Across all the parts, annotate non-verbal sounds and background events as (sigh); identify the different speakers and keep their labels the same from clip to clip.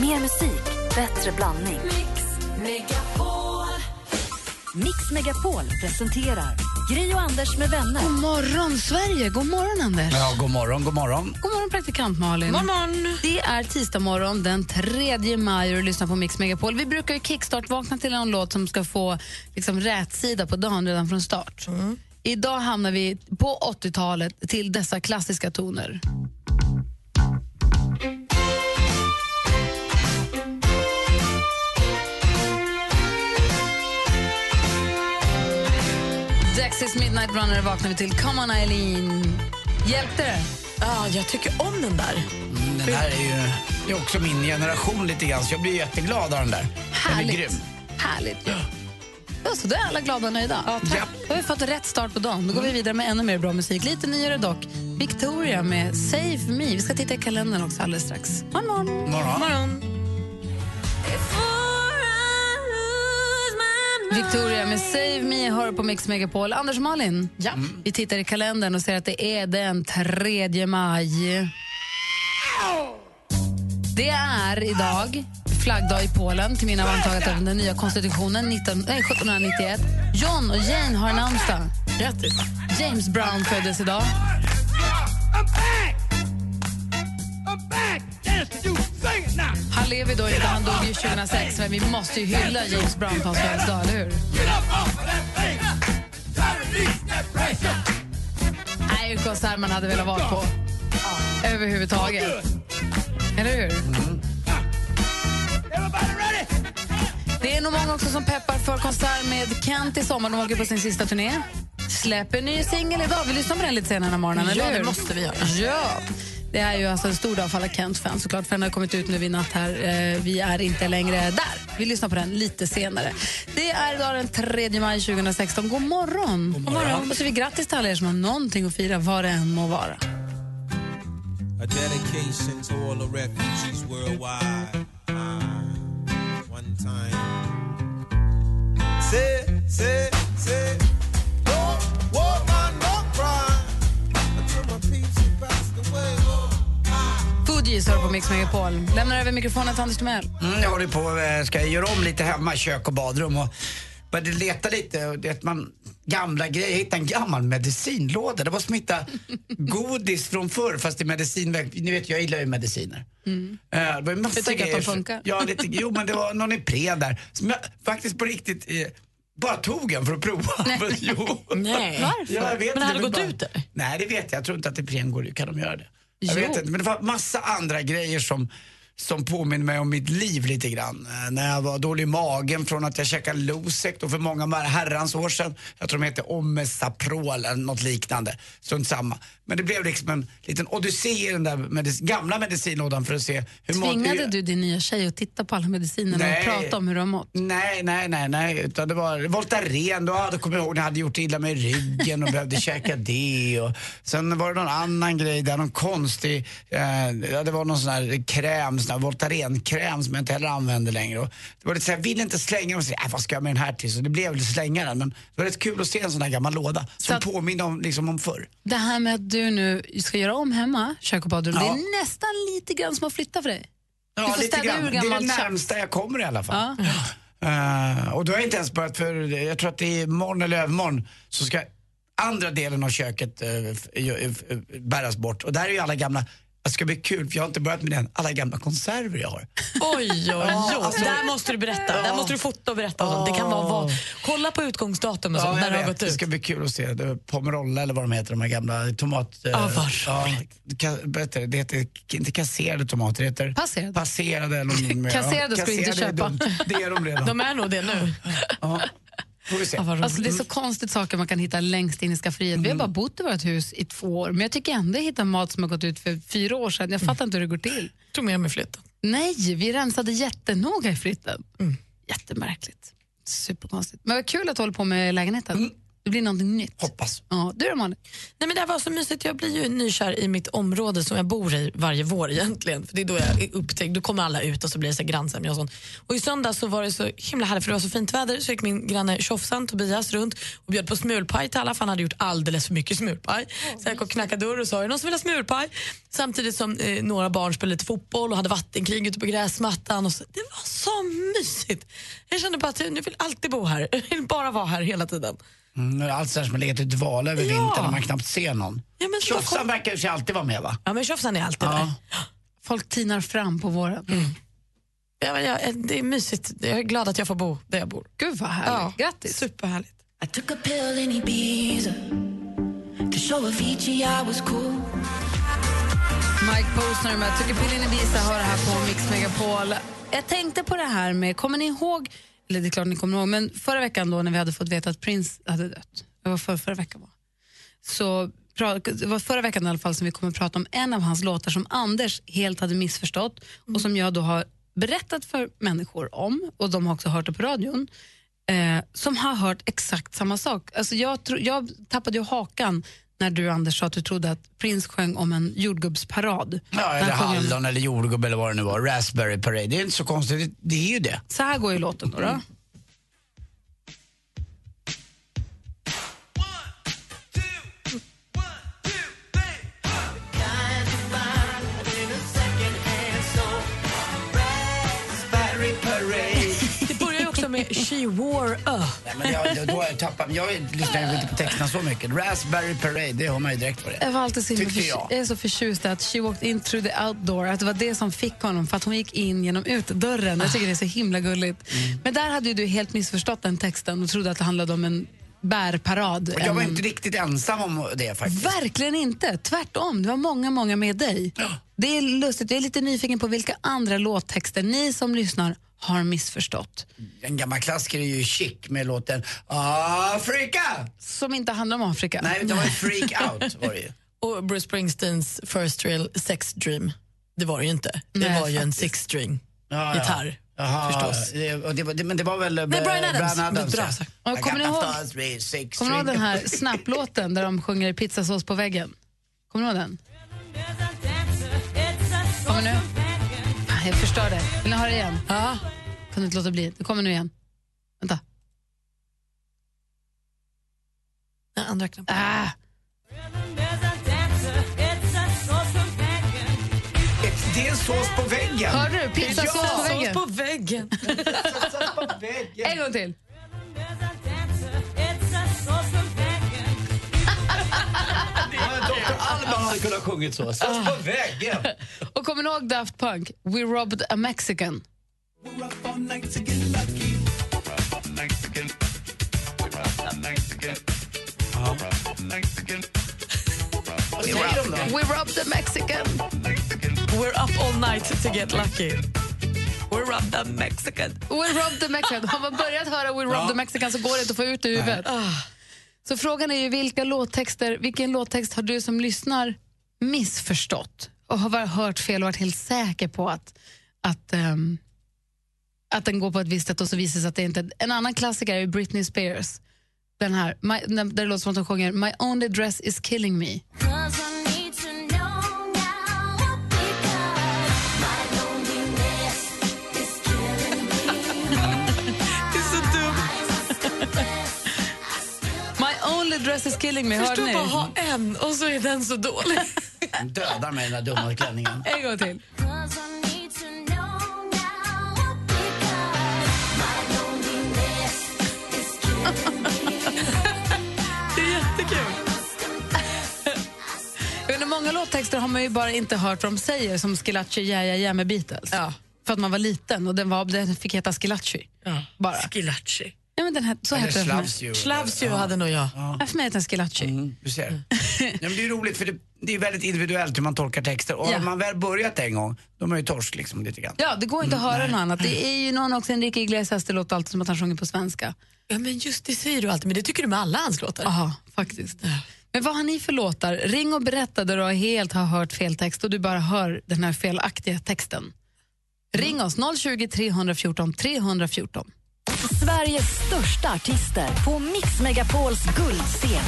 Speaker 1: Mer musik, bättre blandning. Mix Megapol presenterar Gry och Anders med vänner.
Speaker 2: God morgon, Sverige! God morgon, Anders.
Speaker 3: Ja, god morgon, god morgon.
Speaker 2: God morgon, praktikant Malin.
Speaker 4: God morgon.
Speaker 2: Det är tisdag morgon den 3 maj och du lyssnar på Mix Megapol. Vi brukar ju kickstart-vakna till en låt som ska få liksom, rätsida på dagen redan från start. Idag hamnar vi på 80-talet till dessa klassiska toner. Dexys Midnight Runner vaknar vi till. Come on Eileen. Hjälpte det?
Speaker 4: Ja, jag tycker om den där.
Speaker 3: Mm, Den här är ju det är också min generation lite grann, så jag blir jätteglad av den där. Den är
Speaker 2: Härligt.
Speaker 3: grym.
Speaker 2: Härligt. Ja, så då är alla glada och nöjda. Ja,
Speaker 3: tack.
Speaker 2: Då har vi fått rätt start på dagen. Då går vi vidare med ännu mer bra musik. Lite nyare dock. Victoria med Save Me. Vi ska titta i kalendern också alldeles strax. God morgon.
Speaker 3: Morgon.
Speaker 4: morgon.
Speaker 2: Victoria med Save Me hör på Mix Megapol. Anders och Malin,
Speaker 4: Ja.
Speaker 2: vi tittar i kalendern och ser att det är den 3 maj. Det är idag flaggdag i Polen till minne av antagandet av den nya konstitutionen 19, nej, 1791. John och Jane har namnsdag.
Speaker 4: Grattis.
Speaker 2: James Brown föddes idag. Han lever då inte, han dog ju 2006, men vi måste ju hylla James Brown på hans födelsedag, eller hur? Nej, en konsert man hade velat vara på. Överhuvudtaget. Eller hur? Det är nog många också som peppar för konsert med Kent i sommar. De åker på sin sista turné. Släpper ny singel idag. Vi lyssnar på den lite senare den morgonen,
Speaker 4: Ja,
Speaker 2: eller hur?
Speaker 4: det måste vi göra.
Speaker 2: Ja. Det är ju alltså en stor dag för alla Kent-fans såklart, för den har kommit ut nu vid natt här. Eh, Vi är inte längre där. Vi lyssnar på den lite senare. Det är idag den 3 maj 2016. God morgon! God morgon. Och så är vi grattis till alla er som har någonting att fira, vad det än må vara.
Speaker 5: A dedication to all the refugees worldwide. Uh, one time. Say, say, say, no woman, no cry.
Speaker 2: Hör på Mix Megapol. Lämnar över mikrofonen till Anders Timell.
Speaker 3: Mm, jag håller på eh, ska göra om lite hemma, kök och badrum och började leta lite det man gamla grejer. Jag hittade en gammal medicinlåda. Det var som att hitta (laughs) godis från förr fast i medicinväg. Ni vet, jag gillar ju mediciner.
Speaker 2: Mm.
Speaker 3: Eh, det var en massa
Speaker 2: Du tycker att de
Speaker 3: grejer
Speaker 2: funkar?
Speaker 3: Ja, lite, (laughs) jo men det var någon Ipren där som jag faktiskt på riktigt eh, bara tog en för att prova. (laughs) jo.
Speaker 4: Nej.
Speaker 2: Varför?
Speaker 3: Ja, jag vet
Speaker 4: Men hade
Speaker 3: det var
Speaker 4: gått
Speaker 3: bara-
Speaker 4: ut där?
Speaker 3: Nej, det vet jag. Jag tror inte att Ipren går Kan de göra det? Jag
Speaker 2: Jo.
Speaker 3: vet inte. Men det var massa andra grejer som, som påminner mig om mitt liv lite grann. Eh, när jag var dålig i magen från att jag käkade Losec då för många herrans år sedan. Jag tror de hette Omesaprol eller något liknande. Strunt samma. Men det blev liksom en liten odyssé i den där medic- gamla medicinlådan för att se hur
Speaker 2: Tvingade du din nya tjej att titta på alla medicinerna och prata om hur du har mått?
Speaker 3: Nej, nej, nej, nej. Utan det var Voltaren. Då hade, kommer jag ihåg när jag hade gjort illa med ryggen och behövde käka (laughs) det. Och sen var det någon annan grej där, någon konstig, eh, det var någon sån här kräm, sån här Voltaren-kräm som jag inte heller använder längre. Och det var lite så här, jag ville inte slänga den och säga, äh, vad ska jag med den här till? Så det blev väl slänga den. Men det var rätt kul att se en sån här gammal låda som
Speaker 2: att-
Speaker 3: påminner om, liksom, om förr.
Speaker 2: Det här med att du nu ska göra om hemma, kök och badrum,
Speaker 3: Ja.
Speaker 2: det är nästan lite grann som att flytta för dig.
Speaker 3: Ja, lite grann. Det är det närmsta jag kommer i alla fall.
Speaker 2: Ja.
Speaker 3: Eh, och då har jag inte ens börjat för, jag tror att det är imorgon eller övermorgon så ska andra delen av köket f- bäras bort. Och där är ju alla gamla, det ska bli kul för jag har inte börjat med den, alla gamla konserver jag har.
Speaker 4: Oj, oj, oj.
Speaker 3: alltså-
Speaker 4: där måste du berätta. Där måste du fota och berätta. om. Det kan vara vad. Kolla på utgångsdatum och sånt,
Speaker 3: jag
Speaker 4: när det har gått
Speaker 3: det
Speaker 4: ut.
Speaker 3: ska bli kul att se. Det är Pomerolla eller vad de heter, de här gamla tomat... eh,
Speaker 4: Ja, vad
Speaker 3: ja, ka, berätta, det heter inte kasserade tomater, det heter
Speaker 2: Passerade.
Speaker 3: passerade. Eller någon- (laughs)
Speaker 2: Kasserade ska du inte
Speaker 3: kasserade är
Speaker 2: köpa.
Speaker 3: dumt. Det är de redan.
Speaker 4: De är nog det nu.
Speaker 3: ja. Får vi se.
Speaker 4: Ja, vad
Speaker 2: Alltså, det är så konstigt saker man kan hitta längst in i skafferiet. Vi har bara bott i vårt hus i två år, men jag tycker ändå jag hittar mat som har gått ut för fyra år sedan. Jag fattar inte hur det går till.
Speaker 4: tog med mig flytten.
Speaker 2: Nej, vi rensade jättenoga i flytten. Jättemärkligt. Superkonstigt. Men vad kul att du håller på med lägenheten. Det blir någonting nytt.
Speaker 3: Hoppas.
Speaker 2: Ja, du då Malin?
Speaker 4: Nej, men det här var så mysigt. Jag blir ju nykär i mitt område som jag bor i varje vår egentligen. För det är då jag är upptäckt. Då kommer alla ut och så blir det så grannsämja och sånt. Och i söndags så var det så himla härligt för det var så fint väder så gick min granne Tjofsan, Tobias, runt och bjöd på smulpaj till alla för han hade gjort alldeles för mycket smulpaj. Så jag gick och knackade dörr och sa, är det någon som vill ha smulpaj? Samtidigt som eh, några barn spelade lite fotboll och hade vattenkrig ute på gräsmattan. Och så. Det var så mysigt. Jag kände bara att jag nu vill alltid bo här. Jag vill bara vara här hela tiden.
Speaker 3: Mm, allt sådär som har legat i dvala över
Speaker 4: Ja.
Speaker 3: vintern när man knappt ser någon.
Speaker 4: Ja, men
Speaker 3: Tjofsan
Speaker 4: kom-
Speaker 3: verkar ju sig alltid vara med va?
Speaker 4: Ja, men Tjofsan är alltid där.
Speaker 3: Ja.
Speaker 2: Folk tinar fram på våren.
Speaker 4: Ja, men jag, det är mysigt. Jag är glad att jag får bo där jag bor.
Speaker 2: Gud vad härligt. Grattis.
Speaker 4: Superhärligt.
Speaker 1: I took a pill in Ibiza to show Avicii I was cool.
Speaker 2: Mike Posner med Tycker Pillin Ibiza har det här på Mix Megapol. Jag tänkte på det här med, kommer ni ihåg, eller det är klart ni kommer ihåg, men förra veckan då när vi hade fått veta att Prince hade dött, det var för, förra veckan va? Så det var förra veckan i alla fall som vi kommer att prata om en av hans låtar som Anders helt hade missförstått och som jag då har berättat för människor om och de har också hört det på radion. Eh, som har hört exakt samma sak. Alltså jag, tro, jag tappade ju hakan när du Anders sa att du trodde att Prince sjöng om en jordgubbsparad.
Speaker 3: Ja, eller
Speaker 2: sjöng om-
Speaker 3: hallon eller jordgubbe eller vad det nu var. Raspberry Parade. Det är inte så konstigt, det, det är ju det.
Speaker 2: Så här går ju låten då. då.
Speaker 4: Med She wore a.
Speaker 3: Nej, men jag, då jag tappat, jag lyssnar inte på texterna så mycket. Raspberry Parade, det har man ju direkt på det.
Speaker 2: Jag var alltid så
Speaker 3: jag.
Speaker 2: jag är så förtjust att she walked in through the outdoor, att det var det som fick honom för att hon gick in genom utdörren. Jag tycker det är så himla gulligt.
Speaker 3: Mm.
Speaker 2: Men där hade ju du helt missförstått den texten och trodde att det handlade om en bärparad.
Speaker 3: Och jag var inte riktigt ensam om det faktiskt.
Speaker 2: Verkligen inte. Tvärtom. Det var många, många med dig. Det är lustigt. Jag är lite nyfiken på vilka andra låttexter ni som lyssnar har missförstått.
Speaker 3: En gammal klassiker är ju Chic med låten Afrika!
Speaker 2: Som inte handlar om Afrika.
Speaker 3: Nej, det var ju Freak Out var det ju. (laughs)
Speaker 4: Och Bruce Springsteens First Real Sex Dream. Det var det ju inte. Det
Speaker 2: Nej,
Speaker 4: var ju en
Speaker 2: faktiskt.
Speaker 4: six string
Speaker 3: Ja, ja.
Speaker 4: gitarr.
Speaker 3: Jaha,
Speaker 4: Förstås.
Speaker 3: Det, det, men det var väl eh,
Speaker 4: Nej, Bryan Adams.
Speaker 3: Adams
Speaker 4: Bra
Speaker 3: ja.
Speaker 2: Och kommer ni ihåg- Kommer ni ihåg den här Snap-låten där de sjunger pizzasås på väggen? Kommer ni ihåg den? Kommer nu? Jag förstör det. Vill ni höra det igen?
Speaker 4: Ja.
Speaker 2: Kan du inte låta bli? Det kommer nu igen. Vänta.
Speaker 4: Nej, andra knappen.
Speaker 2: Ah.
Speaker 3: Det är en sås på väggen!
Speaker 2: Hörde du? Pizzasås
Speaker 3: Ja!
Speaker 2: på väggen.
Speaker 4: Sås på väggen.
Speaker 3: Sås på väggen.
Speaker 2: En gång till.
Speaker 3: Kunnat sjungit så. Sås på väggen!
Speaker 2: Och kommer ni ihåg Daft Punk? We robbed a Mexican.
Speaker 3: Vad säger de då?
Speaker 2: We robbed a Mexican.
Speaker 4: We're up all night to get lucky. We're up the Mexican.
Speaker 2: We robbed the Mexican. Har man börjat höra We robbed the Mexican så går det inte att få ut det ur huvudet. Så frågan är ju vilka låttexter, vilken låttext har du som lyssnar missförstått och har hört fel och varit helt säker på att, att, um, att den går på ett visst sätt och så visar sig att det inte... En annan klassiker är Britney Spears. Den här, my, där det låter som att hon sjunger My only dress is killing me. Dress is killing me,
Speaker 4: Förstå
Speaker 2: ni?
Speaker 4: bara ha en och så är den så dålig. (laughs)
Speaker 3: Den dödar mig den där dumma klänningen.
Speaker 2: En gång till.
Speaker 4: Det är jättekul.
Speaker 2: Många låttexter har man ju bara inte hört vad de säger, som Schillaci ja ja ja med Beatles.
Speaker 4: Ja.
Speaker 2: För att man var liten och den, var, den fick heta Schillaci.
Speaker 4: Ja.
Speaker 2: Bara.
Speaker 4: Skilacci.
Speaker 2: Ja, men den här, så
Speaker 3: Eller
Speaker 2: den för mig.
Speaker 3: Slavsju.
Speaker 4: Slavsju hade nog jag.
Speaker 2: Ja, för mig heter den Schillaci.
Speaker 3: Mm, du ser. (laughs) ja, men det är roligt för det, det är väldigt individuellt hur man tolkar texter. Och
Speaker 2: Ja.
Speaker 3: om man väl börjat en gång, då är man ju torsk liksom lite grann.
Speaker 2: Ja, det går inte att höra något annat. Det är ju någon också, Enrique Iglesias, det låter alltid som att han sjunger på svenska.
Speaker 4: Ja, men just det säger du alltid, men det tycker du med alla hans låtar.
Speaker 2: Jaha, faktiskt. Men vad har ni för låtar? Ring och berätta där du har helt har hört fel text och du bara hör den här felaktiga texten. Ring oss, 020 314 314.
Speaker 1: Sveriges största artister på Mix Megapols guldscen.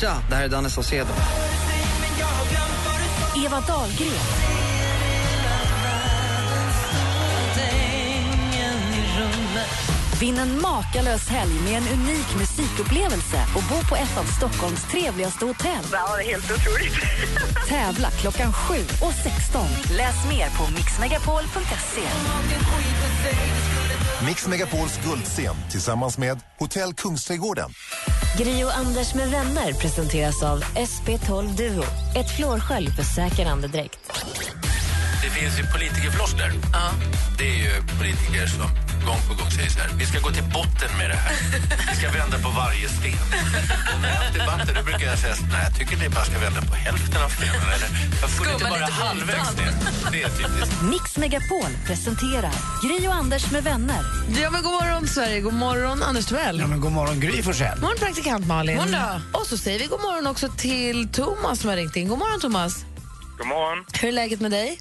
Speaker 6: Tja, det här är Danne Saucedo.
Speaker 1: Eva Dahlgren. Vinn en makalös helg med en unik musikupplevelse och bo på ett av Stockholms trevligaste hotell.
Speaker 7: Ja, det är helt otroligt. (laughs)
Speaker 1: Tävla klockan 7 och 16. Läs mer på mixmegapol.se.
Speaker 8: Mix Megapols guldscen tillsammans med Hotell Kungsträdgården.
Speaker 9: Gri och Anders med vänner presenteras av SP12 Duo. Ett flårskölj för säker andedräkt.
Speaker 10: Det finns ju politikerfloskler. Det är ju politiker som gång på gång säger så här. Vi ska gå till botten med det här. Vi ska vända på varje sten. Och när jag har debatter då brukar jag säga så, nej, jag tycker ni bara ska vända på hälften av stenen. Eller jag får inte bara halvvägs ner. Det är typiskt.
Speaker 1: Mix Megapol presenterar Gri och Anders med vänner.
Speaker 11: Ja, men god morgon, Sverige. God morgon, Anders Timell.
Speaker 3: Ja, men god morgon Gry Forssell.
Speaker 11: Morgon, praktikant Malin.
Speaker 4: Morgon
Speaker 11: Och så säger vi god morgon också till Thomas som har ringt in. God morgon, Thomas.
Speaker 12: God morgon.
Speaker 11: Hur är läget med dig?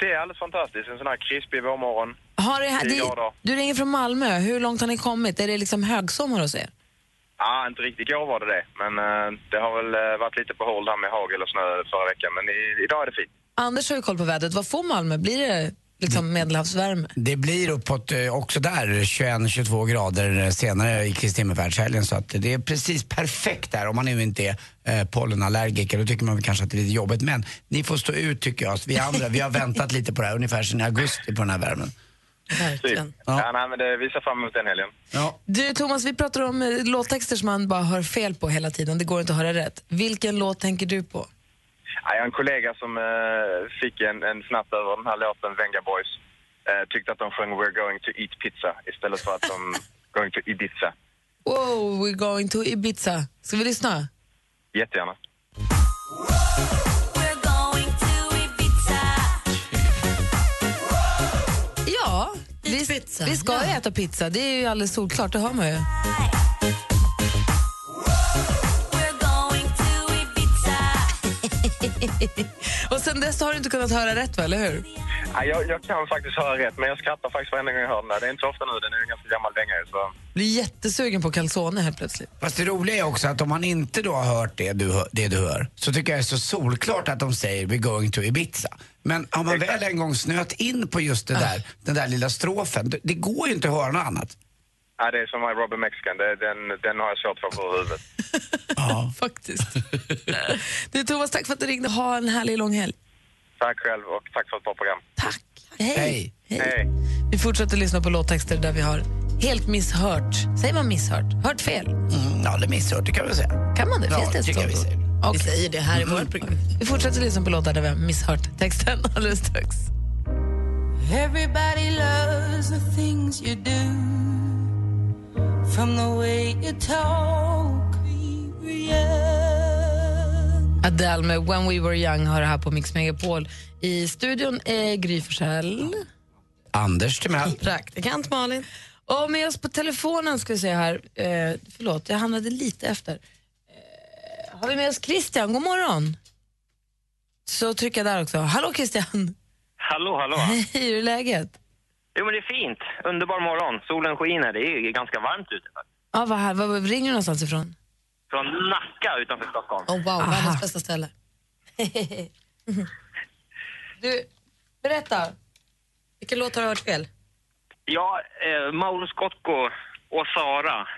Speaker 12: Det är alldeles fantastiskt. En sån här krispig vårmorgon.
Speaker 11: Har det,
Speaker 12: grader.
Speaker 11: du ringer från Malmö. Hur långt har ni kommit? Är det liksom högsommar hos er?
Speaker 12: Ja, inte riktigt igår var det det. Men eh, det har väl eh, varit lite på håll där med hagel och snö förra veckan. Men i, idag är det fint.
Speaker 11: Anders har ju koll på vädret. Vad får Malmö? Blir det liksom medelhavsvärme?
Speaker 3: Det blir uppåt eh, också där 21-22 grader senare i Kristi så att det är precis perfekt där om man nu inte är eh, pollenallergiker. Då tycker man väl kanske att det är lite jobbigt. Men ni får stå ut tycker jag. Vi andra, vi har (laughs) väntat lite på det här ungefär sedan i augusti på den här värmen.
Speaker 11: Verkligen.
Speaker 12: Ja. nej, men det, vi ser fram emot den helgen.
Speaker 3: Ja.
Speaker 11: Du Thomas, vi pratar om eh, låttexter som man bara hör fel på hela tiden. Det går inte att höra rätt. Vilken låt tänker du på?
Speaker 12: Ja, jag har en kollega som eh, fick en, en snatt över den här låten, Venga Boys. Eh, tyckte att de sjöng We're going to eat pizza istället för att de (laughs) going to Ibiza.
Speaker 11: Wow, we're going to Ibiza. Ska vi lyssna?
Speaker 12: Jättegärna.
Speaker 11: Ja, vi, vi ska ju äta pizza. Det är ju alldeles solklart, det hör man ju. (laughs) Och sen dess har du inte kunnat höra rätt, va, eller hur?
Speaker 12: Ja, jag, jag kan faktiskt höra rätt, men jag skrattar faktiskt varenda gång jag hör den där. Det är inte så ofta nu, den är ju ganska gammal dänga. Så.
Speaker 11: Blir jättesugen på calzone helt plötsligt.
Speaker 3: Fast det roliga är också att om man inte då har hört det du, hör- det du hör så tycker jag det är så solklart att de säger we're going to Ibiza. Men har man väl en gång snöat in på just det där, den där lilla strofen, det, det går ju inte att höra något annat.
Speaker 12: Ja, det är som My Robin Mexican. Det, den, den har jag svårt för på huvudet. (laughs)
Speaker 3: Ja. (laughs)
Speaker 11: Faktiskt. (laughs) du Thomas, tack för att du ringde. Ha en härlig lång helg.
Speaker 12: Tack själv och tack för ett bra program.
Speaker 11: Tack. Hej.
Speaker 3: Hej.
Speaker 12: Hej.
Speaker 11: Vi fortsätter lyssna på låttexter där vi har helt misshört. Säger man misshört? Hört fel?
Speaker 3: Mm, ja, det misshört det kan vi säga.
Speaker 11: Kan man det?
Speaker 3: Ja,
Speaker 11: Finns det ett
Speaker 3: vi
Speaker 11: sånt ord?
Speaker 3: säger.
Speaker 11: Okej.
Speaker 4: Vi säger det här i vårt program.
Speaker 11: Vi fortsätter lyssna på låtar där vi har misshört texten alldeles strax.
Speaker 13: Everybody loves the things you do, from the way you talk.
Speaker 11: Adele med When We Were Young har det här på Mix Megapol. I studion är Gry Forssell.
Speaker 3: Anders Timell. (laughs)
Speaker 4: Praktikant Malin.
Speaker 11: Och med oss på telefonen ska vi se här. Eh, förlåt, jag hamnade lite efter. Eh, har vi med oss Christian? God morgon. Så trycker jag där också. Hallå Christian.
Speaker 14: Hallå, hallå.
Speaker 11: Hej, hur är läget?
Speaker 14: Jo, men det är fint. Underbar morgon. Solen skiner. Det är ganska varmt ute.
Speaker 11: Ja, vad här, vad, vad ringer du någonstans ifrån?
Speaker 14: Från Nacka utanför Stockholm.
Speaker 4: Oh, wow, världens bästa ställe. (laughs)
Speaker 11: Du, berätta.
Speaker 4: Vilken låt har du hört fel?
Speaker 14: Ja, eh, Mauro Scocco och Sara.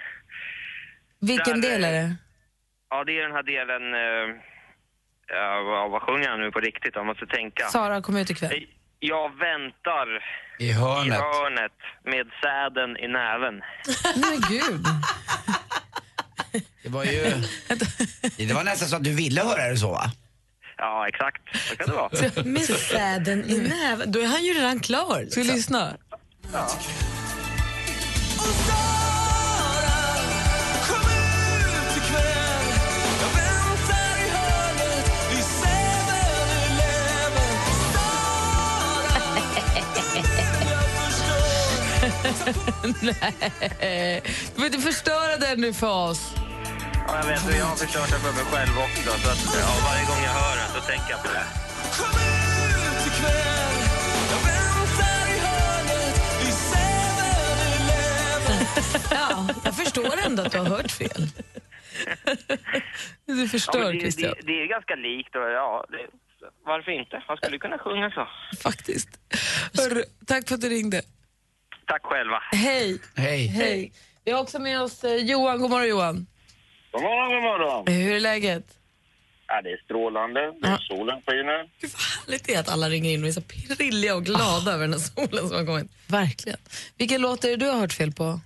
Speaker 11: Vilken
Speaker 14: Där,
Speaker 11: del är det?
Speaker 14: Ja, det är den här delen... Eh, ja, vad, vad sjunger han nu på riktigt? Jag måste tänka.
Speaker 11: Sara kom ut ikväll.
Speaker 14: Jag väntar
Speaker 3: I
Speaker 14: i
Speaker 3: hörnet.
Speaker 14: hörnet med säden i näven. (laughs)
Speaker 11: Men gud.
Speaker 3: Det var ju... Det var nästan så att du ville höra det så va?
Speaker 14: Ja, exakt. Så kan det vara.
Speaker 4: Med säden i näven. Då är han ju redan klar.
Speaker 11: Ska vi lyssna?
Speaker 14: Ja.
Speaker 11: Nej, du får inte förstöra den nu för oss.
Speaker 14: Ja, jag vet. Jag har förstört det för mig själv också. Så att, ja, varje gång jag hör den så tänker jag på det.
Speaker 4: synd (laughs) att du har hört fel. Du
Speaker 14: Ja,
Speaker 4: förstör,
Speaker 14: men det, det, det är ganska likt och ja, det, varför inte? Man skulle kunna sjunga så.
Speaker 4: Faktiskt. Hörru, tack för att du ringde.
Speaker 14: Tack själva.
Speaker 4: Hej.
Speaker 3: Hej.
Speaker 4: Hej. Vi har också med oss eh, Johan. God morgon, Johan.
Speaker 7: God morgon, god morgon.
Speaker 4: Hur är läget?
Speaker 7: Ja, det är strålande. Det är solen skiner.
Speaker 4: Härligt det är att alla ringer in och är så prilliga och glada över den här solen som har kommit. Verkligen. Vilken låt är det du har hört fel på?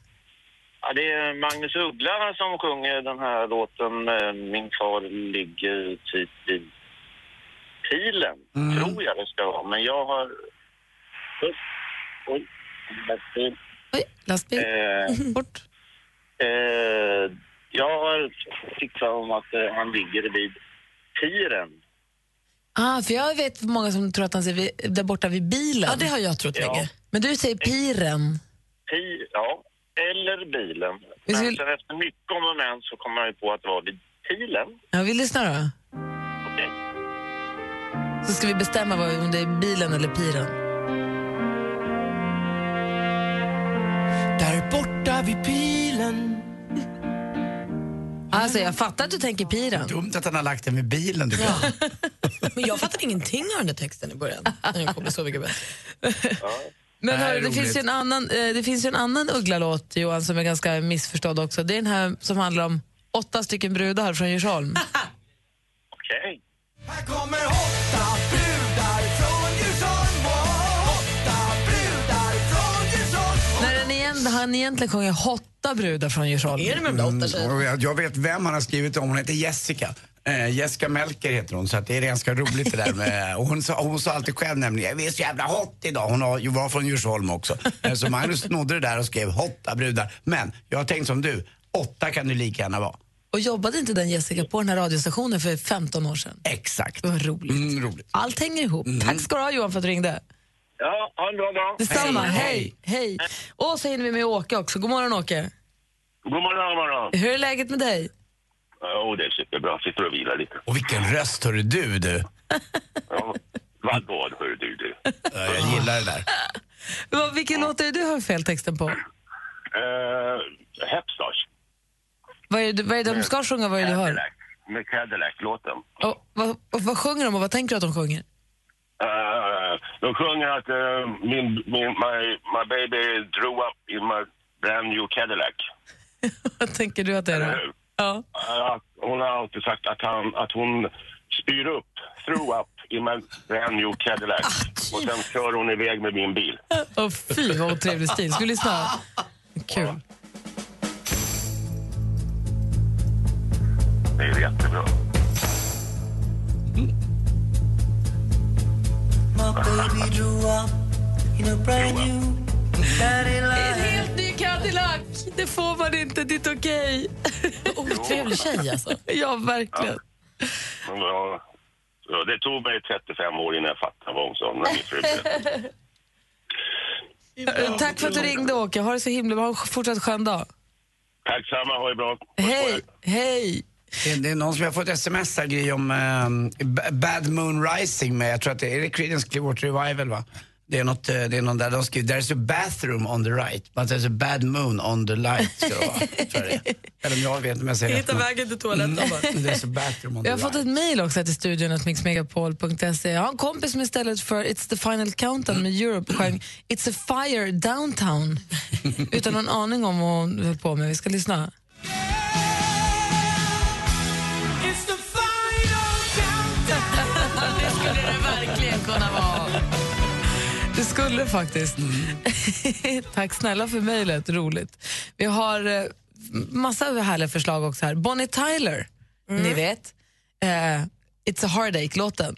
Speaker 7: Ja, det är Magnus Uggla som sjunger den här låten eh, Min far ligger typ i pilen, tror jag det ska vara. Men jag har... Oj, lastbil.
Speaker 4: Oj, lastbil.
Speaker 7: Eh,
Speaker 4: Bort.
Speaker 7: Eh, jag har tyckt om att eh, han ligger vid piren.
Speaker 11: Ah, för jag vet många som tror att han vid, där borta vid bilen.
Speaker 4: Ja, det har jag trott
Speaker 7: Ja.
Speaker 4: länge.
Speaker 11: Men du säger piren.
Speaker 7: Pi, ja, eller bilen. Men
Speaker 11: skulle-
Speaker 7: sen efter mycket om och men så kom jag ju på att det var vid pilen.
Speaker 11: Ja, vi lyssnar då.
Speaker 7: Okej.
Speaker 11: Så ska vi bestämma vad, om det är bilen eller piren.
Speaker 15: Borta vid pilen
Speaker 11: Alltså, jag fattar att du tänker piren.
Speaker 3: Dumt att han har lagt den vid bilen tycker jag. (laughs)
Speaker 4: Men jag fattade ingenting av den där texten i början. När så mycket bättre.
Speaker 11: Men
Speaker 3: Det
Speaker 11: hörru,
Speaker 3: är
Speaker 11: det, finns ju en annan, eh, det finns ju en annan Uggla-låt, Johan, som är ganska missförstådd också. Det är den här som handlar om åtta stycken brudar från Djursholm. (laughs)
Speaker 7: Okej.
Speaker 15: Här
Speaker 11: han egentligen sjunger Hotta brudar från Djursholm.
Speaker 4: Är det med de där åtta tjejerna?
Speaker 3: Och jag, vet vem han har skrivit om. Hon heter Jessica. Eh, Jessica Melker heter hon, så att det är ganska roligt det där med... Och (laughs) hon, sa, hon sa alltid själv nämligen, jag är så jävla hot idag. Hon har, ju var från Djursholm också. Eh, så Magnus snodde det där och skrev hotta brudar. Men jag har tänkt som du, åtta kan det lika gärna vara.
Speaker 11: Och jobbade inte den Jessica på den här radiostationen för 15 år sedan?
Speaker 3: Exakt.
Speaker 11: Det var roligt.
Speaker 3: Mm, roligt.
Speaker 11: Allt hänger ihop. Tack ska du ha Johan för att du ringde.
Speaker 7: Ja, ha en bra dag.
Speaker 11: Detsamma.
Speaker 3: Hej.
Speaker 11: Hej. Hej. Och så hinner vi med Åke också. God morgon Åke.
Speaker 7: God morgon, god morgon.
Speaker 11: Hur är läget med dig?
Speaker 7: Jo, det är superbra. Sitter och vilar lite.
Speaker 3: Och vilken röst hörru du, du.
Speaker 7: Ja, vadå, hör du, du?
Speaker 3: Ja, jag gillar det där.
Speaker 11: Vad- Vilken låt är det du har fel texten på?
Speaker 7: Uh, Hepstars.
Speaker 11: Vad är, det, vad är det de ska sjunga? Vad är det du hör?
Speaker 7: Med Cadillac-låten.
Speaker 11: Och, vad, och vad sjunger de och vad tänker du att de sjunger?
Speaker 7: Uh, de sjunger att uh, min, min, my, my baby drew up in my brand new Cadillac. (laughs)
Speaker 11: vad tänker du att det är då? Ja.
Speaker 7: Uh, att hon har alltid sagt att, han, att hon spyr upp, threw up in my brand new Cadillac. Och sen kör hon iväg med min bil.
Speaker 11: Åh fy vad otrevlig stil. Ska vi lyssna? Kul.
Speaker 7: Det är jättebra.
Speaker 15: My baby drew up in a brand new Cadillac (laughs)
Speaker 11: En helt ny Cadillac! Det får man inte, det är inte okej.
Speaker 4: Otrevlig tjej (laughs) alltså.
Speaker 11: Ja, verkligen.
Speaker 7: Ja, ja, det tog mig 35 år innan jag fattade vad hon sa. (laughs)
Speaker 11: Eh, Tack för att du ringde Åke. Ha det så himla bra. Ha en fortsatt skön dag.
Speaker 7: Tack samma, ha det bra.
Speaker 11: Hej! Hej!
Speaker 3: Det, det är någon som jag har fått sms här Gry, om B- Bad Moon Rising med, jag tror att det är Creedence Clearwater Revival va? Det är, något, eh, det är någon där de skriver “There's a bathroom on the right, but there's a bad moon on the light”. Vara, tror jag det är. Eller om jag vet inte om jag säger.
Speaker 4: Hitta
Speaker 3: men-
Speaker 4: vägen till toaletten bara.
Speaker 3: Mm, (laughs) There's a bathroom on the
Speaker 11: Jag har
Speaker 3: right.
Speaker 11: fått ett mejl också till studion att mixmegapol.se. Jag har en kompis som istället för It's the final countdown med Europe sjöng It's a fire downtown (laughs) utan någon aning om vad hon höll på med. Vi ska lyssna. Skulle det verkligen kunna vara. Det skulle faktiskt. (laughs) Tack snälla för mejlet, roligt. Vi har eh, massa härliga förslag också här. Bonnie Tyler, ni vet. Eh, It's a heartache-låten.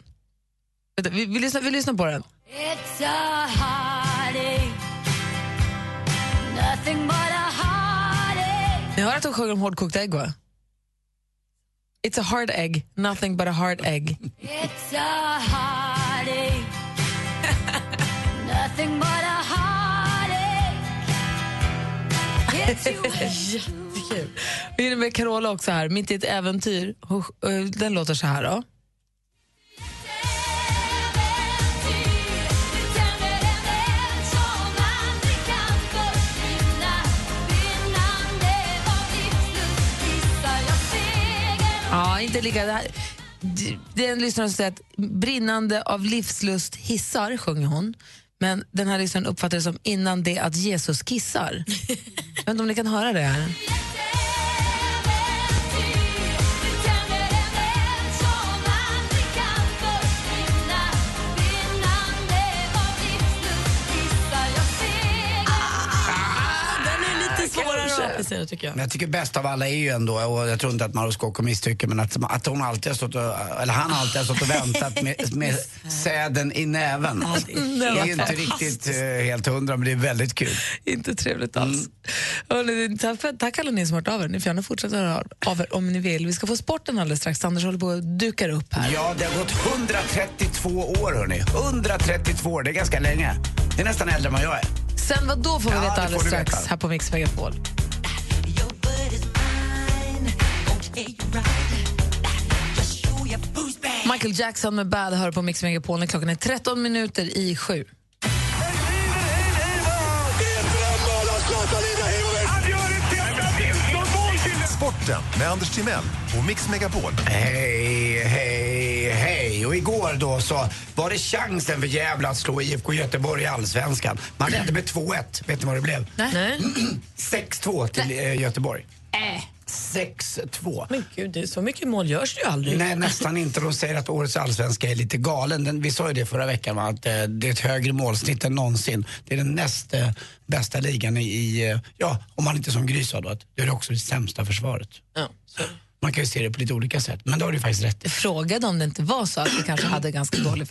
Speaker 11: Vi, vi, lyssnar, vi lyssnar på den.
Speaker 13: It's a heartache, nothing but a heartache.
Speaker 11: Ni hör att hon sjunger om hårdkokt ägg, va? It's a hard egg, nothing but a hard egg.
Speaker 13: It's a heartache, nothing but a. It's you (laughs)
Speaker 11: Jättekul. Vi hinner med Carola också här, mitt i ett äventyr. Eh, Den låter så här då. Inte lika... Det, här, det är en lyssnare som säger att brinnande av livslust hissar, sjunger hon. Men den här lyssnaren uppfattar det som innan det att Jesus kissar. (laughs) Jag vet inte om ni kan höra det här.
Speaker 4: Att applicera tycker jag.
Speaker 3: Men jag tycker bäst av alla är ju ändå, och jag tror inte att Mauro Scocco misstycker, men att, att hon alltid har stått och, eller han alltid har stått och väntat med, med säden i näven. Det är ju inte riktigt eh, helt hundra, men det är väldigt kul.
Speaker 11: Inte trevligt alls. Hörrni, tack, tack alla ni som har hört av er. Ni får gärna fortsätta höra av er om ni vill. Vi ska få sporten alldeles strax. Anders håller på och dukar upp här.
Speaker 3: Ja, det har gått 132 år hörni. 132 år, det är ganska länge. Det är nästan äldre än vad jag är.
Speaker 11: Sen vad då får vi
Speaker 3: Ja,
Speaker 11: veta alldeles strax
Speaker 3: veta.
Speaker 11: här på Mix Megapol. Michael Jackson med Bad hör på Mix Megapol när klockan är 13 minuter i sju.
Speaker 8: Sporten med Anders Timell och Mix Megapol.
Speaker 3: Hej, hej, hej. Och igår då så var det chansen för Gävle att slå IFK Göteborg i Allsvenskan. Man ledde med 2-1. Vet ni vad det blev?
Speaker 4: Nej. (clears throat)
Speaker 3: 6-2 till eh, Göteborg.
Speaker 4: Äh.
Speaker 3: 6-2.
Speaker 4: Men gud, det är så mycket mål görs det ju aldrig.
Speaker 3: Nej, nästan inte. De säger att årets allsvenska är lite galen. Den, vi sa ju det förra veckan, va? att eh, det är ett högre målsnitt än någonsin. Det är den näst eh, bästa ligan i, i eh, ja, om man inte som Gry sa då, att det är också det sämsta försvaret.
Speaker 4: Ja, så.
Speaker 3: Man kan ju se det på lite olika sätt, men då har du faktiskt rätt.
Speaker 11: Jag frågade om det inte var så att vi kanske hade ganska dålig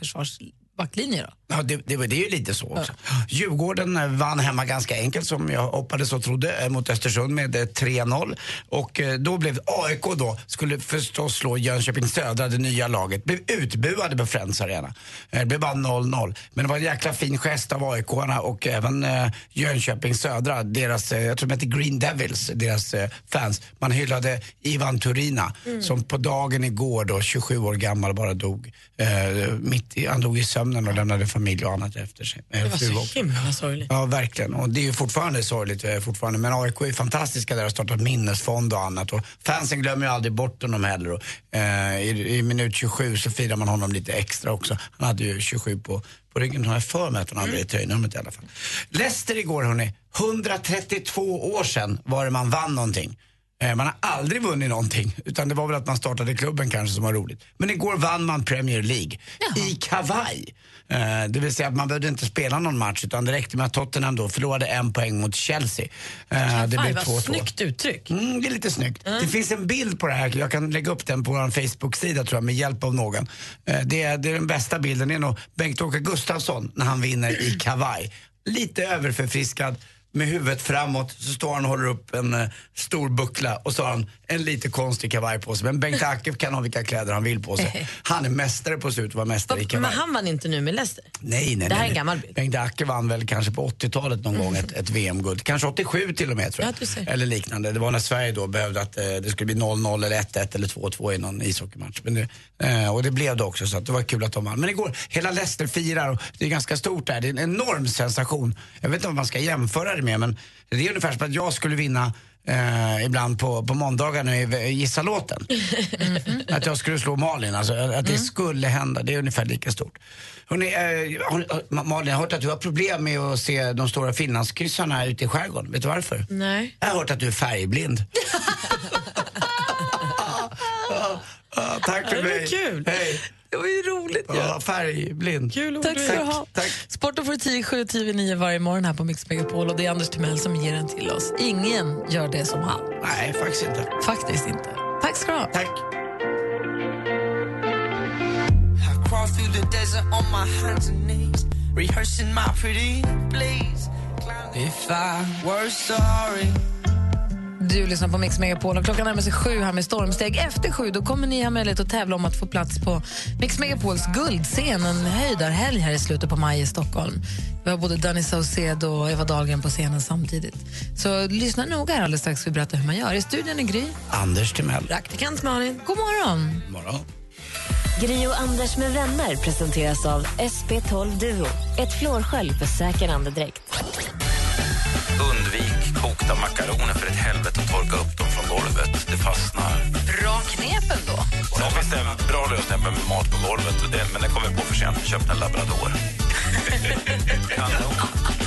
Speaker 11: försvarsbacklinje. Då.
Speaker 3: Ja, det, det, det är ju lite så också. Djurgården eh, vann hemma ganska enkelt som jag hoppades och trodde eh, mot Östersund med eh, 3-0. Och eh, då blev AIK då, skulle förstås slå Jönköping Södra, det nya laget, blev utbuade på Friends Arena. Det blev bara 0-0. Men det var en jäkla fin gest av aik och även Jönköping Södra, deras, jag tror de heter Green Devils, deras fans. Man hyllade Ivan Turina som på dagen igår då, 27 år gammal, bara dog. Mitt i, han dog i sömnen och lämnade familj och annat efter sig.
Speaker 4: Det var så himla sorgligt.
Speaker 3: Ja, verkligen. Och det är ju fortfarande sorgligt eh, fortfarande. Men AIK är fantastiska där och har startat minnesfond och annat. Och fansen glömmer ju aldrig bort honom heller. Och, eh, i, I minut 27 så firar man honom lite extra också. Han hade ju 27 på, på ryggen. Har jag för mig att han hade det i tröjnumret i alla fall. Leicester igår hörni. 132 år sedan var det man vann någonting. Eh, Man har aldrig vunnit någonting, utan det var väl att man startade klubben kanske som var roligt. Men igår vann man Premier League i kavaj. Eh, Det vill säga att man behövde inte spela någon match utan det räckte med att Tottenham då förlorade en poäng mot Chelsea. Eh, Det blev
Speaker 4: vad
Speaker 3: 2-2.
Speaker 4: snyggt uttryck.
Speaker 3: Mm, det är lite snyggt. Det finns en bild på det här, jag kan lägga upp den på vår Facebook-sida tror jag med hjälp av någon. Det är, det är den bästa bilden, det är nog Bengt-Åke Gustafsson när han vinner i kavaj. Lite överförfriskad, med huvudet framåt så står han och håller upp en eh, stor buckla och så har han en lite konstig kavaj på sig. Men Bengt Acke kan ha vilka kläder han vill på sig. Han är mästare på att se ut vara mästare i
Speaker 4: Men
Speaker 3: kavaj.
Speaker 4: han vann inte nu med Leicester.
Speaker 3: Nej, nej,
Speaker 4: Det här är
Speaker 3: nej,
Speaker 4: en
Speaker 3: nej.
Speaker 4: gammal bild.
Speaker 3: Bengt Acke vann väl kanske på 80-talet någon gång ett, ett VM-guld. Kanske 87 till och med tror jag.
Speaker 4: Ja,
Speaker 3: eller liknande. Det var när Sverige då behövde att eh, det skulle bli 0-0 eller 1-1 eller 2-2 i någon ishockeymatch. Men det, eh, och det blev det också så att det var kul att de vann. Men igår, hela Leicester firar och det är ganska stort där. Det är en enorm sensation. Jag vet inte vad man ska jämföra det med men det är ungefär som att jag skulle vinna Eh, ibland på, på måndagar nu i Gissa låten. Att jag skulle slå Malin, alltså att det skulle hända. Det är ungefär lika stort. Hörrni, eh, har, har- Malin, jag har hört att du har problem med att se de stora finlandskryssarna ute i skärgården. Vet du varför?
Speaker 4: Nej.
Speaker 3: Jag har hört att du är färgblind. (laughs) ja, ja, tack för mig. Hej.
Speaker 11: Det var ju roligt.
Speaker 3: Ja, färgblind.
Speaker 4: Kul
Speaker 11: Tack ska du ha.
Speaker 3: Tack.
Speaker 11: Sporten får 10, 7, 10, 9 varje morgon här på Mix Megapol och det är Anders Timell som ger den till oss. Ingen gör det som han.
Speaker 3: Nej, faktiskt inte.
Speaker 11: Faktiskt inte. Tack ska du ha.
Speaker 3: Tack.
Speaker 15: If I were sorry.
Speaker 11: Du lyssnar på Mix Megapol och klockan närmar sig sju här med stormsteg. Efter sju då kommer ni ha möjlighet att tävla om att få plats på Mix Megapols guldscen, en höjdarhelg här i slutet på maj i Stockholm. Vi har både Danny Saucedo och Eva Dahlgren på scenen samtidigt. Så lyssna noga här alldeles strax vi berättar hur man gör. I studion är Gry.
Speaker 3: Anders Timell.
Speaker 4: Praktikant Malin.
Speaker 11: God morgon!
Speaker 3: Morgon.
Speaker 9: Gri och Anders med vänner presenteras av SP12 Duo. Ett flårskölj för säker andedräkt.
Speaker 10: Undvik kokta makaroner för ett helvete och torka upp dem från golvet. Det fastnar.
Speaker 11: Bra knep ändå.
Speaker 10: Sen finns det en bra lösning med mat på golvet, det- men det kommer vi på för sent. Vi köpte en labrador. (laughs)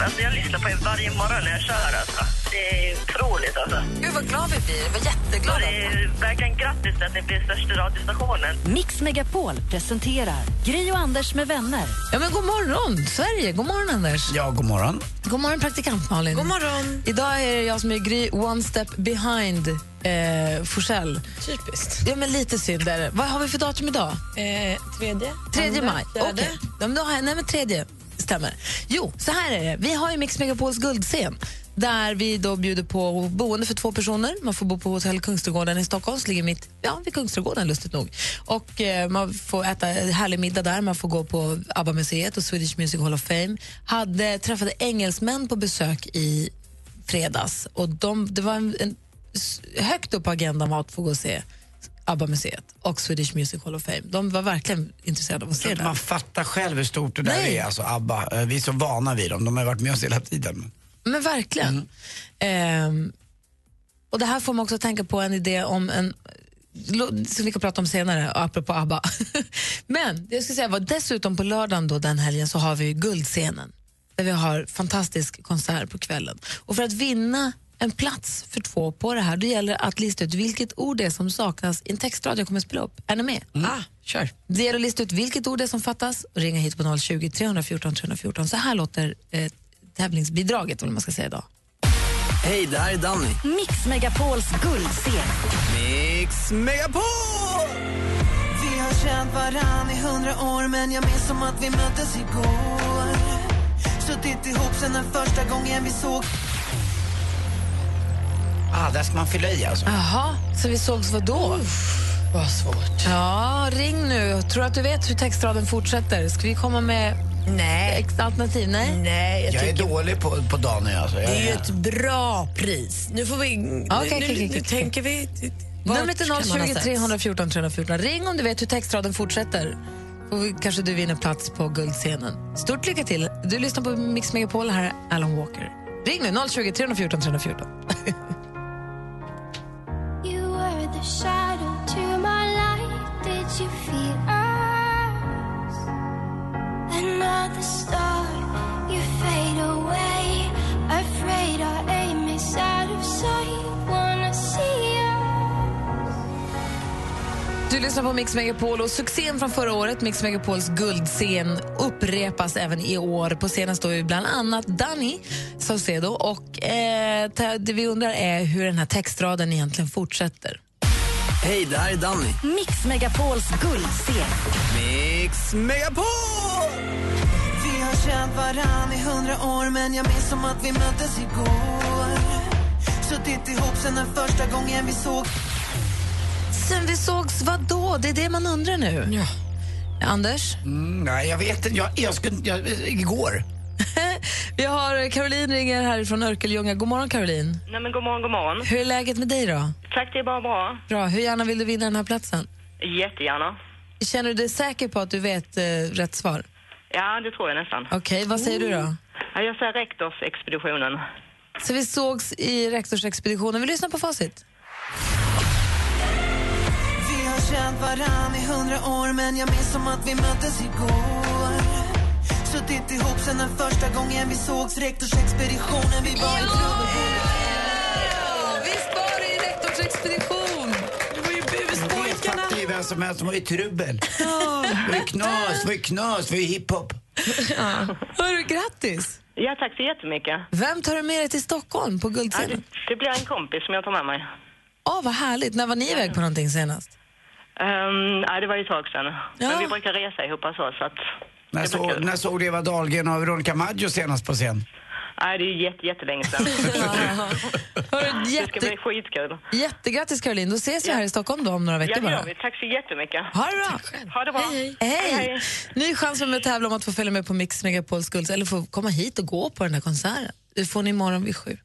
Speaker 16: Alltså, jag lyssnar på er varje morgon när jag kör. Alltså. Det är otroligt. Alltså.
Speaker 4: Gud vad glad vi blir. Vad jätteglada.
Speaker 16: Det är verkligen grattis att ni blir största radiostationen.
Speaker 1: Mix Megapol presenterar Gry och Anders med vänner.
Speaker 11: Ja, men god morgon, Sverige. God morgon, Anders.
Speaker 3: Ja, god morgon.
Speaker 11: God morgon, praktikant Malin.
Speaker 4: God morgon.
Speaker 11: Idag är det jag som är Gry one step behind eh, Forsell.
Speaker 4: Typiskt.
Speaker 11: Ja, men lite synd är det. Vad har vi för datum idag?
Speaker 4: Eh, tredje?
Speaker 11: Tredje
Speaker 4: Andra?
Speaker 11: maj. Okej. Ja, men då har jag, nej, men tredje stämmer. Jo, så här är det. Vi har ju Mix Megapols guldscen där vi då bjuder på boende för två personer. Man får bo på hotell Kungsträdgården i Stockholm, som ligger mitt ja, vid Kungsträdgården lustigt nog. Och eh, man får äta härlig middag där, man får gå på ABBA-museet och Swedish Music Hall of Fame. Hade träffade engelsmän på besök i fredags och de, det var en, en, högt upp på agendan att få gå och se ABBA-museet och Swedish Music Hall of Fame. De var verkligen intresserade av att se det.
Speaker 3: Man fattar själv hur stort det där
Speaker 11: Nej.
Speaker 3: är, alltså ABBA. Eh, Vi är så vana vid dem, de har varit med oss hela tiden.
Speaker 11: Men verkligen. Ehm, och Det här får man också tänka på en idé om en som vi kan prata om senare, apropå ABBA. (laughs) Men jag ska säga var dessutom på lördagen då, den helgen så har vi Guldscenen där vi har fantastisk konsert på kvällen. Och för att vinna en plats för två på det här, då gäller att lista ut vilket ord det är som saknas i en textrad jag kommer att spela upp. Är ni med?
Speaker 4: Ah, kör.
Speaker 11: Det gäller att lista ut vilket ord det är som fattas och ringa hit på 020 314 314. Så här låter eh, tävlingsbidraget, eller man ska säga idag.
Speaker 6: Hej, det här är Danny.
Speaker 1: Mix Megapols guldscen.
Speaker 6: Mix Megapol!
Speaker 15: Vi har känt varann i hundra år men jag minns som att vi möttes igår Suttit ihop sen den första gången vi såg
Speaker 3: Ah, där ska man fylla i alltså.
Speaker 11: Jaha, så vi sågs vad då?
Speaker 4: Vad svårt.
Speaker 11: Ja, ring nu. Tror att du vet hur textraden fortsätter? Ska vi komma med
Speaker 4: Nej.
Speaker 11: alternativ? Nej.
Speaker 4: Nej, jag
Speaker 3: Jag är
Speaker 4: tycker
Speaker 3: dålig på, på Daniel alltså. Jag
Speaker 4: det är ju
Speaker 3: är-
Speaker 4: ett bra pris. Nu får vi... nu,
Speaker 11: Okej, okej,
Speaker 4: nu,
Speaker 11: okej.
Speaker 4: tänker vi... vart
Speaker 11: Numret är 020
Speaker 4: setts?
Speaker 11: 314 314. Ring om du vet hur textraden fortsätter. Får vi, kanske du vinner plats på guldscenen. Stort lycka till. Du lyssnar på Mix Megapol. Här är Alan Walker. Ring nu, 020 314 (laughs)
Speaker 13: Did you feed us? Another star, you fade away. Afraid our aim is out of sight. Wanna see us?
Speaker 11: Du lyssnar på Mix Megapol och succén från förra året, Mix Megapols guldscen, upprepas även i år. På scenen står ju bland annat Danny Saucedo och eh, det vi undrar är hur den här textraden egentligen fortsätter.
Speaker 6: Hej, det här är Danny.
Speaker 1: Mix Megapols guldscen.
Speaker 6: Mix Megapol!
Speaker 15: Vi har känt varann i hundra år men jag minns som att vi möttes igår Suttit ihop sen den första gången vi såg
Speaker 11: Sen vi sågs, vad då? Det är det man undrar nu.
Speaker 4: Ja.
Speaker 11: Anders?
Speaker 3: Mm, nej, jag vet inte. Jag, jag skulle, jag, igår. (laughs)
Speaker 11: Vi har Caroline ringer härifrån Örkelljunga. God morgon Caroline.
Speaker 16: Nej, men god morgon, god morgon.
Speaker 11: Hur är läget med dig då?
Speaker 16: Tack, det är bara bra.
Speaker 11: Bra. Hur gärna vill du vinna den här platsen?
Speaker 16: Jättegärna.
Speaker 11: Känner du dig säker på att du vet eh, rätt svar?
Speaker 16: Ja, det tror jag nästan.
Speaker 11: Okej, vad säger du då?
Speaker 16: Ja, jag säger rektorsexpeditionen.
Speaker 11: Så vi sågs i rektorsexpeditionen. Vi lyssnar på facit.
Speaker 15: Vi har känt varann i hundra år men jag minns som att vi möttes igår Suttit ihop sen den första gången vi sågs Rektorsexpeditionen, vi var i trubbel
Speaker 11: Visst var det i rektorsexpedition?
Speaker 4: Det var ju
Speaker 3: Det
Speaker 4: buspojkarna.
Speaker 3: fattar ju vem som helst som var i trubbel. Det var ju knas, det var ju knas, det var ju hiphop.
Speaker 11: Hörru, grattis!
Speaker 16: Ja, tack så jättemycket.
Speaker 11: Vem tar du med dig till Stockholm på
Speaker 16: Ja, det,
Speaker 11: Guldscenen?
Speaker 16: det blir en kompis som jag tar med mig.
Speaker 11: Åh, vad härligt. När var ni iväg på någonting senast?
Speaker 16: Um, ja, det var ju ett tag sedan.
Speaker 11: Ja.
Speaker 16: Men vi brukar resa ihop så, så att...
Speaker 3: När, så, när såg du Eva Dahlgren och Veronica Maggio senast på scen?
Speaker 16: Nej, det är jätte, jättelänge sedan. (laughs)
Speaker 11: Hörru,
Speaker 16: Det ska
Speaker 11: jätte,
Speaker 16: bli skitkul.
Speaker 11: jättegrattis Caroline. Då ses vi
Speaker 16: Ja.
Speaker 11: här i Stockholm då om några
Speaker 16: Ja,
Speaker 11: veckor
Speaker 16: det gör
Speaker 11: bara.
Speaker 16: vi. Tack så jättemycket.
Speaker 11: Ha det bra!
Speaker 16: Ha det bra.
Speaker 11: Hej!
Speaker 16: hej.
Speaker 11: Ny chans för mig att tävla om att få följa med på Mix Megapols guld eller få komma hit och gå på den här konserten. Det får ni imorgon vid sju.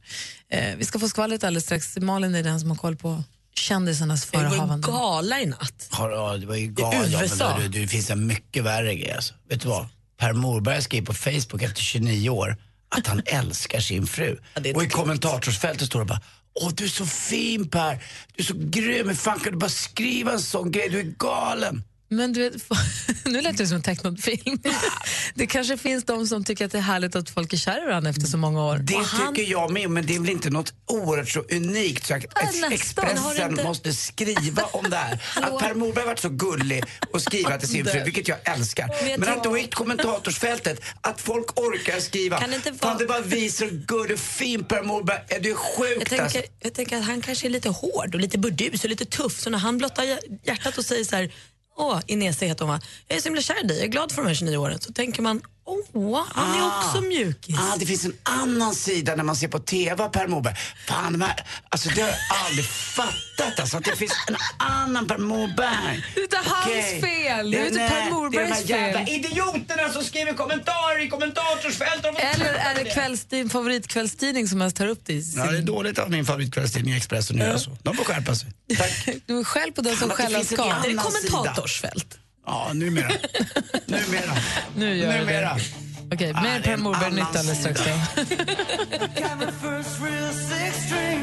Speaker 11: Eh, vi ska få skvallret alldeles strax. Malin är den som har koll på kändisarnas
Speaker 4: Det var
Speaker 11: förehavanden.
Speaker 4: gala i natt.
Speaker 3: Ja, det var ju galet. Ja,
Speaker 4: USA.
Speaker 3: det, det finns en mycket värre grej alltså. Vet du vad? Per Morberg skrev på Facebook efter 29 år att han (laughs) älskar sin fru.
Speaker 4: Ja,
Speaker 3: och i
Speaker 4: inte
Speaker 3: kommentatorsfältet står det bara Åh, du är så fin Per. Du är så grym. Hur fan kan du bara skriva en sån grej? Du är galen.
Speaker 11: Men du vet, (laughs) nu lät det som en tecknad film. (laughs) Det kanske finns de som tycker att det är härligt att folk är kära i varandra efter så många år.
Speaker 3: Det
Speaker 11: han-
Speaker 3: tycker jag med, men det är väl inte något oerhört så unikt så att
Speaker 11: nästan.
Speaker 3: Expressen
Speaker 11: inte-
Speaker 3: måste skriva om det här. (laughs) Att Per Morberg varit så gullig och skriva till sin fru, vilket jag älskar.
Speaker 4: Men
Speaker 3: Men att
Speaker 4: tänker-
Speaker 3: då i kommentarsfältet, att folk orkar skriva.
Speaker 4: Kan det inte
Speaker 3: Fan,
Speaker 4: vara-
Speaker 3: det bara visar hur gullig och fin Per Morberg är. Du är
Speaker 4: Jag
Speaker 3: sjukt alltså.
Speaker 4: tänker, jag tänker att han kanske är lite hård och lite burdus och lite tuff. Så när han blottar hjär- hjärtat och säger så här, åh, Inese heter hon va? Jag är så himla kär i dig, jag är glad för de här 29 åren. Så tänker man, åh, han är också mjukis.
Speaker 3: Ah, det finns en annan sida när man ser på TV av Per Morberg. Fan, de här, alltså det har jag aldrig fattat. Alltså, att det finns en annan Per Morberg.
Speaker 11: Det är inte hans
Speaker 3: Okej.
Speaker 11: fel. Det är inte Per Morbergs
Speaker 3: Det är de här jävla idioterna som skriver kommentarer i kommentatorsfältet.
Speaker 11: Eller är det kvälls, din favoritkvällstidning som helst tar upp det i sin...
Speaker 3: Ja, det är dåligt av min favoritkvällstidning Expressen att göra så. De får skärpa sig. (laughs)
Speaker 11: Du är själv på den som
Speaker 3: det
Speaker 11: skällas ska.
Speaker 4: Är det
Speaker 3: sida.
Speaker 4: kommentatorsfält?
Speaker 3: Ja, numera. numera.
Speaker 11: Nu gör
Speaker 3: numera.
Speaker 11: det. Okej,
Speaker 3: Ah,
Speaker 11: mer Per
Speaker 3: en
Speaker 11: Morberg
Speaker 3: annan
Speaker 11: nytt alldeles strax.
Speaker 3: sida.
Speaker 11: då.
Speaker 15: Got my first real six string.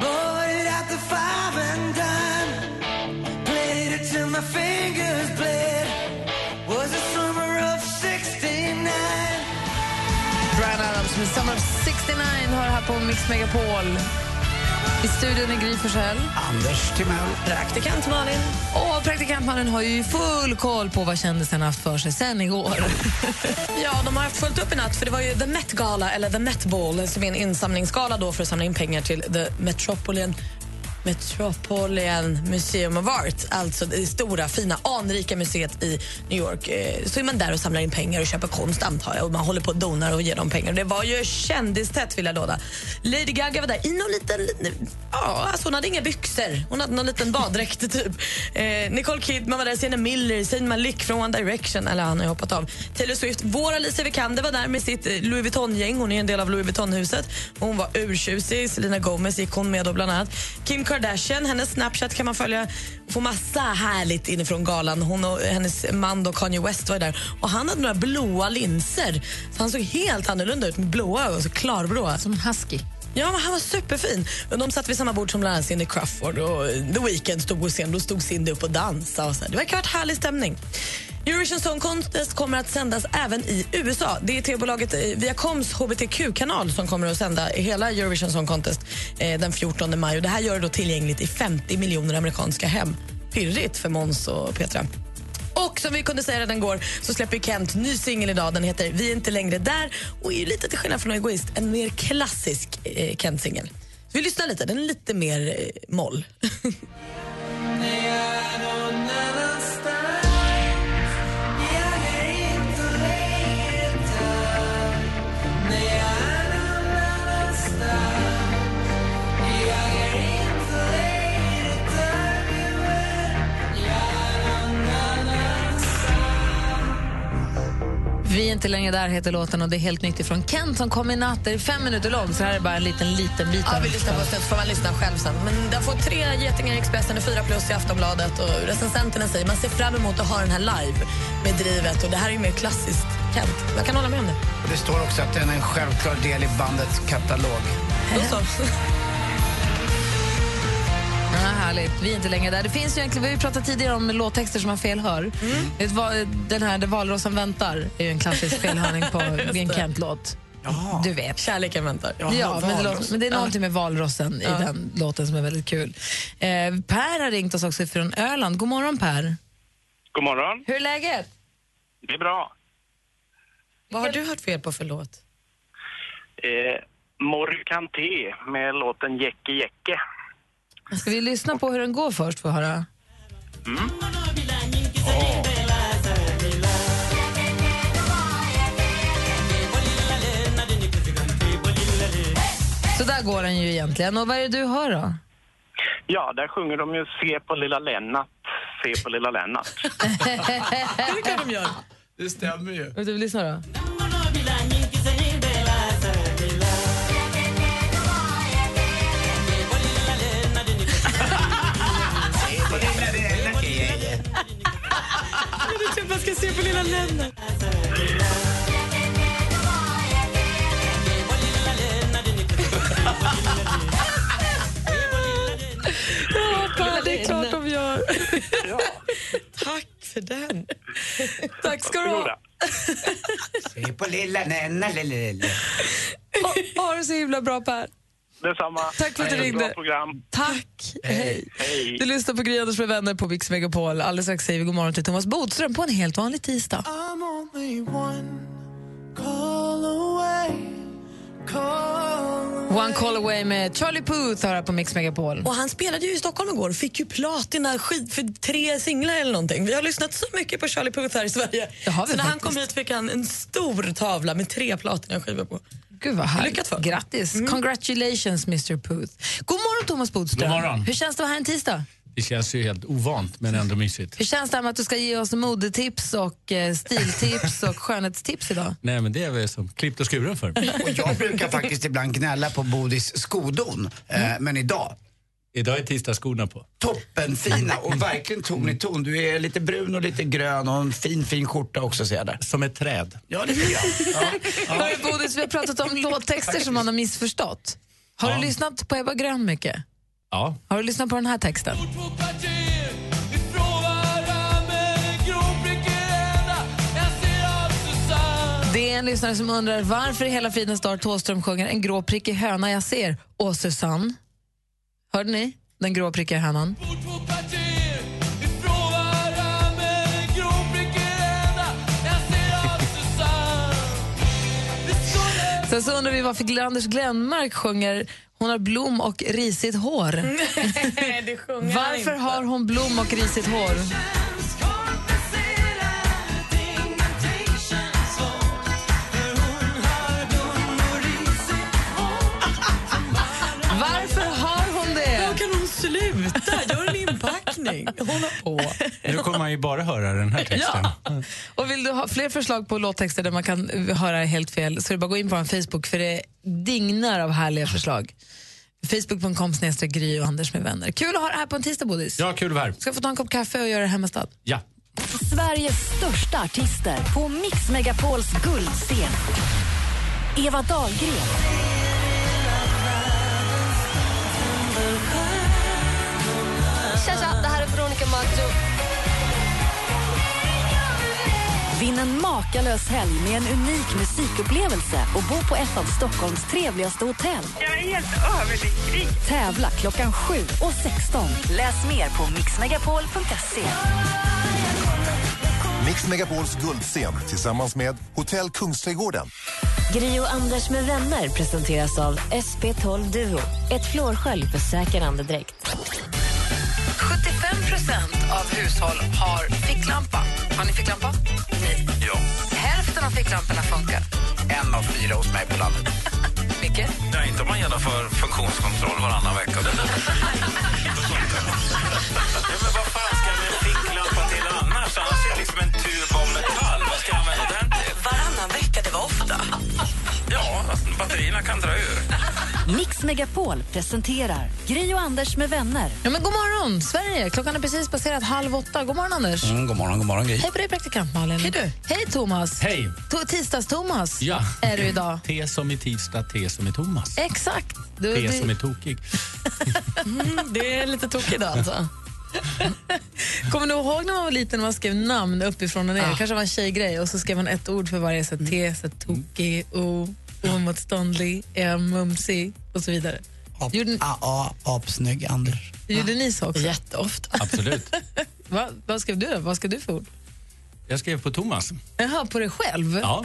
Speaker 15: Bought it at the five and dime. Played it till my fingers bled. Was the summer of 69.
Speaker 11: Brian Adams med Summer of 69 har här på Mix Megapol. I studion är Gry Forssell.
Speaker 3: Anders Timell.
Speaker 4: Praktikant Malin.
Speaker 11: Och praktikantmannen har ju full koll på vad kändisarna haft för sig sen igår. (laughs)
Speaker 4: Ja, de har haft fullt upp i natt för det var ju The Met Gala, eller The Met Ball, som är en insamlingsgala då för att samla in pengar till The Metropolitan Metropolitan Museum of Art, alltså det stora, fina, anrika museet i New York. Eh, så är man där och samlar in pengar och köper konst, antar jag. Och man håller på och donar och ger dem pengar. Det var ju kändistätt, vill jag låda. Lady Gaga var där i någon liten... Ja, alltså hon hade inga byxor. Hon hade någon liten baddräkt, (laughs) typ. Eh, Nicole Kidman var där, Sienna Miller, Zayn Malik från One Direction. Eller han har ju hoppat av. Taylor Swift. Vår Alicia Vikander var där med sitt eh, Louis Vuitton-gäng. Hon är en del av Louis Vuitton-huset. Hon var urtjusig. Selena Gomez gick hon med då bland annat. Kim Kardashian, hennes Snapchat kan man följa. Får massa härligt inifrån galan. Hon och hennes man då Kanye West var där. Och han hade några blåa linser. Så han såg helt annorlunda ut med blåa ögon, så klarblåa.
Speaker 11: Som husky.
Speaker 4: Ja, han var superfin. De satt vid samma bord som bland annat Cindy Crawford och The Weeknd stod på scen. Då stod Cindy upp och dansade. Och så. Det verkar ha varit härlig stämning. Eurovision Song Contest kommer att sändas även i USA. Det är tv-bolaget eh, Viacoms hbtq-kanal som kommer att sända hela Eurovision Song Contest eh, den 14 maj. Och det här gör det då tillgängligt i 50 miljoner amerikanska hem. Pirrigt för Måns och Petra. Och som vi kunde säga redan går så släpper Kent ny singel idag. Den heter Vi är inte längre där och är lite till skillnad från Egoist en mer klassisk eh, Kent-singel. Vi lyssnar lite, den är lite mer eh, moll. (laughs)
Speaker 11: Vi är inte längre där heter låten och det är helt nytt ifrån Kent som kom i natt. Det är fem minuter lång så här är bara en liten, liten bit.
Speaker 4: Ja, vi
Speaker 11: den.
Speaker 4: lyssnar på så får man lyssna själv sen. Men jag får tre getingar i Expressen och fyra plus i Aftonbladet. Och recensenterna säger man ser fram emot att ha den här live med drivet. Och det här är ju mer klassiskt Kent. Jag kan hålla med om det.
Speaker 3: Och det står också att den är en självklar del i bandets katalog.
Speaker 4: Då så.
Speaker 11: Ja, härligt. Vi är inte längre där. Det finns ju egentligen, vi har ju pratat tidigare om låttexter som man felhör. Vad, Den här Där valrossen väntar är ju en klassisk (laughs) felhörning på en
Speaker 4: det.
Speaker 11: Kent-låt. Du vet.
Speaker 4: Kärleken väntar.
Speaker 11: Ja, men, det låter, men det är
Speaker 4: Ja.
Speaker 11: någonting med valrossen
Speaker 4: Ja.
Speaker 11: i den låten som är väldigt kul. Eh, per har ringt oss också från Öland. God morgon Per.
Speaker 7: God morgon.
Speaker 11: Hur är läget?
Speaker 7: Det är bra.
Speaker 4: Vad har du hört fel på för låt?
Speaker 7: Eh, Morkanté med låten Jecke Jecke.
Speaker 11: Ska vi lyssna på hur den går först för att höra? Så där går den ju egentligen. Och vad är det du hör då?
Speaker 7: Ja, där sjunger de ju Se på lilla Lennart, se på lilla Lennart. (laughs)
Speaker 4: Det kan de göra.
Speaker 3: Det stämmer ju.
Speaker 11: Vill du lyssna då?
Speaker 4: Ha,
Speaker 11: ha det så himla bra Per.
Speaker 17: Detsamma.
Speaker 11: Tack för att du
Speaker 17: Hej,
Speaker 11: ringde. Tack. Hej.
Speaker 17: Hej.
Speaker 11: Du lyssnar på Gry Anders med vänner på Mix Megapol. Alldeles strax säger vi god morgon till Thomas Bodström på en helt vanlig tisdag.
Speaker 15: One call away
Speaker 11: med Charlie Puth här på Mix Megapol.
Speaker 4: Och han spelade ju i Stockholm igår och fick ju platina skit för tre singlar eller någonting. Vi har lyssnat så mycket på Charlie Puth här i Sverige.
Speaker 11: Det har vi
Speaker 4: så när han kom hit fick han en stor tavla med tre platinaskivor på.
Speaker 11: Gud vad härligt.
Speaker 4: Lyckat för.
Speaker 11: Grattis. Congratulations Mr Puth. God morgon Thomas Bodström.
Speaker 18: God morgon.
Speaker 11: Hur känns det att vara här en tisdag?
Speaker 18: Det känns ju helt ovant, men ändå mysigt.
Speaker 11: Hur känns det här med att du ska ge oss modetips och eh, stiltips och (laughs) skönhetstips idag?
Speaker 18: Nej, men det är väl som klippt och skuren för. (laughs)
Speaker 3: Och jag brukar faktiskt ibland gnälla på Bodis skodon, eh, men idag
Speaker 18: Idag är tisdagsskorna på.
Speaker 3: toppenfina och (laughs) verkligen ton i ton. Du är lite brun och lite grön och en fin fin skjorta också ser jag där.
Speaker 18: Som ett träd.
Speaker 3: Ja, det tycker jag. Ja.
Speaker 11: Hörru Bodis, vi har pratat om låttexter som man har missförstått. Har
Speaker 18: Ja.
Speaker 11: du lyssnat på Ebba Grön mycket?
Speaker 18: Ja.
Speaker 11: Har du lyssnat på den här texten? Det är en lyssnare som undrar varför i hela fridens dag Thåström sjunger en grå prickig höna jag ser. Och Susanne. Hörde ni? Den grå prickiga hönan. Sen så undrar vi varför Anders Glenmark sjunger hon har blom och risigt hår. (laughs)
Speaker 4: det sjunger han
Speaker 11: Varför
Speaker 4: inte.
Speaker 11: har hon blom och risigt hår? (laughs) Varför har hon det?
Speaker 4: Då kan hon sluta. Inpackning. (laughs) Hålla på.
Speaker 18: Nu kommer man ju bara höra den här texten.
Speaker 11: Ja. Och vill du ha fler förslag på låttexter där man kan höra helt fel så är det bara att gå in på vår Facebook för det dignar av härliga förslag. Facebook.com snedstreck Gry och Anders med vänner. Kul att ha det här på en tisdag, Bodis.
Speaker 18: Ja, kul att vara här.
Speaker 11: Ska få ta en kopp kaffe och göra det hemmastad.
Speaker 18: Ja.
Speaker 1: Sveriges största artister på Mix Megapols guldscen. Eva Dahlgren.
Speaker 19: Tja, tja, det här är Veronica Maggio.
Speaker 1: Vinn en makalös helg med en unik musikupplevelse och bo på ett av Stockholms trevligaste hotell.
Speaker 20: Jag är helt överlycklig.
Speaker 1: Tävla klockan 7 och 16. Läs mer på mixmegapol.se.
Speaker 8: Mix Megapols guldscen tillsammans med Hotell Kungsträdgården.
Speaker 9: Gri och Anders med vänner presenteras av SP12 Duo. Ett flårskölj för säker andedräkt.
Speaker 11: 75% av hushåll har ficklampa. Har ni ficklampa? Nej.
Speaker 18: Ja.
Speaker 11: Hälften av ficklamporna funkar.
Speaker 3: En av fyra hos mig på landet. (laughs)
Speaker 11: Micke?
Speaker 18: Ja, inte om man genomför funktionskontroll varannan vecka. ja, men vad fan ska jag med en ficklampa till annars? Annars är det liksom en tub av metall. Vad ska jag använda den till?
Speaker 4: Varannan vecka, det var ofta.
Speaker 18: Ja, batterierna kan dra ur.
Speaker 1: Mix Megapol presenterar Gry och Anders med vänner.
Speaker 11: Ja, men god morgon, Sverige! Klockan är precis passerat halv åtta. God morgon, Anders.
Speaker 3: Mm, god morgon, god morgon Gry.
Speaker 11: Hej på dig, praktikant Malin.
Speaker 4: Hej du.
Speaker 11: Hej, Thomas.
Speaker 18: Hej.
Speaker 11: Tisdags-Thomas
Speaker 18: Ja.
Speaker 11: är du idag. (laughs)
Speaker 18: T som i tisdag, T som i Thomas.
Speaker 11: Exakt. Du,
Speaker 18: T
Speaker 11: du-
Speaker 18: som är tokig. (laughs)
Speaker 4: Mm, det är lite tokigt idag alltså. (laughs)
Speaker 11: Kommer du ihåg när man var liten och man skrev namn uppifrån och ner?
Speaker 3: Ah.
Speaker 11: kanske var en tjejgrej och så skrev man ett ord för varje. Så T, så tokig, O, oemotståndlig, M, mumsig och så vidare.
Speaker 3: Ap,
Speaker 11: Gjorde,
Speaker 3: a, a, apsnygg Anders.
Speaker 11: gjorde ni så också?
Speaker 4: Jätteofta.
Speaker 18: Absolut. (laughs)
Speaker 11: Va, vad skrev du då? Vad skrev du för ord?
Speaker 18: Jag skrev på Thomas.
Speaker 11: Jaha, på dig själv?
Speaker 18: Ja.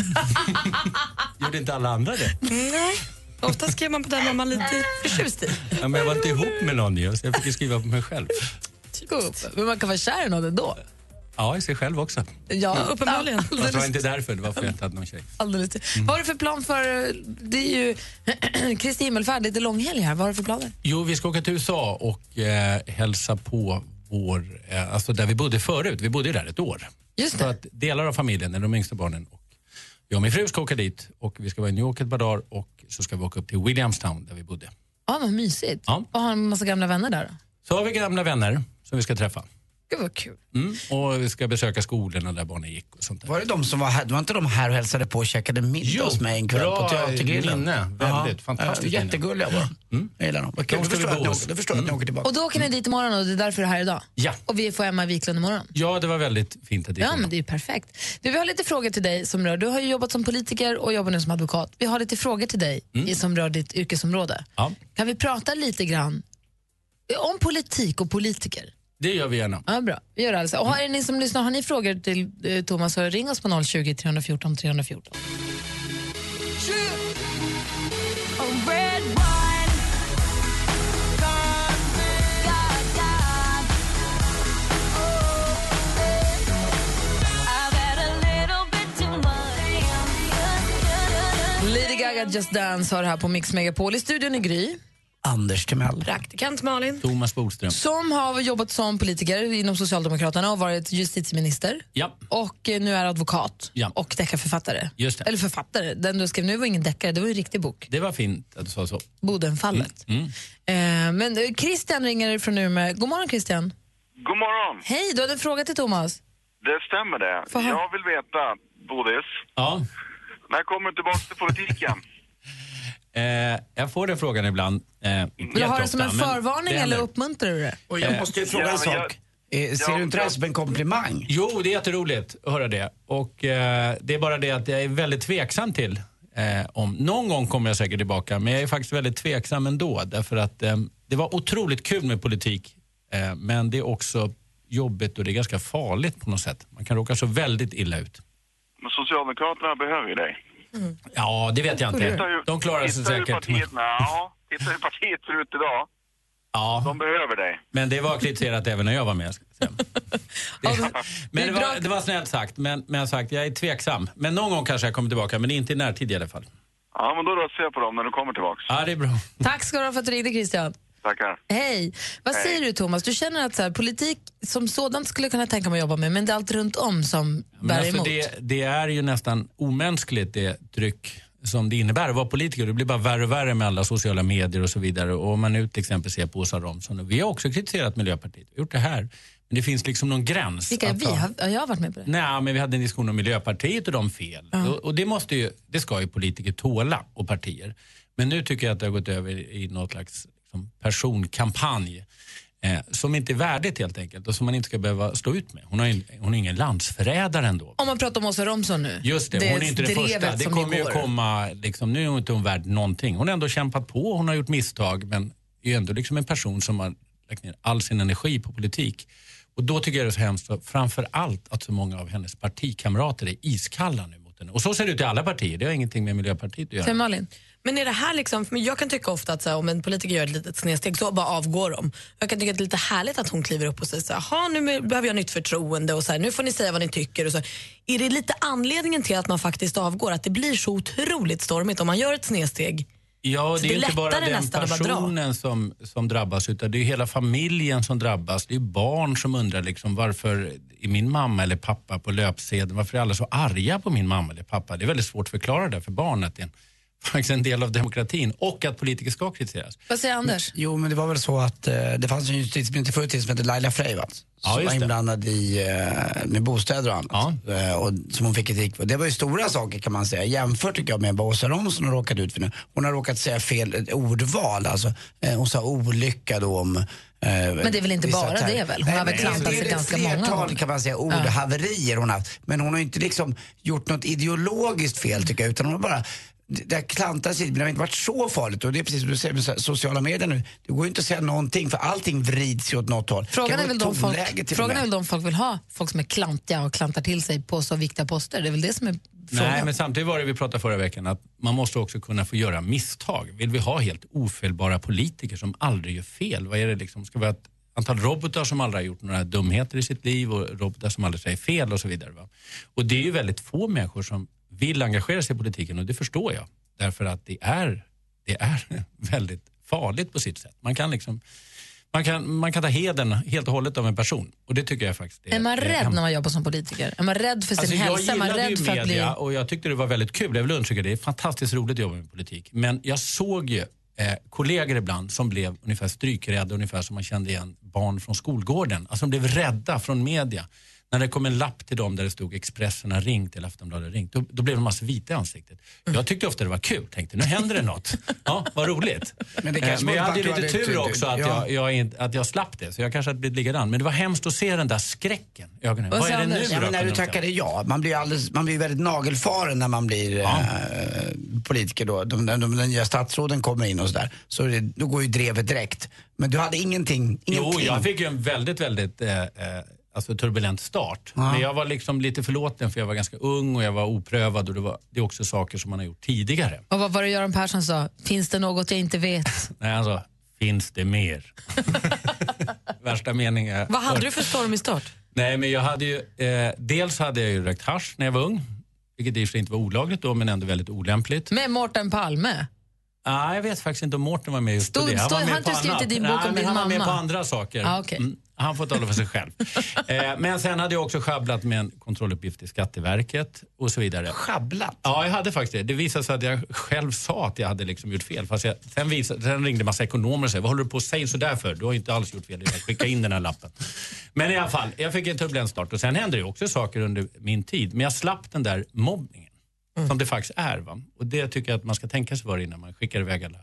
Speaker 18: (laughs) Gjorde inte alla andra det?
Speaker 4: Nej. Ofta skrev man på den man var lite förtjust i.
Speaker 18: Ja, men jag var inte ihop med någon så jag fick skriva på mig själv.
Speaker 11: Men man kan vara kär i någon ändå?
Speaker 18: Ja, i sig själv också.
Speaker 11: Ja,
Speaker 4: uppenbarligen.
Speaker 18: Fast det var
Speaker 11: Alldeles,
Speaker 18: inte därför, det var för att jag inte hade någon tjej.
Speaker 11: alldeles. Vad har du för plan för... Det är ju (clears throat) Kristi himmelfärd, lite långhelg här. Vad har du för planer?
Speaker 18: Jo, vi ska åka till USA och eh, hälsa på vår, eh, alltså där vi bodde förut. Vi bodde ju där ett år.
Speaker 11: Just det.
Speaker 18: att delar av familjen, eller de yngsta barnen, och jag och min fru ska åka dit och vi ska vara i New York ett par dagar och så ska vi åka upp till Williamstown där vi bodde.
Speaker 11: Ja, vad mysigt.
Speaker 18: Ja.
Speaker 11: Och har en massa gamla vänner där då?
Speaker 18: Så har vi gamla vänner som vi ska träffa.
Speaker 11: Gud vad kul.
Speaker 18: Mm. Och vi ska besöka skolorna där barnen gick och sånt där.
Speaker 3: Var det de som var här? Var inte de här och hälsade på och käkade middag
Speaker 18: Jo,
Speaker 3: hos mig en kväll på Teatergrillen?
Speaker 18: minne. Väldigt fantastiskt
Speaker 3: Ja,
Speaker 18: minne.
Speaker 3: jättegulliga var de. Jag gillar dem. Vad kul.
Speaker 18: De
Speaker 3: Då förstår jag att ni- förstår jag att ni åker tillbaka.
Speaker 11: Och då åker ni dit imorgon och det är därför du är här idag?
Speaker 18: Ja.
Speaker 11: Och vi får Emma Wiklund imorgon?
Speaker 18: Ja, det var väldigt fint att det
Speaker 11: Ja, men det är ju perfekt. Du, vi har lite frågor till dig som rör, du har ju jobbat som politiker och jobbar nu som advokat. Vi har lite frågor till dig i- som rör ditt yrkesområde.
Speaker 18: Ja,
Speaker 11: Kan vi prata lite grann om politik och politiker?
Speaker 18: Det gör vi gärna.
Speaker 11: Ja, bra. Vi gör det alltså. Och har ni som lyssnar, har ni frågor till eh, Thomas så ring oss på 020 314 314. Lady Gaga Just Dance har det här på Mix Megapol. I studion i Gry.
Speaker 3: Anders Timell.
Speaker 4: Praktikant Malin.
Speaker 18: Thomas Bodström.
Speaker 11: Som har jobbat som politiker inom Socialdemokraterna och varit justitieminister.
Speaker 18: Ja,
Speaker 11: Och eh, nu är advokat
Speaker 18: Ja.
Speaker 11: och deckarförfattare.
Speaker 18: just det.
Speaker 11: Eller författare. Den du skrev nu var ingen deckare, det var en riktig bok.
Speaker 18: Det var fint att du sa så.
Speaker 11: Bodenfallet.
Speaker 18: Mm.
Speaker 11: Eh, men eh, Christian ringer från Umeå. God morgon Christian.
Speaker 21: God morgon.
Speaker 11: Hej, du hade en fråga till Thomas.
Speaker 21: Det stämmer det.
Speaker 11: Få höra.
Speaker 21: Jag vill veta, Bodis,
Speaker 18: Ja.
Speaker 21: när kommer du tillbaka till politiken? (laughs)
Speaker 18: Eh, jag får den frågan ibland. Eh,
Speaker 11: Vill du ha det som en förvarning eller uppmuntrar du det?
Speaker 3: Och jag måste ju fråga en sak. Eh, Ser du inte det här som en komplimang?
Speaker 18: Jo, det är jätteroligt att höra det. Och eh, det är bara det att jag är väldigt tveksam till eh, om... Någon gång kommer jag säkert tillbaka, men jag är faktiskt väldigt tveksam ändå. Därför att eh, det var otroligt kul med politik, eh, men det är också jobbigt och det är ganska farligt på något sätt. Man kan råka så väldigt illa ut.
Speaker 21: Men Socialdemokraterna behöver ju dig.
Speaker 18: Ja, det vet jag inte. De klarar sig
Speaker 21: titta
Speaker 18: säkert.
Speaker 21: Partiet, ja, titta hur partiet ser ut idag.
Speaker 18: Ja,
Speaker 21: De behöver dig.
Speaker 18: men det var kritiserat även när jag var med. Det, (laughs) men det var, det var snällt sagt, men, men sagt, jag är tveksam. Men någon gång kanske jag kommer tillbaka, men inte i närtid i alla fall.
Speaker 21: Ja, men då röstar jag på dem när du kommer tillbaka.
Speaker 18: Ja, det är bra.
Speaker 11: Tack ska du ha för att du ringde Christian.
Speaker 21: Tackar.
Speaker 11: Hej. Vad
Speaker 21: Hej.
Speaker 11: säger du Thomas? Du känner att så här, politik som sådant skulle jag kunna tänka mig att jobba med, men det är allt runt om som
Speaker 18: Men
Speaker 11: bär
Speaker 18: alltså
Speaker 11: emot.
Speaker 18: det, det är ju nästan omänskligt det tryck som det innebär att vara politiker. Det blir bara värre och värre med alla sociala medier och så vidare. Och om man nu till exempel ser på Åsa Romson. Vi har också kritiserat Miljöpartiet, vi har gjort det här. Men det finns liksom någon gräns.
Speaker 11: Vilka vi
Speaker 18: ha-
Speaker 11: har, ja, jag har varit med på det.
Speaker 18: Nej, men vi hade en diskussion om Miljöpartiet och de fel.
Speaker 11: Ja.
Speaker 18: Och, och det, måste ju, det ska ju politiker tåla och partier. Men nu tycker jag att det har gått över i något slags liksom, personkampanj. Eh, som inte är värdigt helt enkelt och som man inte ska behöva stå ut med. Hon, har hon är ingen landsförrädare ändå.
Speaker 11: Om man pratar om Åsa Romson nu.
Speaker 18: Just det, hon är inte
Speaker 11: drevet
Speaker 18: första. Det kommer ju komma, liksom, nu är inte hon värd någonting. Hon har ändå kämpat på, hon har gjort misstag men är ändå liksom en person som har lagt ner all sin energi på politik. Och då tycker jag det är så hemskt, för framför allt att så många av hennes partikamrater är iskalla nu mot henne. Och så ser det ut i alla partier, det har ingenting med Miljöpartiet att göra.
Speaker 11: Säg Malin.
Speaker 4: Men är det här liksom, men jag kan tycka ofta att så här, om en politiker gör ett litet snedsteg så bara avgår de. Jag kan tycka att det är lite härligt att hon kliver upp och säger så här, "Jaha, nu behöver jag nytt förtroende och så här, nu får ni säga vad ni tycker. Och så. Är det lite anledningen till att man faktiskt avgår, att det blir så otroligt stormigt om man gör ett snedsteg?
Speaker 18: Ja, det är
Speaker 4: det är
Speaker 18: inte bara den
Speaker 4: att bara
Speaker 18: personen som, som drabbas utan det är hela familjen som drabbas. Det är barn som undrar liksom, varför är min mamma eller pappa på löpsedeln? Varför är alla så arga på min mamma eller pappa? Det är väldigt svårt att förklara det för barnet. Det faktiskt en del av demokratin och att politiker ska kritiseras.
Speaker 11: Vad säger Anders?
Speaker 3: Jo, men det var väl så att eh, det fanns en justitieminister tiden som hette Laila Freivalds.
Speaker 18: Ja,
Speaker 3: som var
Speaker 18: det.
Speaker 3: inblandad i, eh, med bostäder och annat. Eh, och som hon fick kritik för. Det var ju stora saker kan man säga. Jämfört tycker jag med vad Åsa Romson har råkat ut för nu. Hon har råkat säga fel ett ordval. Alltså, eh, hon sa olycka då om men
Speaker 11: det är väl inte bara det väl? Hon har väl klantat sig ganska många
Speaker 3: gånger.
Speaker 11: gånger.
Speaker 3: kan man säga,
Speaker 11: Ja.
Speaker 3: ordhaverier hon har haft. Men hon har ju inte liksom gjort något ideologiskt fel tycker jag. Utan hon har bara det har klantat sig, men det har inte varit så farligt. Och det är precis som du säger med sociala medier nu. Det går ju inte att säga någonting för allting vrids ju åt något håll.
Speaker 11: Frågan är, väl de folk, frågan är väl de folk vill ha, folk som är klantiga och klantar till sig på så viktiga poster. Det är väl det som är frågan.
Speaker 18: Nej, men samtidigt var det vi pratade förra veckan att man måste också kunna få göra misstag. Vill vi ha helt ofelbara politiker som aldrig gör fel? Vad är det liksom? Ska vi ha ett antal robotar som aldrig har gjort några dumheter i sitt liv och robotar som aldrig säger fel och så vidare. Va? Och det är ju väldigt få människor som vill engagera sig i politiken och det förstår jag. Därför att det är, det är (laughs) väldigt farligt på sitt sätt. Man kan liksom man kan, man kan ta heden helt och hållet av en person och det tycker jag faktiskt
Speaker 11: Är man rädd
Speaker 18: hemskt.
Speaker 11: när man jobbar som politiker? Är man rädd för sin
Speaker 18: Alltså, jag
Speaker 11: hälsa? Är man
Speaker 18: gillade
Speaker 11: rädd för att bli...
Speaker 18: och jag tyckte det var väldigt kul. Jag vill undersöka det. är fantastiskt roligt att jobba med politik. Men jag såg ju eh, kollegor ibland som blev ungefär strykrädda, ungefär som man kände igen barn från skolgården. Alltså de blev rädda från media. När det kom en lapp till dem där det stod Expressen har ringt eller Aftonbladet har ringt, då, då blev de massa vita i ansiktet. Jag tyckte ofta det var kul, tänkte nu händer det något. Ja, vad roligt.
Speaker 3: Men det
Speaker 18: Eh,
Speaker 3: kanske
Speaker 18: men jag hade lite tur också att,
Speaker 3: Ja.
Speaker 18: jag, jag, att jag slapp det, så jag kanske hade blivit likadan. Men det var hemskt att se den där skräcken i ögonen. Vad, är det nu
Speaker 3: ja, När du tackade ja, man blir, alldeles, man blir väldigt nagelfaren när man blir eh, politiker då. De, de, de, de nya statsråden kommer in och sådär. Så det, då går ju drevet direkt. Men du hade ingenting,
Speaker 18: Jo,
Speaker 3: ingenting.
Speaker 18: jag fick ju en väldigt, väldigt eh, eh, alltså turbulent start. Men jag var liksom lite förlåten för jag var ganska ung och jag var oprövad och det, var, det är också saker som man har gjort tidigare.
Speaker 11: Och vad var det Göran Persson sa? Finns det något jag inte vet? (laughs)
Speaker 18: Nej, alltså, finns det mer? (laughs) Värsta meningen.
Speaker 4: Vad hade du för stormig start?
Speaker 18: Nej, men jag hade ju, eh, dels hade jag ju rökt hasch när jag var ung. Vilket i och för sig inte var olagligt då, men ändå väldigt olämpligt.
Speaker 11: Med Mårten Palme?
Speaker 18: Ah, jag vet faktiskt inte om Mårten var med just på
Speaker 11: Stod-
Speaker 18: det. Han
Speaker 11: stod-
Speaker 18: var med
Speaker 11: inte
Speaker 18: på annat.
Speaker 11: i din bok
Speaker 18: Nej,
Speaker 11: om
Speaker 18: men
Speaker 11: din
Speaker 18: Han var med på andra saker.
Speaker 11: Ah, okej.
Speaker 18: Mm, han får tala för sig själv. (laughs) eh, men sen hade jag också sjabblat med en kontrolluppgift i Skatteverket och så vidare.
Speaker 3: Sjabblat?
Speaker 18: Ja, jag hade faktiskt det. Det visade sig att jag själv sa att jag hade liksom gjort fel. Fast jag, sen, visade, sen ringde massa ekonomer och sa, vad håller du på att säga sådär för? Du har inte alls gjort fel, har skicka in den här lappen. Men i alla fall, jag fick en turbulent start och sen hände det också saker under min tid. Men jag slapp den där mobbningen. Som det faktiskt är. Va? Och det tycker jag att man ska tänka sig för innan man skickar iväg alla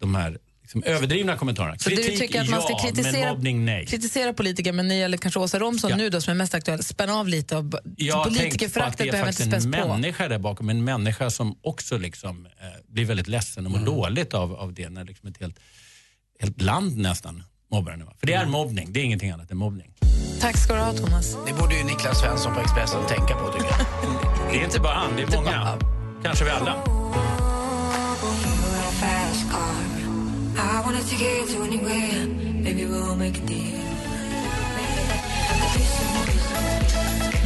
Speaker 18: de här liksom, överdrivna kommentarerna.
Speaker 11: Så du tycker att man ska
Speaker 18: ja,
Speaker 11: kritisera,
Speaker 18: mobbning nej.
Speaker 11: kritisera politiker, men när det gäller kanske Åsa Romson nu då som är mest aktuell, spänna av lite och b-
Speaker 18: Jag tänkte på att
Speaker 11: politikerföraktet
Speaker 18: det är
Speaker 11: behöver inte
Speaker 18: faktiskt
Speaker 11: späs
Speaker 18: en människa där bakom. En människa som också liksom, eh, blir väldigt ledsen och mår dåligt av, av det när liksom ett helt, helt land nästan mobbar henne. För det är mobbning, det är ingenting annat än mobbning.
Speaker 11: Tack ska du ha Thomas.
Speaker 3: Det borde ju Niklas Svensson på Expressen tänka på tycker jag. (laughs)
Speaker 18: Det är inte bara han, det är många. Kanske vi alla.
Speaker 15: I wanna take it to anywhere. Maybe we'll make a deal.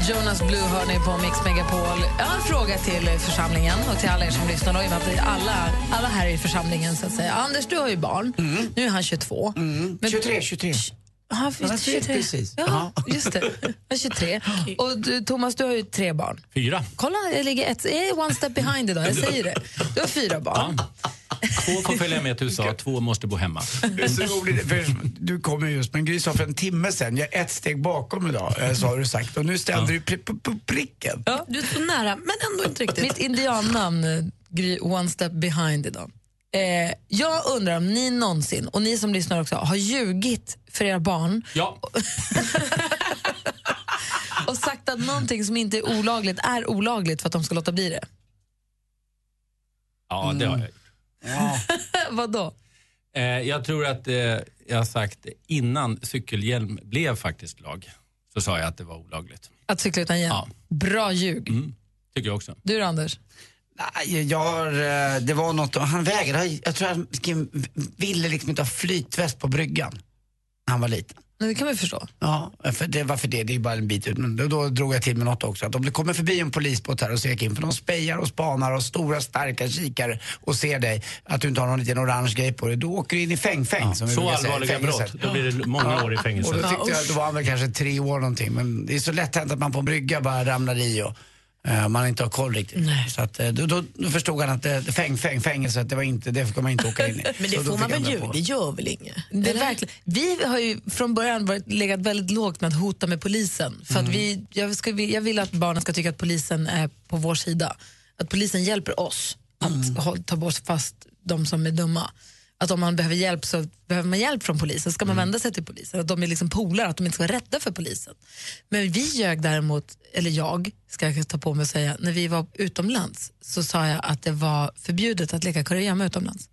Speaker 11: Jonas Blue hör ni på Mix Megapol. Jag har en fråga till församlingen och till alla er som lyssnar. Och i är alla, alla här i församlingen. Så att säga. Anders, du har ju barn. Nu är han 22. Men-
Speaker 3: 23, 23.
Speaker 11: Ja,
Speaker 3: Ja,
Speaker 11: visst, 23.
Speaker 3: precis.
Speaker 11: Ja, just det. Han är 23. Och du, Thomas, du har ju tre barn.
Speaker 18: Fyra.
Speaker 11: Kolla, jag ligger ett, jag är one step behind idag. Jag (laughs) säger det. Du har fyra barn.
Speaker 18: Två får följa med till USA, två måste bo hemma.
Speaker 3: Det är så roligt, för du kom ju just med en Gry sa för en timme sen, jag är ett steg bakom idag, eh, så har du sagt. Och nu ställde du pri- på, på pricken.
Speaker 11: Ja.
Speaker 4: Du är så nära, men ändå inte riktigt.
Speaker 11: Mitt indiannamn, eh, Gry One Step Behind idag. Eh, jag undrar om ni någonsin, och ni som lyssnar också, har ljugit för era barn
Speaker 18: Ja. (laughs)
Speaker 11: och sagt att någonting som inte är olagligt är olagligt för att de ska låta bli det.
Speaker 18: Ja, det har jag. (laughs)
Speaker 11: Vad då?
Speaker 18: Eh, jag tror att eh, jag har sagt innan cykelhjälm blev faktiskt lag, så sa jag att det var olagligt.
Speaker 11: Att cykla utan hjälm?
Speaker 18: Ja.
Speaker 11: Bra ljug.
Speaker 18: Mm, tycker jag också.
Speaker 11: Du då, Anders?
Speaker 3: Nej, jag har, eh, det var något, han vägrade, jag tror han ville liksom inte ha flytväst på bryggan. Han var liten.
Speaker 11: Nej, det kan man förstå.
Speaker 3: Ja, för det, varför det? Det är bara en bit ut. Men då, då drog jag till med något också. Att om det kommer förbi en polisbåt här och ser in, för de spejar och spanar och stora starka kikare och ser dig, att du inte har någon liten orange grej på dig, då åker du in i fäng-fäng. som vi
Speaker 18: Så allvarliga brott, då blir det många år i fängelse.
Speaker 3: Och då tyckte
Speaker 18: Ja,
Speaker 3: jag, då var han väl kanske tre år någonting. Men det är så lätt hänt att man på en brygga bara ramlar i och man inte har koll riktigt. Så att, eh, då, då, då förstod han att det, fäng, fäng, fängelset, det, var inte, det får man inte åka in i. (laughs)
Speaker 4: Men
Speaker 3: Så
Speaker 4: det
Speaker 3: då
Speaker 4: får man väl ljuga? Det gör väl inget?
Speaker 11: Det är verkligen, vi har ju från början varit, legat väldigt lågt med att hota med polisen. För att vi, jag, ska, jag vill att barnen ska tycka att polisen är på vår sida. Att polisen hjälper oss att håll, ta bort fast de som är dumma. Att om man behöver hjälp så behöver man hjälp från polisen. ska man vända sig till polisen. Att de är liksom polare, att de inte ska vara rädda för polisen. Men vi ljög däremot, eller jag ska jag ta på mig och säga, när vi var utomlands så sa jag att det var förbjudet att leka kurragömma utomlands.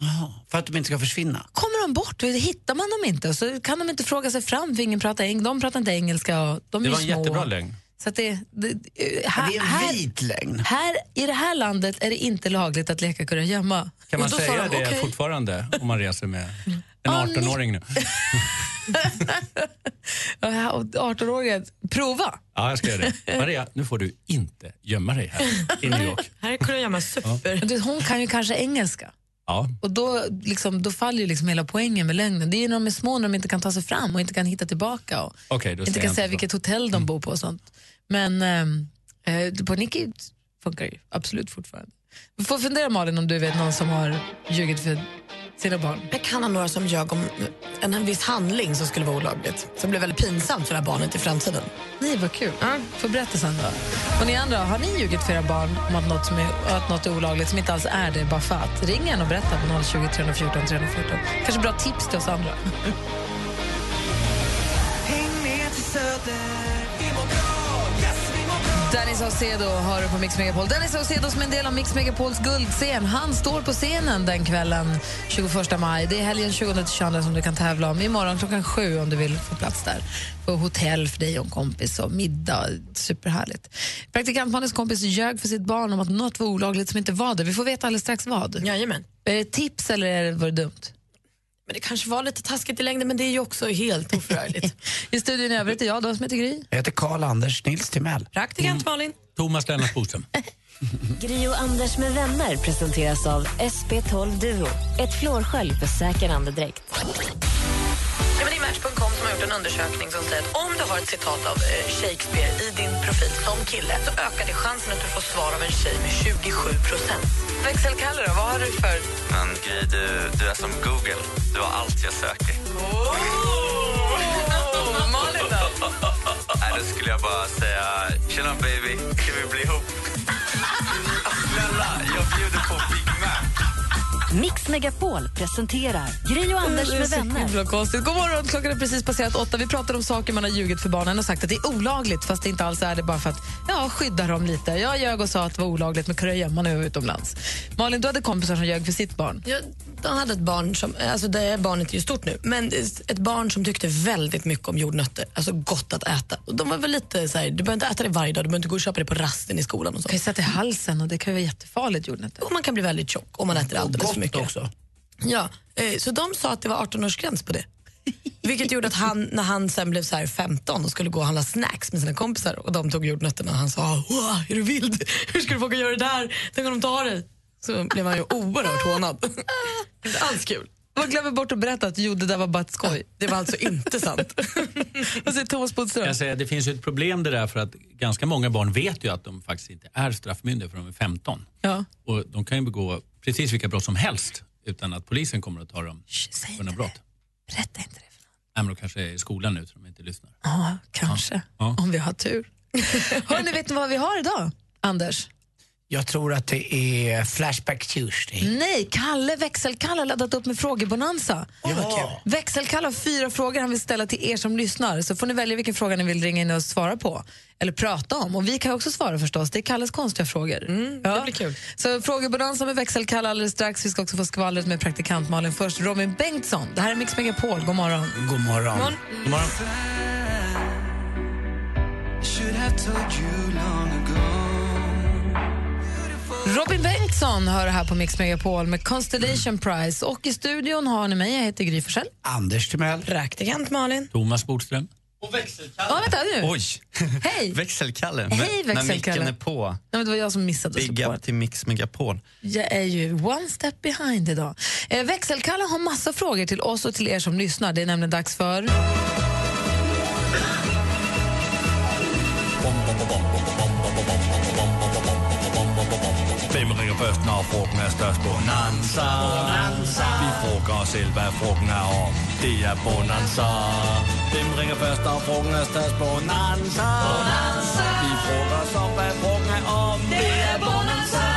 Speaker 3: Jaha, för att de inte ska försvinna.
Speaker 11: Kommer de bort, hittar man dem inte så kan de inte fråga sig fram för ingen pratar eng- de pratar inte engelska och de
Speaker 18: Det var en
Speaker 11: små.
Speaker 18: jättebra lögn.
Speaker 11: Så att det, det, eh, här,
Speaker 3: det är en vit lögn.
Speaker 11: här, I det här landet är det inte lagligt att leka kurragömma.
Speaker 18: Kan man säga
Speaker 11: de,
Speaker 18: det
Speaker 11: "Okej."
Speaker 18: fortfarande om man reser med en
Speaker 11: Ja, ni-
Speaker 18: 18-åring nu? (laughs)
Speaker 11: Ja, och 18-åringen, prova!
Speaker 18: Ja, jag ska göra det. Maria, nu får du inte gömma dig här i New York. (laughs)
Speaker 4: Här är kurragömma super.
Speaker 11: Du, Hon kan ju kanske engelska.
Speaker 18: Ja.
Speaker 11: Och då, liksom, då faller ju liksom hela poängen med lögnen. Det är ju när de är små när de inte kan ta sig fram och inte kan hitta tillbaka. Och
Speaker 18: då
Speaker 11: inte kan säga vilket hotell
Speaker 18: Mm.
Speaker 11: de bor på och sånt. Men ehm, eh, på Nicky funkar det ju absolut fortfarande. Du får fundera Malin om du vet någon som har ljugit för sina barn.
Speaker 4: Jag kan ha några som ljög om en, en viss handling som skulle vara olagligt. Som blev väldigt pinsamt för det här barnet i framtiden.
Speaker 11: Nej, vad kul. Får berätta sen då. Och ni andra, har ni ljugit för era barn om att något, som är, att något är olagligt som inte alls är det, bara för att? Ring igen och berätta på 020 314 314. Kanske bra tips till oss andra.
Speaker 15: Häng med till Söder,
Speaker 11: Danny Saucedo har du på Mix Megapol. Danny Saucedo som är en del av Mix Megapols guldscen. Han står på scenen den kvällen 21 maj. Det är helgen 20-22 som du kan tävla om. Imorgon klockan sju om du vill få plats där. På hotell för dig och en kompis och middag. Superhärligt. Praktikant Malins kompis ljög för sitt barn om att något var olagligt som inte var det. Vi får veta alldeles strax vad.
Speaker 4: Jajamän.
Speaker 11: Är det tips eller är det, var det dumt?
Speaker 4: Men det kanske var lite taskigt i längden, men det är ju också helt oförargligt. (laughs)
Speaker 11: I studion i övrigt är jag då som heter Gry.
Speaker 3: Jag heter Karl-Anders Nils Timell.
Speaker 4: Praktikant Malin.
Speaker 18: Thomas Lennart Bodström. (laughs)
Speaker 9: Gri och Anders med vänner presenteras av SP12 Duo. Ett flårskölj för säker andedräkt.
Speaker 4: Ja, men det är Match.com som har gjort en undersökning som säger att om du har ett citat av eh, Shakespeare i din profil som kille så ökar det chansen att du får svar av en tjej med 27 procent. Växelkalle då, vad har du för...
Speaker 22: Men Gry, du, du är som Google. Du har allt jag söker. (laughs)
Speaker 4: Malin då?
Speaker 22: Nej, då skulle jag bara säga, tjena baby, ska vi bli ihop? (laughs) Snälla, jag bjuder på.
Speaker 1: Mix Megapol presenterar Gri och Anders
Speaker 11: Det är
Speaker 1: med
Speaker 11: så
Speaker 1: vänner.
Speaker 11: himla konstigt. God morgon, klockan är precis passerat åtta. Vi pratar om saker man har ljugit för barnen och sagt att det är olagligt fast det inte alls är det bara för att ja, skydda dem lite. Jag ljög och sa att det var olagligt med kurragömma när jag var utomlands. Malin, du hade kompisar som ljög för sitt barn.
Speaker 4: Ja, de hade ett barn som, alltså det barnet är ju stort nu, men ett barn som tyckte väldigt mycket om jordnötter, alltså gott att äta. Och de var väl lite så här, du behöver inte äta det varje dag, du behöver inte gå och köpa det på rasten i skolan och så.
Speaker 11: kan ju sätta i halsen och det kan ju vara jättefarligt jordnötter.
Speaker 4: Och man kan bli väldigt tjock om man äter det alldeles mycket.
Speaker 3: också.
Speaker 4: Ja, eh, så de sa att det var 18-årsgräns på det. Vilket gjorde att han, när han sen blev så här 15 och skulle gå och handla snacks med sina kompisar och de tog jordnötterna och han sa Wow, är du vild? Hur ska du våga göra det där? Tänk om de tar dig? Så blev han ju oerhört hånad. inte alls kul.
Speaker 11: Man glömmer bort att berätta att jo, det där var bara ett skoj.
Speaker 4: Det var alltså inte sant. (laughs)
Speaker 11: Vad säger Thomas Bodström?
Speaker 18: Jag säger, det finns ju ett problem det där för att ganska många barn vet ju att de faktiskt inte är straffmyndiga för de är 15.
Speaker 11: Ja.
Speaker 18: Och de kan ju begå precis vilka brott som helst utan att polisen kommer att ta dem för några brott.
Speaker 11: Berätta inte det.
Speaker 18: Nej, men de kanske är i skolan nu så de inte lyssnar.
Speaker 11: Ja, kanske.
Speaker 18: Ja.
Speaker 11: Om vi har tur. (laughs) Hörni, vet ni vad vi har idag, Anders?
Speaker 3: Jag tror att det är Flashback Tuesday.
Speaker 11: Nej, Kalle Växelkalle har laddat upp med frågebonanza.
Speaker 3: Ja.
Speaker 11: Växelkalle har fyra frågor han vill ställa till er som lyssnar. Så får ni välja vilken fråga ni vill ringa in och svara på. Eller prata om. Och vi kan också svara förstås. Det är Kalles konstiga frågor.
Speaker 4: det blir kul.
Speaker 11: Så frågebonanza med Växelkalle alldeles strax. Vi ska också få skvallret med praktikant Malin först. Robin Bengtsson. Det här är Mix Megapol. God morgon.
Speaker 3: God morgon.
Speaker 18: God morgon.
Speaker 15: Should have
Speaker 11: Robin Bengtsson hör här på Mix Megapol med Constellation Prize. Och i studion har ni mig, jag heter Gry Forssell.
Speaker 3: Anders Timell.
Speaker 4: Praktikant Malin.
Speaker 18: Thomas Bodström.
Speaker 22: Och växelkalle.
Speaker 11: Ja, vänta nu.
Speaker 22: Oj!
Speaker 11: Hej! (laughs)
Speaker 22: Växelkalle.
Speaker 11: Hej,
Speaker 22: När
Speaker 11: Växelkalle.
Speaker 22: micken är på.
Speaker 11: Nej, men det var jag som missade
Speaker 22: Big up till Mix Megapol.
Speaker 11: Jag är ju one step behind idag. Eh, Växelkalle har massa frågor till oss och till er som lyssnar. Det är nämligen dags för...
Speaker 23: Ringer først, når frugten er størst? Bonanza. Bonanza. Vi frågar os selv, hvad frugten er om. Det er Bonanza. Hvem ringer først, når frugten er størst? Bonanza. Bonanza. Vi frågar os om, hvad frugten er om. Det er Bonanza.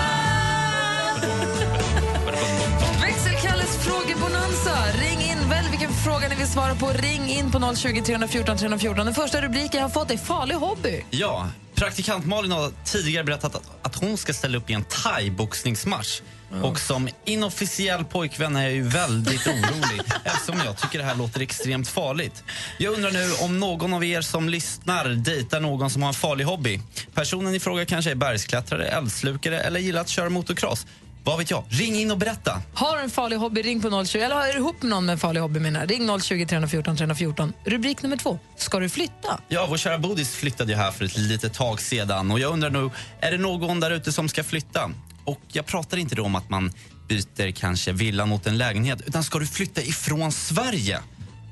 Speaker 11: Frågebonanza. Ring in, välj vilken fråga ni vill svara på. Ring in på 020 314 314. Den första rubriken jag har fått är farlig hobby.
Speaker 22: Ja, praktikant Malin har tidigare berättat att, att hon ska ställa upp i en thai-boxningsmatch. Och som inofficiell pojkvän är jag ju väldigt orolig (laughs) eftersom jag tycker det här låter extremt farligt. Jag undrar nu om någon av er som lyssnar dejtar någon som har en farlig hobby. Personen i fråga kanske är bergsklättrare, eldslukare eller gillar att köra motocross. Vad vet jag? Ring in och berätta.
Speaker 11: Har du en farlig hobby, ring på 020. Eller är du ihop med någon med en farlig hobby menar. Ring 020 314 314. Rubrik nummer två. Ska du flytta?
Speaker 22: Ja, vår kära Bodis flyttade ju här för ett litet tag sedan och jag undrar nu, är det någon där ute som ska flytta? Och jag pratar inte då om att man byter kanske villa mot en lägenhet, utan ska du flytta ifrån Sverige?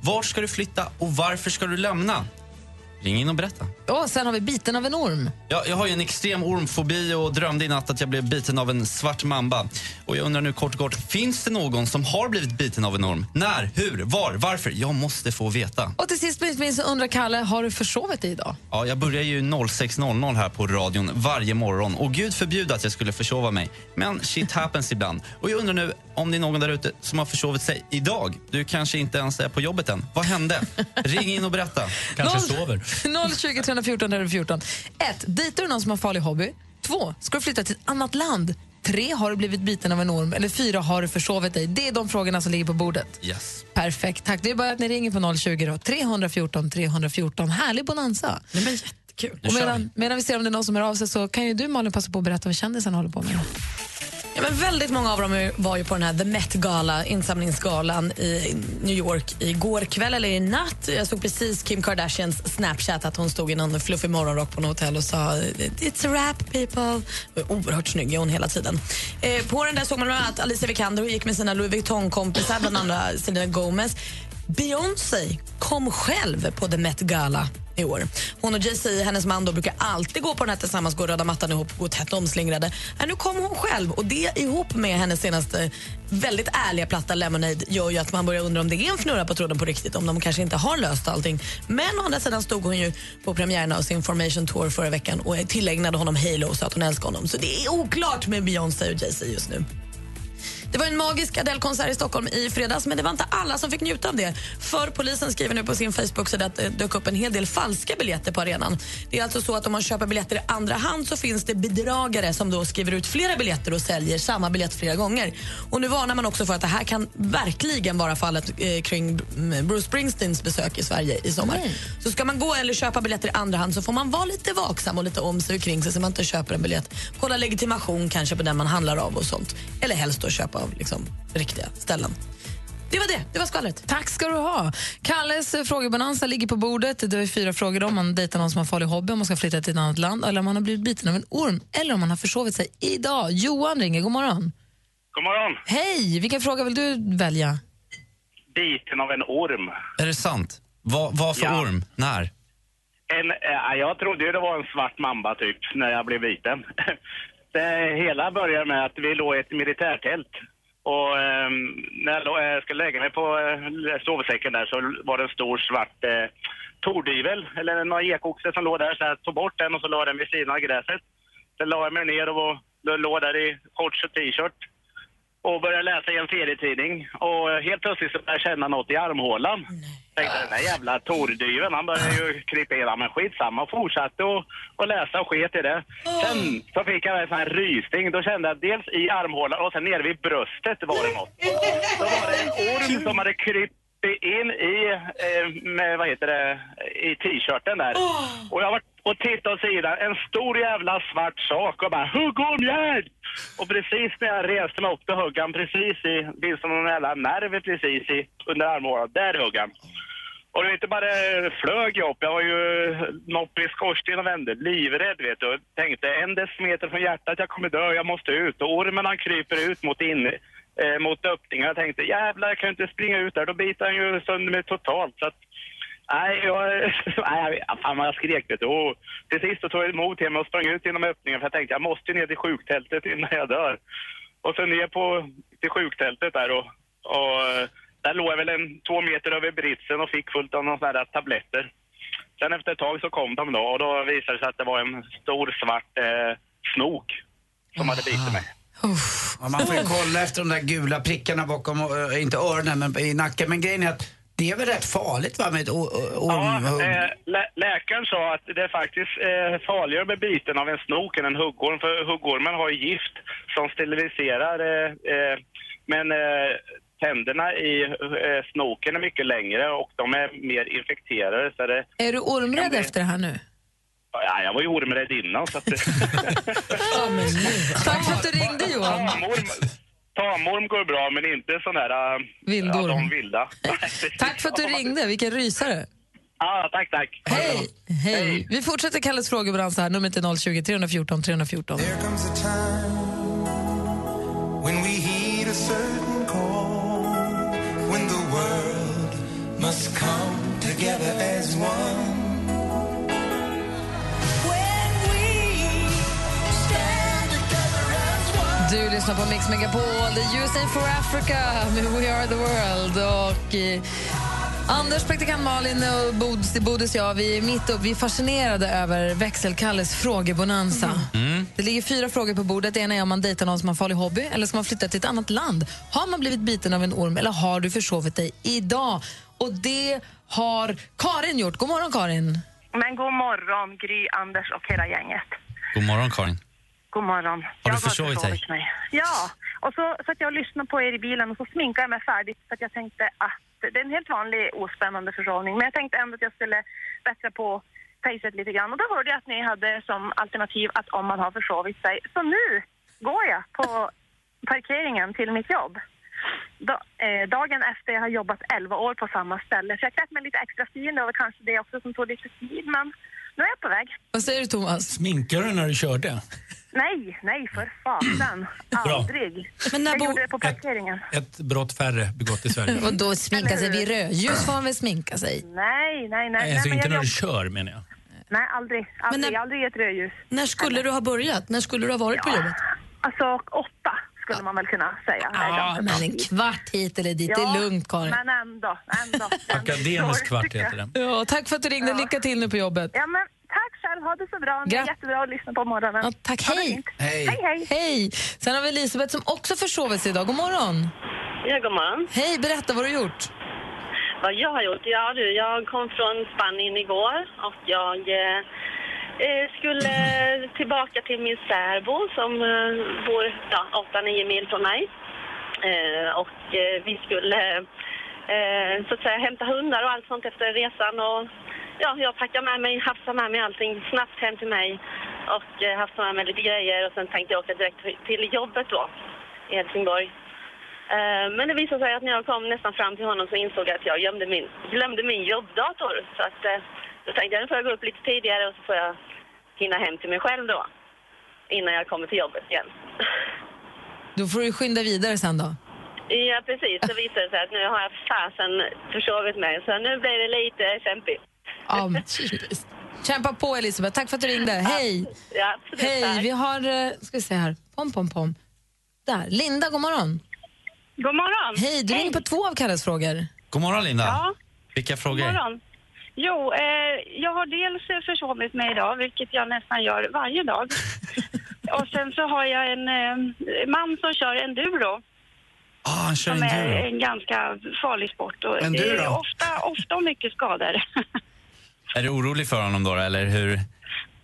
Speaker 22: Vart ska du flytta och varför ska du lämna? Ring in och berätta.
Speaker 11: Och sen har vi biten av en orm.
Speaker 22: Ja, jag har ju en extrem ormfobi och drömde i natt att jag blev biten av en svart mamba. Och jag undrar nu kort och kort, finns det någon som har blivit biten av en orm? När? Hur? Var? Varför? Jag måste få veta.
Speaker 11: Och till sist minst minst undrar Kalle, har du försovit dig idag?
Speaker 22: Ja, jag börjar ju 06.00 här på radion varje morgon och gud förbjude att jag skulle försova mig. Men shit happens ibland. Och jag undrar nu om det är någon där ute som har försovit sig idag. Du kanske inte ens är på jobbet än. Vad hände? Ring in och berätta.
Speaker 11: Noll- 020 314 314. 1. Dejtar du någon som har farlig hobby? 2. Ska du flytta till ett annat land? 3. Har du blivit biten av en orm? Eller 4. Har du försovit dig? Det är de frågorna som ligger på bordet.
Speaker 22: Yes.
Speaker 11: Perfekt. Tack. Det är bara att ni ringer på 020 då. 314 314. Härlig bonanza.
Speaker 4: Det men jättekul.
Speaker 11: Och medan, medan vi ser om det är någon som hör av sig så kan ju du Malin passa på att berätta vad kändisarna håller på med.
Speaker 4: Ja, men väldigt många av dem var ju på den här The Met Gala, insamlingsgalan i New York igår kväll eller i natt. Jag såg precis Kim Kardashians Snapchat att hon stod i någon fluffig morgonrock på något hotell och sa It's a rap people. Oerhört snygg är hon hela tiden. Eh, på den där såg man bland annat Alicia Vikander hon gick med sina Louis Vuitton-kompisar, bland andra Selena Gomez. Beyoncé kom själv på The Met Gala i år. Hon och Jay-Z, hennes man, då, brukar alltid gå på den här tillsammans, gå röda mattan ihop, gå tätt omslingrade. Äh, nu kom hon själv och det ihop med hennes senaste väldigt ärliga platta Lemonade gör ju att man börjar undra om det är en fnurra på tråden på riktigt, om de kanske inte har löst allting. Men å andra sidan stod hon ju på premiären av sin Formation Tour förra veckan och tillägnade honom Halo och sa att hon älskar honom. Så det är oklart med Beyoncé och Jay-Z just nu. Det var en magisk Adele-konsert i Stockholm i fredags men det var inte alla som fick njuta av det. För polisen skriver nu på sin Facebook-sida att det dök upp en hel del falska biljetter på arenan. Det är alltså så att om man köper biljetter i andra hand så finns det bedragare som då skriver ut flera biljetter och säljer samma biljett flera gånger. Och nu varnar man också för att det här kan verkligen vara fallet eh, kring mm, Bruce Springsteens besök i Sverige i sommar.
Speaker 11: Nej.
Speaker 4: Så ska man gå eller köpa biljetter i andra hand så får man vara lite vaksam och lite om sig och kring sig så man inte köper en biljett. Kolla legitimation kanske på den man handlar av och sånt. Eller helst då köpa av liksom, riktiga ställen. Det var det. Det var skvallret.
Speaker 11: Tack ska du ha. Kalles eh, frågebonanza ligger på bordet. Det är fyra frågor om man dejtar någon som har farlig hobby, om man ska flytta till ett annat land eller om man har blivit biten av en orm eller om man har försovit sig idag. Johan ringer. God morgon.
Speaker 17: God morgon.
Speaker 11: Hej! Vilken fråga vill du välja?
Speaker 17: Biten av en orm.
Speaker 22: Är det sant? Vad, vad för
Speaker 17: Ja.
Speaker 22: orm? När?
Speaker 17: En, äh, jag trodde ju det var en svart mamba typ när jag blev biten. (laughs) Det eh, hela började med att vi låg i ett militärtält. Och eh, när jag eh, låg- skulle lägga mig på eh, sovsäcken där så var det en stor svart eh, tordyvel, eller några ekoxe som låg där. Så jag tog bort den och så la den vid sidan av gräset. Sen la jag mig ner och var- låg där i shorts och t-shirt och började läsa i en serietidning. Och helt plötsligt så började jag känna något i armhålan. Tänkte den där jävla tordyveln, han började ju krypa. Ja, Men skitsamma, och fortsatte och, och läsa och sket i det. Sen så fick jag en sån här rysning. Då kände jag dels i armhålan och sen nere vid bröstet var det något. Då var det en orm som hade krypit in i, eh, med, vad heter det, i t-shirten där. Och jag var och tittade åt sidan, en stor jävla svart sak och bara huggormjärn! Och precis när jag reste mig upp då högg han precis i, det som någon jävla nerv precis i, under armhålan, där högg han. Och det inte bara flög jag upp, jag var ju nopp i skorstenen och vände, livrädd vet du. Tänkte en decimeter från hjärtat, jag kommer dö, jag måste ut. Och ormen han kryper ut mot, in, eh, mot öppningen. Jag tänkte jävlar, jag kan inte springa ut där, då biter han ju sönder mig totalt. Så att, nej, jag, (laughs) nej, fan vad jag skrek vet du. Och till sist så tog jag emot hem och sprang ut genom öppningen för jag tänkte jag måste ner till sjuktältet innan jag dör. Och så ner på, till sjuktältet där och, och eh, där låg jag väl en två meter över britsen och fick fullt av några sådana tabletter. Sen efter ett tag så kom de då och då visade det sig att det var en stor svart eh, snok som hade bitit mig.
Speaker 3: Ja, man får ju kolla efter de där gula prickarna bakom, äh, inte öronen men i nacken. Men grejen är att det är väl rätt farligt va med ett ormhugg?
Speaker 17: Eh, lä- läkaren sa att det är faktiskt eh, farligare med biten av en snok än en huggorm. För huggormen har gift som steriliserar. Eh, eh, men eh, tänderna i eh, snoken är mycket längre och de är mer infekterade. Så det,
Speaker 11: Är du ormrädd efter det här nu?
Speaker 17: ja, jag var ju ormrädd innan. Så att, (laughs)
Speaker 11: Tack för att du ringde Johan.
Speaker 17: Tamorm går bra men inte sån där... Uh,
Speaker 11: Vildorm.
Speaker 17: Ja, de vilda. (laughs)
Speaker 11: Tack för att du ringde. Vilken rysare.
Speaker 17: Ja, tack, tack.
Speaker 11: Hej. Hej. Vi fortsätter Kalles frågebalans här. Numret är 020 314 314.
Speaker 15: comes a time when we heed a certain call, when the world must come together as one.
Speaker 11: Du lyssnar på Mix Megapol, the USA for Africa med We Are The World. Och, eh, Anders, praktikant Malin och Bodis, Bodis jag, vi är mitt upp. Vi är fascinerade över växelkalles frågebonanza. Det ligger fyra frågor på bordet. Det ena är om man dejtar någon som har farlig hobby eller ska man flytta till ett annat land. Har man blivit biten av en orm eller har du försovit dig idag? Och det har Karin gjort. God morgon, Karin.
Speaker 24: Men god morgon, Gry, Anders och hela gänget.
Speaker 22: God morgon, Karin.
Speaker 24: God morgon.
Speaker 22: Har du
Speaker 24: Jag
Speaker 22: försovit dig?
Speaker 24: mig. Ja, och så satt jag och lyssnade på er i bilen och så sminkade jag mig färdigt för att jag tänkte att det är en helt vanlig ospännande försovning. Men jag tänkte ändå att jag skulle bättra på facet lite grann. Och då hörde jag att ni hade som alternativ att om man har försovit sig. Så nu går jag på parkeringen till mitt jobb. Da, eh, dagen efter jag har jobbat 11 år på samma ställe. Så jag klätt mig lite extra fin. Det var kanske det också som tog lite tid. Men nu är jag på väg.
Speaker 11: Vad säger du, Thomas?
Speaker 18: Sminkar du när du körde?
Speaker 24: Nej, nej för fasen. Aldrig.
Speaker 11: Men när
Speaker 24: jag
Speaker 11: bo-
Speaker 24: gjorde det på parkeringen.
Speaker 18: Ett brott färre begått i Sverige. (laughs)
Speaker 11: Och då sminka sig vid rödljus får man väl sminka sig?
Speaker 24: Nej, nej, nej.
Speaker 18: Nej, alltså
Speaker 24: men
Speaker 18: inte
Speaker 24: jag
Speaker 18: när du kör menar jag.
Speaker 24: Nej, aldrig. Aldrig,
Speaker 4: när-
Speaker 24: aldrig ett rödljus.
Speaker 4: När skulle du ha börjat? När skulle du ha varit på jobbet?
Speaker 24: Alltså åtta skulle man väl kunna säga. Det
Speaker 11: Ja, men en kvart hit eller dit, det
Speaker 24: Ja,
Speaker 11: är lugnt, Karin.
Speaker 24: Men ändå, ändå. (laughs)
Speaker 18: Akademisk kvart heter det.
Speaker 11: Ja, tack för att du ringde. Lycka till nu på jobbet.
Speaker 24: Ja, men tack själv. Ha det så bra. Det är jättebra att lyssna på morgonen.
Speaker 11: Ja, tack,
Speaker 24: det
Speaker 11: hej.
Speaker 3: Hej.
Speaker 24: Hej, hej.
Speaker 11: Hej! Sen har vi Elisabeth som också försovit sig idag. God morgon.
Speaker 24: Ja, god morgon.
Speaker 11: Hej, berätta vad du har gjort.
Speaker 24: Vad jag har gjort? Ja, du, jag kom från Spanien igår och jag eh, Eh, skulle tillbaka till min särbo som eh, bor ja, 8-9 mil från mig. Eh, och vi skulle så att säga hämta hundar och allt sånt efter resan. Och, ja, jag packade med mig, hafsade med mig allting snabbt hem till mig och hafsade med mig lite grejer och sen tänkte jag åka direkt till jobbet då i Helsingborg. Men det visade sig att när jag kom nästan fram till honom så insåg jag att jag gömde min, glömde min jobbdator. Så att, då tänkte jag nu får jag gå upp lite tidigare och så får jag hinna hem till mig själv då. Innan jag kommer till jobbet igen. (laughs)
Speaker 11: Då får du skynda vidare sen då.
Speaker 24: Ja, precis. Så visade det sig att nu har jag fasen försovit mig. Så nu blir det lite kämpigt.
Speaker 11: Ja. Kämpa på Elisabeth. Tack för att du ringde. Hej!
Speaker 24: Ja, absolut.
Speaker 11: Hej,
Speaker 24: Tack.
Speaker 11: vi har... eh, Ska vi se här. Pom, pom, pom. Där. Linda, god morgon.
Speaker 24: God morgon.
Speaker 11: Hej, du ringer på två av Kalles frågor.
Speaker 22: God morgon, Linda.
Speaker 24: Ja.
Speaker 22: Vilka frågor?
Speaker 24: God morgon. Jo, eh, jag har dels eh, försovit mig idag, vilket jag nästan gör varje dag. (laughs) och sen så har jag en eh, man som kör enduro,
Speaker 22: Ah, han kör
Speaker 24: som är
Speaker 22: enduro.
Speaker 24: en ganska farlig sport. Och det
Speaker 22: Enduro?
Speaker 24: är ofta, ofta och mycket skador. (laughs)
Speaker 22: Är du orolig för honom då, eller hur?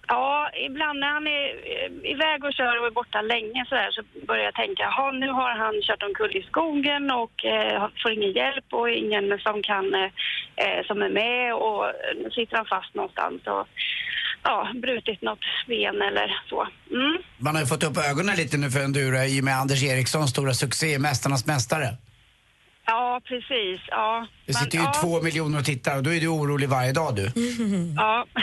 Speaker 24: ja, ibland när han är eh, iväg och kör och är borta länge så, där, så börjar jag tänka, "Jaha, nu har han kört omkull i skogen och eh, får ingen hjälp och ingen som kan, eh, eh, som är med och nu sitter han fast någonstans och ja, brutit något ben eller så. Mm.
Speaker 3: Man har ju fått upp ögonen lite nu för enduro i och med Anders Erikssons stora succé, Mästarnas mästare.
Speaker 24: Ja, precis. Ja.
Speaker 3: Det
Speaker 24: Men,
Speaker 3: sitter ju
Speaker 24: ja,
Speaker 3: två miljoner och tittar och då är du orolig varje dag du. (laughs)
Speaker 24: Ja. (laughs)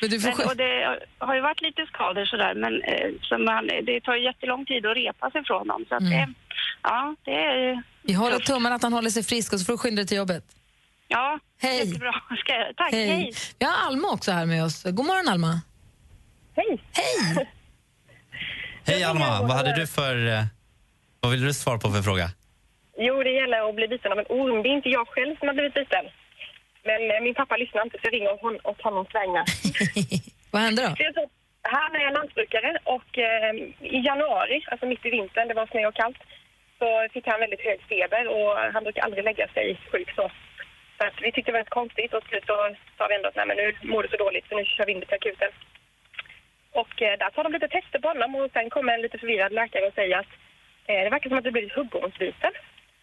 Speaker 11: Men du får
Speaker 24: men, och det har ju varit lite skador sådär, men eh, så man, det tar ju jättelång tid att repa sig från dem. Så att
Speaker 11: Mm.
Speaker 24: det, ja, det är...
Speaker 11: Vi håller tummarna att han håller sig frisk och så får du skynda dig till jobbet.
Speaker 24: Ja,
Speaker 11: Hej.
Speaker 24: jättebra. (laughs) Ska jag, tack, hej.
Speaker 11: Hej. Vi har Alma också här med oss. God morgon Alma.
Speaker 24: Hej.
Speaker 11: Hej. (laughs)
Speaker 22: Hej Alma, vad hade du för... eh, Vad vill du svara på för fråga?
Speaker 20: Jo, det gäller att bli biten av en orm. Det är inte jag själv som har blivit biten. Men eh, min pappa lyssnar inte, så jag ringer hon- åt honoms (laughs) vägnar.
Speaker 11: Vad hände då?
Speaker 20: Han är lantbrukare och eh, i januari, alltså mitt i vintern, det var snö och kallt, så fick han väldigt hög feber och han brukar aldrig lägga sig sjuk så. Så att vi tyckte det var väldigt konstigt och till slut så sa vi ändå att nej men nu mår du så dåligt så nu kör vi in dig till akuten. Och eh, där tar de lite tester på honom och sen kommer en lite förvirrad läkare och säger att eh, det verkar som att du blivit huggormsbiten.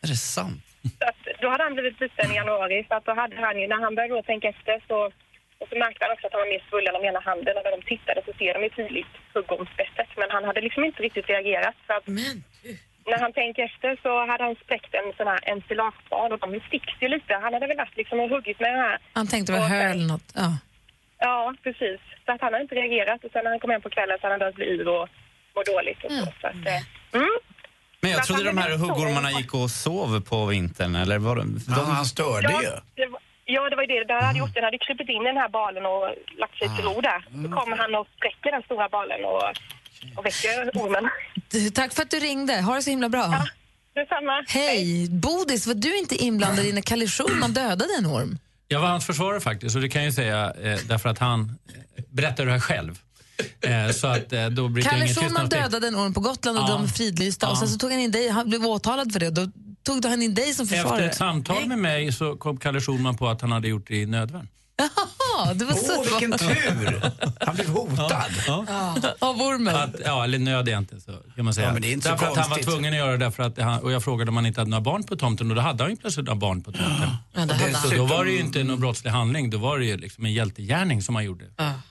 Speaker 22: Är det sant?
Speaker 20: Så att, då hade han blivit biten i januari, så att då hade han ju, när han började tänka efter så, och så märkte han också att han var mer svullen om ena handen och när de tittade så ser de ju tydligt huggormsbettet men han hade liksom inte riktigt reagerat. Så att, när han tänker efter så hade han spräckt en sån här ensilagebad och de sticks ju lite. Han hade väl varit liksom och huggit med den här.
Speaker 11: Han tänkte det var hö eller något. Ja.
Speaker 20: Ja, precis. Så att han hade inte reagerat och sen när han kom hem på kvällen så hade han börjat bli yr och må dåligt och så. så att, eh, mm.
Speaker 22: Men jag trodde de här huggormarna gick och sov på vintern, eller var de...
Speaker 3: Ja, han störde
Speaker 20: ja,
Speaker 3: ju.
Speaker 20: Ja, det var ju det. Det hade gjort. Den hade krupit in i den här balen och lagt sig till ro där. Så kommer han och spräcker den stora balen och och väcker ormen.
Speaker 11: Tack för att du ringde. Ha det så himla bra.
Speaker 20: Detsamma.
Speaker 11: Hej! Bodis, var du inte inblandad i när Kalle Schulman dödade en orm?
Speaker 18: Jag var hans försvarare faktiskt och det kan jag ju säga eh, därför att han eh, berättar det här själv. Eh, så att eh, då bryter
Speaker 11: Kalle
Speaker 18: ingen
Speaker 11: Schulman dödade en orm på Gotland och
Speaker 18: Ja.
Speaker 11: de fridlysta och
Speaker 18: Ja.
Speaker 11: sen så tog han in dig, han blev åtalad för det och då tog han in dig som
Speaker 18: Efter
Speaker 11: försvarare.
Speaker 18: ett samtal med mig så kom Kalle Schulman på att han hade gjort det i nödvärn.
Speaker 11: Jaha, det var så
Speaker 3: Åh, vilken tur! Han blev hotad.
Speaker 18: Ja.
Speaker 11: Av ormen?
Speaker 18: Att, ja, eller nöd egentligen så kan man säga.
Speaker 3: Ja, men det är inte så
Speaker 18: därför att han var
Speaker 3: konstigt.
Speaker 18: tvungen att göra det därför att han, och jag frågade om han inte hade några barn på tomten och då hade han ju plötsligt några barn på tomten.
Speaker 11: Ja, det hade
Speaker 18: så
Speaker 11: han.
Speaker 18: då var det ju inte någon brottslig handling, då var det ju liksom en hjältegärning som han gjorde.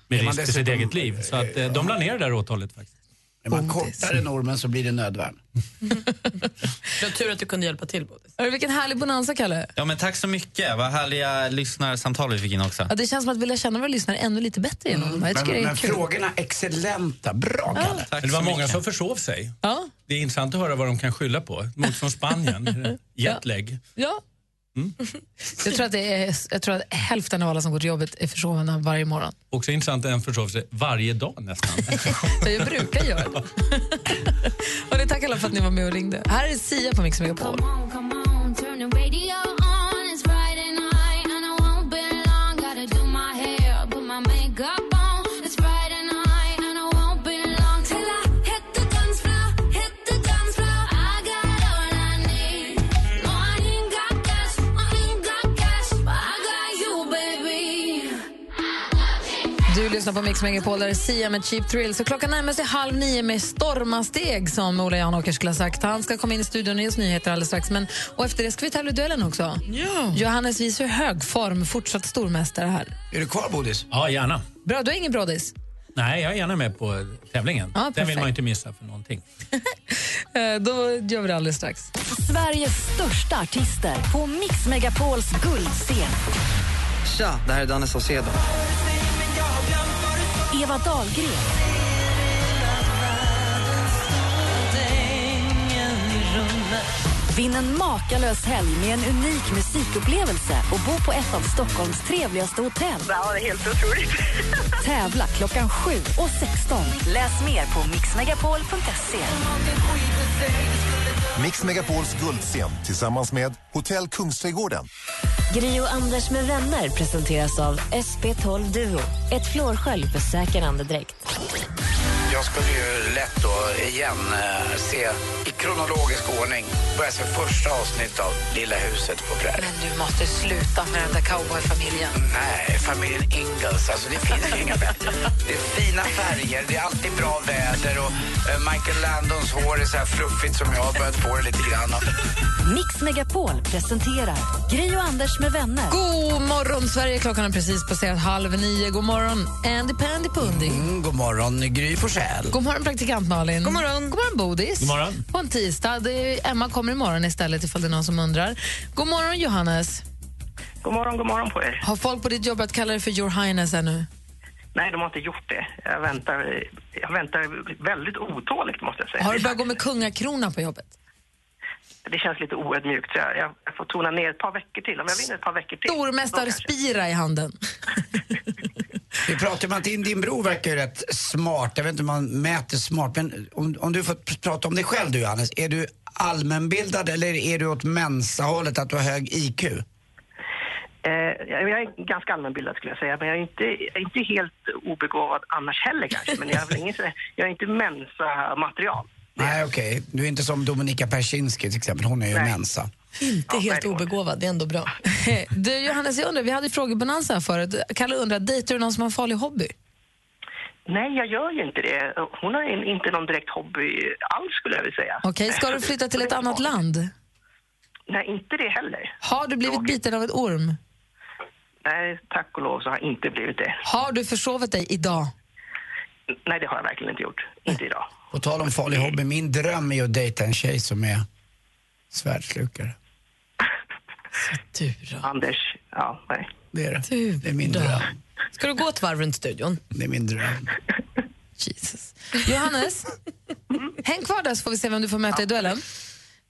Speaker 18: Med risk för sitt eget liv. Så att, eh, de la ner det där åtalet faktiskt.
Speaker 3: Är man kortare än ormen så blir det nödvärn. (laughs)
Speaker 4: Det var tur att du kunde hjälpa till. Bodis.
Speaker 11: Hörru, Vilken härlig bonanza, Kalle.
Speaker 22: Ja, men tack så mycket. Vad härliga lyssnarsamtal vi fick in också.
Speaker 11: Ja, det känns som att vi lär känna våra lyssnare ännu lite bättre genom dem. Jag tycker
Speaker 3: Men,
Speaker 11: det är
Speaker 3: men
Speaker 11: kul.
Speaker 3: frågorna excellenta. Bra, Kalle.
Speaker 18: Men det var många som försov sig.
Speaker 11: Ja.
Speaker 18: Det är intressant att höra vad de kan skylla på. Mot från Spanien, (laughs) jetlag.
Speaker 11: Ja.
Speaker 18: Mm.
Speaker 11: Jag, tror att det är, jag tror att hälften av alla som går till jobbet är försovna varje morgon.
Speaker 18: Också intressant att en försov sig varje dag nästan.
Speaker 11: Jag brukar göra det. och det tack alla för att ni var med och ringde. Här är Sia på Mix Megapol. Du lyssnar på Mix Megapol, där är Sia med Cheap Thrill. Så klockan närmar sig halv nio med stormasteg, som Ola Janåker skulle ha sagt. Han ska komma in i studion och ge oss nyheter alldeles strax. Men, och efter det ska vi tävla i duellen också.
Speaker 4: Ja.
Speaker 11: Johannes visar hög form, fortsatt stormästare här.
Speaker 3: Är du kvar, Bodis?
Speaker 18: Ja, gärna.
Speaker 11: Bra, du har ingen brådis?
Speaker 18: Nej, jag är gärna med på tävlingen.
Speaker 11: Ja,
Speaker 18: Den vill man inte missa för någonting. (laughs)
Speaker 11: Eh, Då gör vi det alldeles strax.
Speaker 1: Sveriges största artister på Mix Megapols guldscen.
Speaker 6: Tja, det här är Danne Saucedo.
Speaker 1: Eva Dahlgren. Vinn en makalös helg med en unik musikupplevelse och bo på ett av Stockholms trevligaste hotell.
Speaker 20: Ja, det är helt otroligt. (laughs)
Speaker 1: Tävla klockan 7 och 16. Läs mer på mixmegapol.se.
Speaker 8: Mix Megapols guldscen tillsammans med Hotell Kungsträdgården.
Speaker 9: Gri och Anders med vänner presenteras av SP12 Duo. Ett flårskölj för säker andedräkt.
Speaker 3: Jag skulle ju lätt då igen eh, se i kronologisk ordning börja se första avsnitt av Lilla huset på prärien.
Speaker 11: Men du måste sluta med den där cowboyfamiljen.
Speaker 3: Nej, familjen Ingalls. Alltså det finns ju inga bättre. Det är fina färger, det är alltid bra väder och eh, Michael Landons hår är så här fluffigt som jag har börjat få det lite grann.
Speaker 1: Mix Megapol presenterar Gri och Anders med vänner.
Speaker 11: God morgon, Sverige! Klockan är precis passerat halv nio. God morgon, Andy Pandy Pundi.
Speaker 3: Mm, god morgon, Gry Forssell.
Speaker 11: God morgon, praktikant Malin. God morgon, God morgon Bodis.
Speaker 3: God morgon.
Speaker 11: På en tisdag. Det är, Emma kommer imorgon istället ifall det är någon som undrar. God morgon, Johannes.
Speaker 20: God morgon, god morgon på er.
Speaker 11: Har folk på ditt jobb att kalla dig för Your Highness ännu?
Speaker 20: Nej, de har inte gjort det. Jag väntar, jag väntar väldigt otåligt måste jag säga.
Speaker 11: Har du börjat gå med kungakrona på jobbet?
Speaker 20: Det känns lite oödmjukt så jag, jag får tona ner ett par veckor till. Om jag vinner ett par veckor till.
Speaker 11: Stormästare Spira i handen. (laughs)
Speaker 3: Vi pratar om att din, din bror verkar ju rätt smart. Jag vet inte om man mäter smart. Men om, om du får prata om dig själv du Johannes. Är du allmänbildad eller är du åt Mensa-hållet att du har hög IQ?
Speaker 20: Eh, jag är ganska allmänbildad skulle jag säga, men jag är inte, jag är inte helt obegåvad annars heller kanske. Men jag är, väl ingen, jag är inte Mensa-material.
Speaker 3: Nej okej, du är inte som Dominika Persinski till exempel. Hon är ju Mensa.
Speaker 4: Inte helt obegåvad, det är ändå bra. (laughs)
Speaker 11: Du Johannes, jag undrar, vi hade frågebonanza här förut. Kalle undrar, dejtar du någon som har en farlig hobby?
Speaker 20: Nej, jag gör ju inte det. Hon har in- inte någon direkt hobby alls skulle jag vilja säga.
Speaker 11: Okej, ska du flytta till (laughs) ett annat land?
Speaker 20: Nej, inte det heller.
Speaker 11: Har du blivit biten av ett orm?
Speaker 20: Nej, tack och lov så har jag inte blivit det.
Speaker 11: Har du försovit dig idag?
Speaker 20: Nej, det har jag verkligen inte gjort. Inte idag.
Speaker 3: På tal om farlig hobby, min dröm är att dejta en tjej som är svärdslukare.
Speaker 20: Anders, ja, nej.
Speaker 3: Det är det. Det är min dröm.
Speaker 4: Ska du gå ett varv runt studion?
Speaker 3: Det är min dröm.
Speaker 11: Jesus. Johannes, häng kvar där så får vi se vem du får möta i duellen.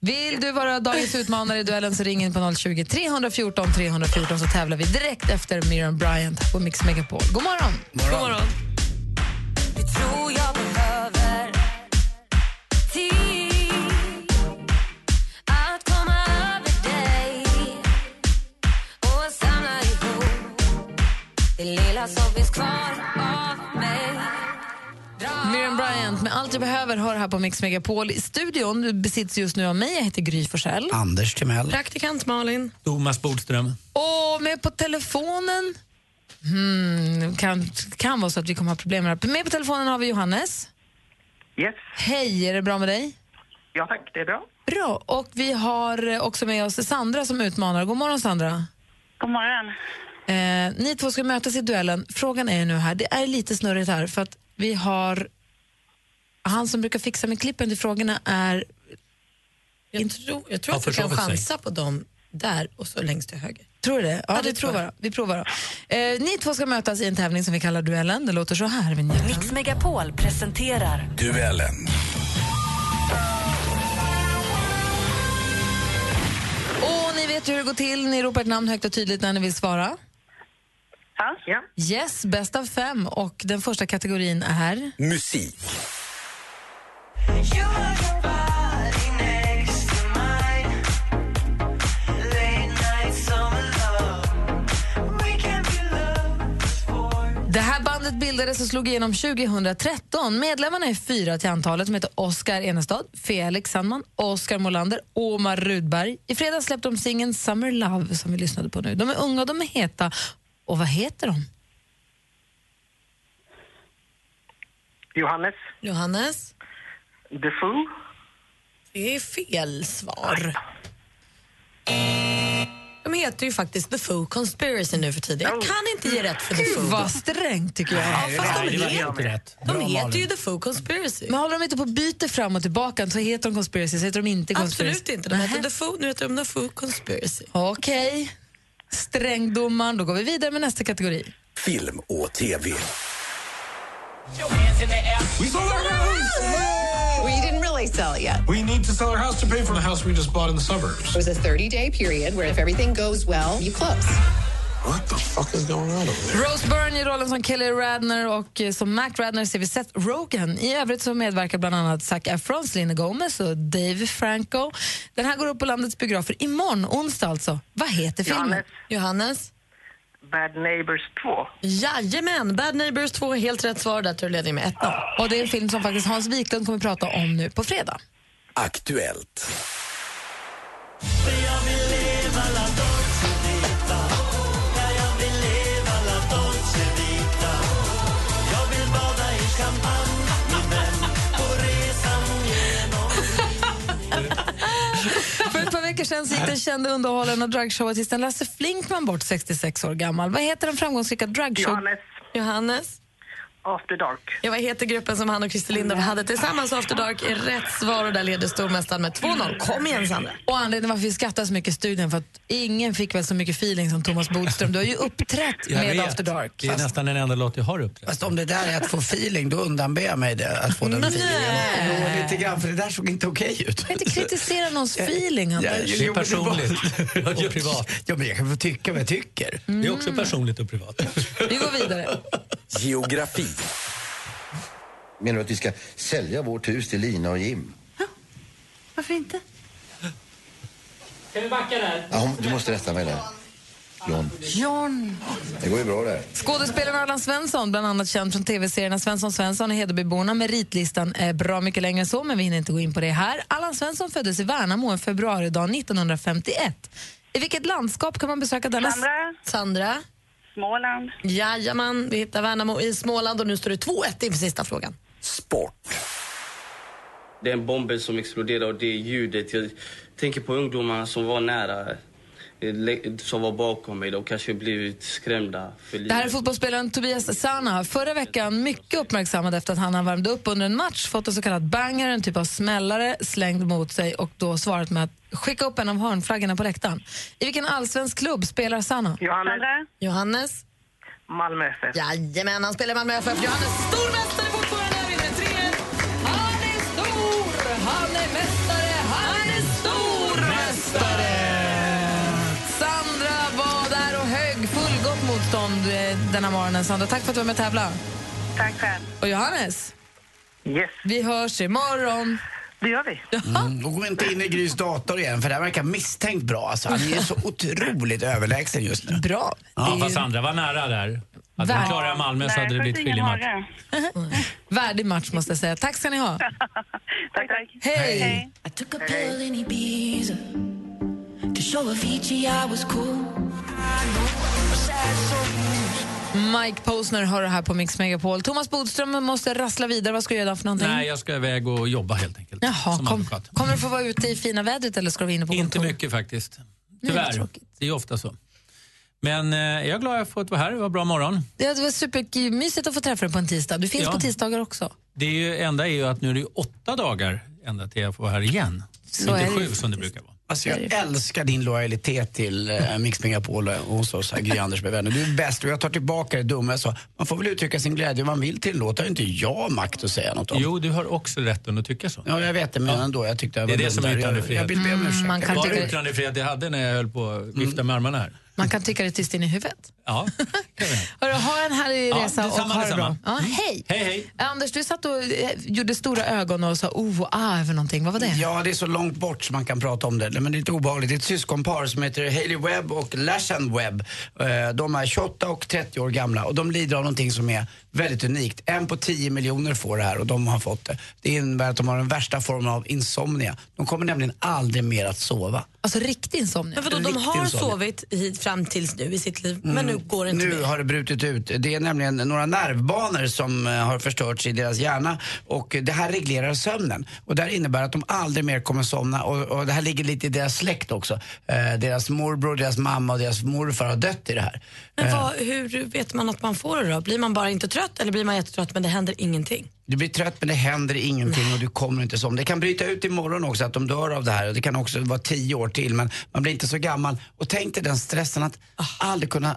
Speaker 11: Vill du vara dagens utmanare i duellen så ring in på 020 314 314 så tävlar vi direkt efter Miriam Bryant på Mix Megapol. God morgon!
Speaker 15: God morgon.
Speaker 19: Enda som finns kvar av mig
Speaker 11: Miriam Bryant med Allt jag behöver hör här på Mix Megapol. I studion besitts just nu av mig, jag heter Gry Forssell.
Speaker 3: Anders Timell.
Speaker 4: Praktikant Malin.
Speaker 18: Thomas Bodström.
Speaker 11: Och med på telefonen... Hmm, kan, kan vara så att vi kommer ha problem med det. Med på telefonen har vi Johannes.
Speaker 25: Yes.
Speaker 11: Hej, är det bra med dig?
Speaker 25: Ja tack, det är bra.
Speaker 11: Bra. Och vi har eh, också med oss Sandra som utmanar. God morgon Sandra.
Speaker 20: God morgon.
Speaker 11: Eh, ni två ska mötas i duellen. Frågan är nu här, det är lite snurrigt här för att vi har han som brukar fixa med klippen till frågorna är...
Speaker 4: Jag tror, jag tror att du kan
Speaker 11: sig.
Speaker 4: chansa på dem där och så längst till höger.
Speaker 11: Tror du det? Ja,
Speaker 4: Ja,
Speaker 11: vi
Speaker 4: det tror
Speaker 11: provar. Vi provar då. Eh, ni två ska mötas i en tävling som vi kallar Duellen. Det låter så här.
Speaker 1: Mix Megapol presenterar
Speaker 10: Duellen.
Speaker 11: Och ni vet ju hur det går till. Ni ropar ett namn högt och tydligt när ni vill svara.
Speaker 20: Ja.
Speaker 25: ja.
Speaker 11: Yes, bäst av fem. Och den första kategorin är...
Speaker 10: Musik.
Speaker 11: Det här bandet bildades och slog igenom 2013. Medlemmarna är fyra till antalet. De heter Oskar Enestad, Felix Sandman, Oskar Molander och Omar Rudberg. I fredags släppte de singeln Summer Love som vi lyssnade på nu. De är unga och de är heta. Och vad heter de?
Speaker 25: Johannes.
Speaker 4: Johannes?
Speaker 25: The Foo.
Speaker 4: Det är fel svar. De heter ju faktiskt The Foo Conspiracy nu för tiden. Jag kan inte ge rätt för The
Speaker 11: Gud,
Speaker 4: Foo.
Speaker 11: vad strängt tycker jag.
Speaker 4: Ja, fast de, heter,
Speaker 18: helt rätt.
Speaker 4: de heter ju The Foo Conspiracy.
Speaker 11: Men håller de inte på och byter fram och tillbaka så heter de Conspiracy, så heter de inte Conspiracy.
Speaker 4: Absolut inte. De heter The Foo, nu heter de The Foo Conspiracy.
Speaker 11: Okej. Strängdomaren. Då går vi vidare med nästa kategori.
Speaker 10: Film och TV.
Speaker 26: We didn't really sell it yet.
Speaker 27: We need to sell our house to pay for the house we just bought in the suburbs.
Speaker 26: It was a 30 day period where if everything goes well, you close.
Speaker 27: What the fuck is going on over there?
Speaker 11: Rose Byrne i rollen som Kelly Radner och eh, som Mac Radner ser vi Seth Rogen. I övrigt så medverkar bland annat Zac Efron, Selena Gomez och Dave Franco. Den här går upp på landets biografer imorgon, onsdag alltså. Vad heter filmen?
Speaker 25: Johannes.
Speaker 4: Johannes?
Speaker 25: Bad Neighbors 2.
Speaker 4: Jajamän, Bad Neighbors 2 helt rätt svar. Där tror jag leder med 1
Speaker 11: Och det är en film som faktiskt Hans Wiklund kommer prata om nu på fredag.
Speaker 10: Aktuellt.
Speaker 11: Veckor sedan gick den kände underhållaren och dragshowartisten Lasse Flinkman bort 66 år gammal. Vad heter den framgångsrika dragshow?
Speaker 25: Johannes.
Speaker 4: Johannes?
Speaker 25: After Dark.
Speaker 4: Ja, vad heter gruppen som han och Christer Lindorff hade tillsammans? After Dark är rätt svar och där leder stormästaren med 2-0. Kom igen, Sandra.
Speaker 11: Och anledningen varför vi skrattar så mycket i studion för att ingen fick väl så mycket feeling som Thomas Bodström. Du har ju uppträtt
Speaker 18: Jag
Speaker 11: med
Speaker 18: vet.
Speaker 11: After Dark.
Speaker 18: Det är nästan den enda låt jag har uppträtt.
Speaker 3: Fast om det där är att få feeling, då undanber jag mig det, att få den
Speaker 11: Nej.
Speaker 3: feelingen. Jo, lite grann, för det där såg inte okej ut.
Speaker 11: Du kan inte kritisera någons feeling,
Speaker 3: Ja,
Speaker 11: Anders.
Speaker 18: Det är personligt (laughs) och privat.
Speaker 3: Ja, men jag kan få tycka vad jag tycker.
Speaker 18: Det är också personligt och privat.
Speaker 11: Vi går vidare.
Speaker 10: Geografi.
Speaker 28: Menar du att vi ska sälja vårt hus till Lina och Jim?
Speaker 11: Varför inte?
Speaker 29: Kan vi backa där?
Speaker 28: Ja, du måste rätta mig där. John.
Speaker 11: John.
Speaker 28: Det går ju bra där.
Speaker 11: Skådespelaren Allan Svensson, bland annat känd från tv-serierna Svensson Svensson och Hedebyborna. Meritlistan är bra mycket längre än så, men vi hinner inte gå in på det här. Allan Svensson föddes i Värnamo en februaridag 1951. I vilket landskap kan man besöka denna...
Speaker 20: Sandra.
Speaker 4: Sandra?
Speaker 20: Småland.
Speaker 4: Jajamän, vi hittar Värnamo i Småland och nu står det 2-1 inför sista frågan.
Speaker 30: Det är en bomb som exploderar och det är ljudet. Jag tänker på ungdomarna som var nära, som var bakom mig. De kanske blivit skrämda för livet.
Speaker 11: Det här är fotbollsspelaren Tobias Sana. Förra veckan mycket uppmärksammad efter att han har värmt upp under en match, fått en så kallad banger, en typ av smällare, slängd mot sig och då svarat med att skicka upp en av hörnflaggorna på läktaren. I vilken allsvensk klubb spelar Sana?
Speaker 25: Johannes.
Speaker 4: Johannes?
Speaker 25: Malmö FF.
Speaker 4: Jajamän, han spelar i Malmö FF. Johannes stormästare fortfarande,
Speaker 11: denna morgonen. Sandra, tack för att du var med och tävla.
Speaker 20: Tack själv.
Speaker 11: Och Johannes,
Speaker 25: Yes.
Speaker 11: vi hörs imorgon.
Speaker 25: Det gör vi.
Speaker 3: Mm, och gå inte in i Grys dator igen, för det här verkar misstänkt bra. Alltså. Han är så otroligt överlägsen just nu.
Speaker 11: Bra.
Speaker 18: Ja, fast Sandra var nära där. Hade
Speaker 11: Vär-
Speaker 18: de klarat Malmö så hade det blivit skiljematch. (laughs)
Speaker 11: Värdig match måste jag säga. Tack ska ni ha. (laughs)
Speaker 25: tack, tack.
Speaker 11: Hej!
Speaker 15: I took to show Avicii I was cool.
Speaker 11: Mike Posner har det här på Mix Megapol. Thomas Bodström måste rassla vidare. Vad ska du göra för någonting?
Speaker 18: Nej, jag ska iväg och jobba helt enkelt.
Speaker 11: Jaha, kom, kommer du få vara ute i fina vädret eller ska du vara inne på
Speaker 18: Inte
Speaker 11: kontor?
Speaker 18: mycket faktiskt.
Speaker 11: Nej,
Speaker 18: Tyvärr.
Speaker 11: tråkigt.
Speaker 18: Det är ofta så. Men eh, jag är glad att jag fått vara här. Det var bra morgon.
Speaker 11: Det var supermysigt att få träffa dig på en tisdag. Du finns
Speaker 18: Ja.
Speaker 11: på tisdagar också.
Speaker 18: Det är ju, enda är ju att nu är det ju åtta dagar ända till jag får vara här igen.
Speaker 11: Så
Speaker 18: Inte
Speaker 11: är det.
Speaker 18: sju som det brukar vara.
Speaker 3: Alltså jag älskar din lojalitet till eh, Mix Megapol och hos oss, Gry Anders med vänner. Du är bäst och jag tar tillbaka det dumma jag sa. Man får väl uttrycka sin glädje om man vill till låt har inte jag makt att säga något om.
Speaker 18: Jo, du har också rätten att tycka så.
Speaker 3: Ja, jag vet det, men ändå. Jag tyckte jag
Speaker 18: Det är
Speaker 3: var
Speaker 18: det
Speaker 3: dum
Speaker 18: som är
Speaker 3: där.
Speaker 18: yttrandefrihet.
Speaker 3: Jag, jag vill be om ursäkt.
Speaker 11: Mm,
Speaker 18: Var det yttrandefrihet jag hade när jag höll på att vifta med armarna här?
Speaker 11: Man kan tycka det tyst in i huvudet.
Speaker 18: Ja, (laughs) kan vi.
Speaker 11: Hörru, ha en härlig
Speaker 18: Ja,
Speaker 11: resa och ha det bra. Ja,
Speaker 18: Mm.
Speaker 11: hej.
Speaker 18: Hej, hej.
Speaker 11: Anders, du satt och eh, gjorde stora ögon och sa oh och ah över någonting. Vad var det?
Speaker 3: Ja, det är så långt bort som man kan prata om det. Men det är lite obehagligt. Det är ett syskonpar som heter Hailey Webb och Lashan Webb. Eh, De är 28 och 30 år gamla och de lider av någonting som är väldigt unikt. En på 10 miljoner får det här och de har fått det. Det innebär att de har den värsta formen av insomnia. De kommer nämligen aldrig mer att sova.
Speaker 11: Alltså riktig insomnia.
Speaker 4: Men vadå, de har
Speaker 3: insomnia.
Speaker 4: sovit hit fram tills nu i sitt liv, men nu går det inte
Speaker 3: Nu
Speaker 4: mer.
Speaker 3: har det brutit ut. Det är nämligen några nervbanor som eh, har förstörts i deras hjärna och det här reglerar sömnen. Och det här innebär att de aldrig mer kommer somna och, och det här ligger lite i deras släkt också. Eh, deras morbror, deras mamma och deras morfar har dött i det här.
Speaker 4: Men
Speaker 3: Eh,
Speaker 4: vad, hur vet man att man får det då? Blir man bara inte trött eller blir man jättetrött men det händer ingenting?
Speaker 3: Du blir trött men det händer ingenting och du kommer inte som. Det kan bryta ut imorgon också att de dör av det här och det kan också vara tio år till men man blir inte så gammal. Och tänk dig den stressen att aldrig kunna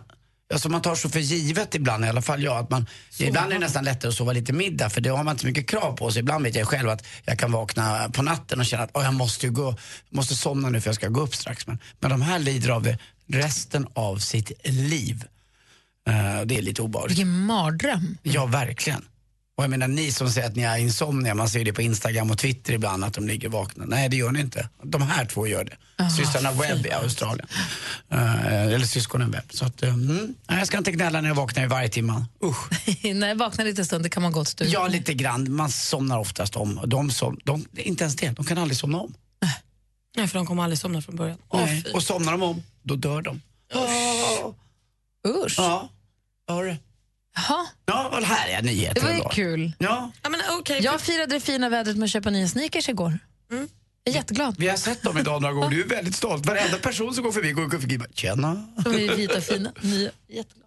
Speaker 3: Alltså man tar så för givet ibland, i alla fall jag, att man, ibland är det nästan lättare att sova lite middag för det har man inte så mycket krav på sig. Ibland vet jag själv att jag kan vakna på natten och känna att "Åh, jag måste ju gå, måste somna nu för jag ska gå upp strax. Men, men de här lider av det resten av sitt liv. Eh, det är lite obehagligt.
Speaker 11: Vilken mardröm.
Speaker 3: Ja, verkligen. Och jag menar ni som säger att ni har insomnia, man ser det på Instagram och Twitter ibland att de ligger vakna. Nej, det gör ni inte. De här två gör det. Systrarna Webb i Australien. Eh, eller syskonen Webb. Så att, eh, mm, nej, jag ska inte gnälla när jag vaknar i varje timme. Usch. (laughs)
Speaker 11: När jag vaknar lite stund det kan man gott stå.
Speaker 3: Ja, lite grann. Man somnar oftast om. De som, de, inte ens det, de kan aldrig somna om.
Speaker 4: Nej, för de kommer aldrig somna från början.
Speaker 3: Nej. Och somnar de om, då dör de.
Speaker 11: Usch.
Speaker 3: Ja, har du.
Speaker 11: Jaha.
Speaker 3: Ja, vad härliga nyheter
Speaker 11: Det var ju kul.
Speaker 3: Ja.
Speaker 4: Ja, men, okay,
Speaker 11: Jag firade det fina vädret med att köpa nya sneakers igår.
Speaker 4: Mm.
Speaker 11: Jag är jätteglad.
Speaker 3: Vi har sett dem idag några gånger. Du är väldigt stolt. Varenda person som går förbi går förbi bara, tjena.
Speaker 11: De är vita och fina. Nya. Jätteglad.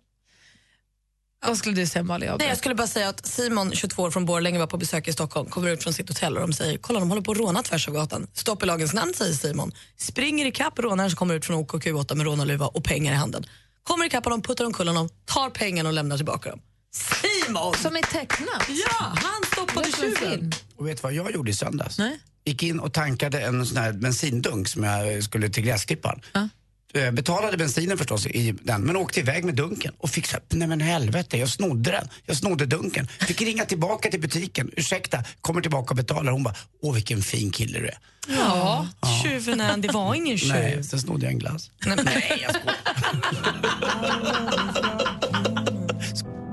Speaker 11: Vad skulle du säga Malin?
Speaker 4: Nej, jag skulle bara säga att Simon, 22 år från Borlänge, var på besök i Stockholm, kommer ut från sitt hotell och de säger kolla de håller på att råna tvärs över gatan. Stopp i lagens namn, säger Simon. Springer ikapp rånaren som kommer ut från OKQ8 med rånarluva och pengar i handen. Kommer ikapp honom, puttar omkull honom, tar pengarna och lämnar tillbaka dem. Simon!
Speaker 11: Som är tecknat?
Speaker 4: Ja, han stoppade tjuven.
Speaker 3: Och vet du vad jag gjorde i söndags?
Speaker 11: Nej.
Speaker 3: Gick in och tankade en sån här bensindunk som jag skulle till gräsklipparen. Eh, Betalade bensinen förstås i den, men åkte iväg med dunken och fick så här, nej men helvete, jag snodde den. Jag snodde dunken. Fick ringa tillbaka till butiken, ursäkta, kommer tillbaka och betalar. Hon bara, åh vilken fin kille du är.
Speaker 4: Ja, tjuven är. Det var ingen tjuv.
Speaker 3: Nej, sen snodde jag en glass.
Speaker 4: Nej, jag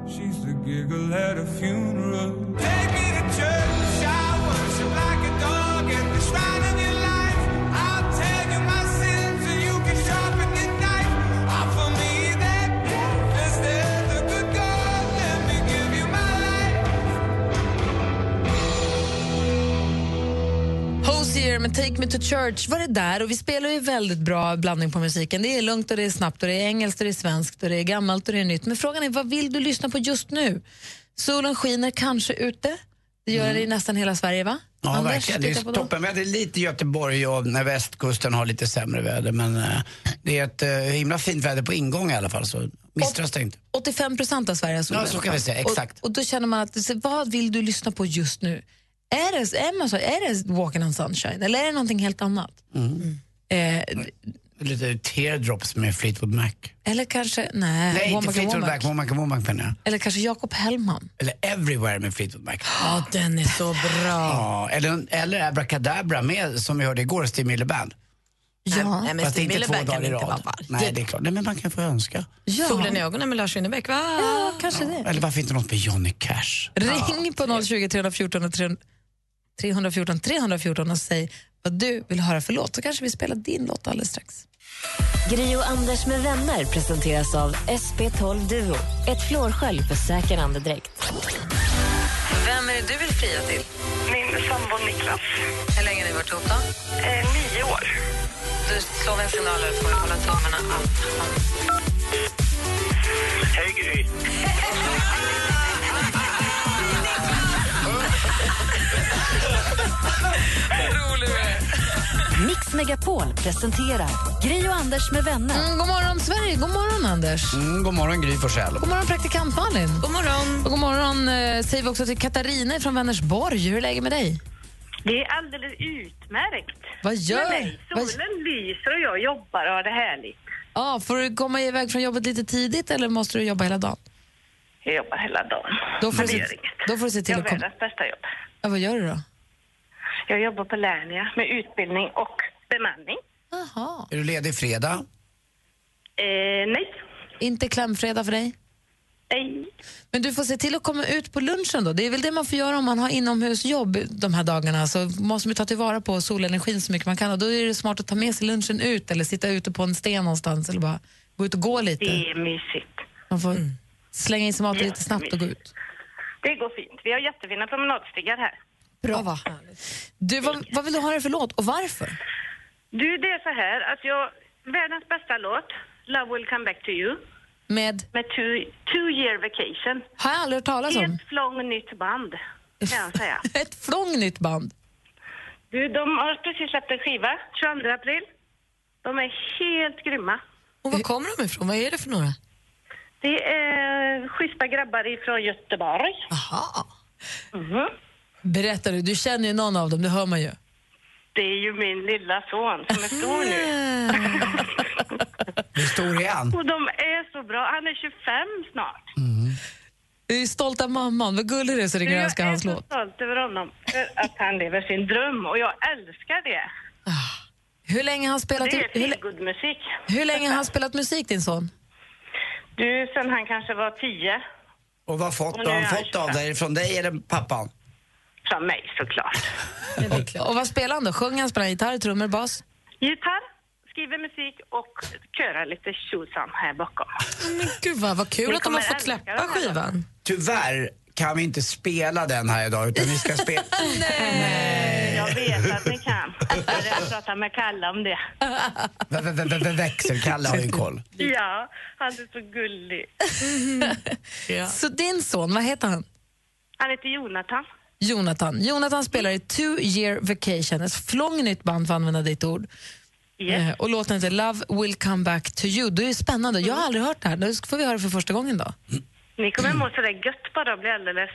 Speaker 15: She's
Speaker 11: Hosier med Take Me To Church var det där och vi spelar ju väldigt bra blandning på musiken. Det är lugnt och det är snabbt och det är engelskt och det är svenskt och det är gammalt och det är nytt. Men frågan är vad vill du lyssna på just nu? Solen skiner kanske ute. Det gör det i nästan hela Sverige va?
Speaker 3: Mm. Ja,
Speaker 11: Anders,
Speaker 3: verkligen. Det är toppenväder. Lite i Göteborg och när västkusten har lite sämre väder. Men eh, det är ett eh, himla fint väder på ingång i alla fall, så misströsta inte.
Speaker 11: 85 procent av Sverige har solen.
Speaker 3: Ja, så kan vi säga. Exakt.
Speaker 11: Och, och då känner man att, vad vill du lyssna på just nu? Är det, är, man så, är det Walking on Sunshine eller är det någonting helt annat?
Speaker 3: Mm.
Speaker 11: Eh,
Speaker 3: Lite teardrops med Fleetwood Mac.
Speaker 11: eller kanske, nej,
Speaker 3: Nej, inte
Speaker 11: Womack
Speaker 3: Fleetwood. Mac, Womack Womack menar jag.
Speaker 11: Eller kanske Jakob Hellman.
Speaker 3: Eller Everywhere med Fleetwood Mac. (gasps)
Speaker 4: Ja, den är så bra.
Speaker 3: Ja, eller, eller Abracadabra med, som vi hörde igår, Steve Miller Band.
Speaker 11: Ja.
Speaker 4: Nej, men
Speaker 3: Fast inte två
Speaker 4: Stimmeleberg kan inte vara varje.
Speaker 3: Nej, det är klart. Nej, men man kan få önska.
Speaker 4: Solen i ögonen med Lars Winnerbäck, va?
Speaker 11: Ja, kanske det.
Speaker 3: Eller varför inte något med Johnny Cash?
Speaker 11: Ring på 020 314 och 300 314 314 och säg vad du vill höra för låt, så kanske vi spelar din låt alldeles strax.
Speaker 9: Gri och Anders med vänner presenteras av SP12 Duo. Ett flårskölj för säker andedräkt.
Speaker 11: Vem är det du vill fria till?
Speaker 20: Min sambo Niklas.
Speaker 11: Hur länge har ni varit ihop då?
Speaker 20: Eh, nio år.
Speaker 11: Du slår en signal här får hålla tummarna han...
Speaker 10: Hej Gry. (laughs)
Speaker 11: Rolig
Speaker 1: Mix Megapol presenterar Gri och Anders med vänner.
Speaker 11: Mm, god morgon, Sverige. God morgon, Anders.
Speaker 3: Mm, god morgon, Gry Forssell.
Speaker 11: God morgon, praktikant Malin.
Speaker 4: God morgon.
Speaker 11: Och god morgon eh, säger vi också till Katarina från Vänersborg. Hur är läget med dig?
Speaker 16: Det är alldeles utmärkt.
Speaker 11: Vad gör-
Speaker 16: Med mig.
Speaker 11: vad-
Speaker 16: Solen lyser och jag jobbar och har det härligt.
Speaker 11: Ja, får du komma iväg från jobbet lite tidigt eller måste du jobba hela dagen?
Speaker 16: Jag jobbar hela dagen.
Speaker 11: Då får
Speaker 16: Men
Speaker 11: du
Speaker 16: det
Speaker 11: se- då får du se till
Speaker 16: jag
Speaker 11: att komma-
Speaker 16: världens bästa jobb.
Speaker 11: Ja, vad gör du då?
Speaker 16: Jag jobbar på Lernia med utbildning och bemanning.
Speaker 11: Jaha.
Speaker 3: Är du ledig fredag?
Speaker 16: Eh, nej.
Speaker 11: Inte klämfredag för dig?
Speaker 16: Nej.
Speaker 11: Men du får se till att komma ut på lunchen då. Det är väl det man får göra om man har inomhusjobb de här dagarna. Så måste man ta tillvara på solenergin så mycket man kan. Och då är det smart att ta med sig lunchen ut eller sitta ute på en sten någonstans eller bara gå ut och gå lite.
Speaker 16: Det är mysigt.
Speaker 11: Man får slänga i sig maten lite snabbt och gå ut.
Speaker 16: Det går fint. Vi har jättefina promenadstigar här.
Speaker 11: Bra. va? Du, vad, vad vill du ha det för låt och varför?
Speaker 16: Du, det är så här att jag... Världens bästa låt, Love will come back to you,
Speaker 11: Med,
Speaker 16: med two, two year vacation.
Speaker 11: har jag aldrig hört talas om.
Speaker 16: Helt flång nytt band, kan jag säga. (laughs)
Speaker 11: Ett flång nytt band.
Speaker 16: Du, de har precis släppt en skiva, 22 april. De är helt grymma.
Speaker 4: Och var kommer de ifrån? Vad är det för några?
Speaker 16: Det är schyssta grabbar ifrån Göteborg.
Speaker 4: Aha.
Speaker 16: Mhm.
Speaker 11: Berättar du, du känner ju någon av dem, det hör man ju.
Speaker 16: Det är ju min lilla son som är stor nu. (laughs)
Speaker 3: Hur stor är han?
Speaker 16: Och de är så bra. Han är 25 snart.
Speaker 11: Du är stolt av mamman, vad gullig du är så ringer
Speaker 16: Du,
Speaker 11: jag
Speaker 16: jag
Speaker 11: önskar
Speaker 16: är
Speaker 11: hans
Speaker 16: så
Speaker 11: låt.
Speaker 16: stolt över honom för att han lever sin dröm och jag älskar det.
Speaker 11: Hur länge har han spelat,
Speaker 16: Det är
Speaker 11: hur,
Speaker 16: musik.
Speaker 11: hur länge har han spelat musik din son?
Speaker 16: Du, sen han kanske var 10.
Speaker 3: Och vad fått,
Speaker 16: Och
Speaker 3: har han fått av dig? Från dig eller pappan?
Speaker 16: Från mig såklart.
Speaker 11: Och vad spelar han då? Sjunger han, spelar han gitarr, trummor, bas?
Speaker 16: Gitarr, skriver musik och körar lite tjosan här bakom.
Speaker 4: Men gud vad, vad kul att de har fått släppa skivan.
Speaker 3: Tyvärr kan vi inte spela den här idag utan vi ska spela... (laughs)
Speaker 16: Jag vet att ni kan. (laughs) Jag pratar med Kalle om det.
Speaker 3: Växelkalle har ju koll.
Speaker 16: Ja, han är så gullig. (laughs)
Speaker 11: Så din son, vad heter han?
Speaker 16: Han heter Jonathan.
Speaker 11: Jonathan. Jonathan spelar i Two Year Vacation, ett flång nytt band för att använda ditt ord.
Speaker 16: Yes.
Speaker 11: Eh, Och låten heter Love will come back to you. Det är spännande. Jag har aldrig hört det här. Nu får vi höra det för första gången då.
Speaker 16: Ni kommer må sådär gött bara och bli alldeles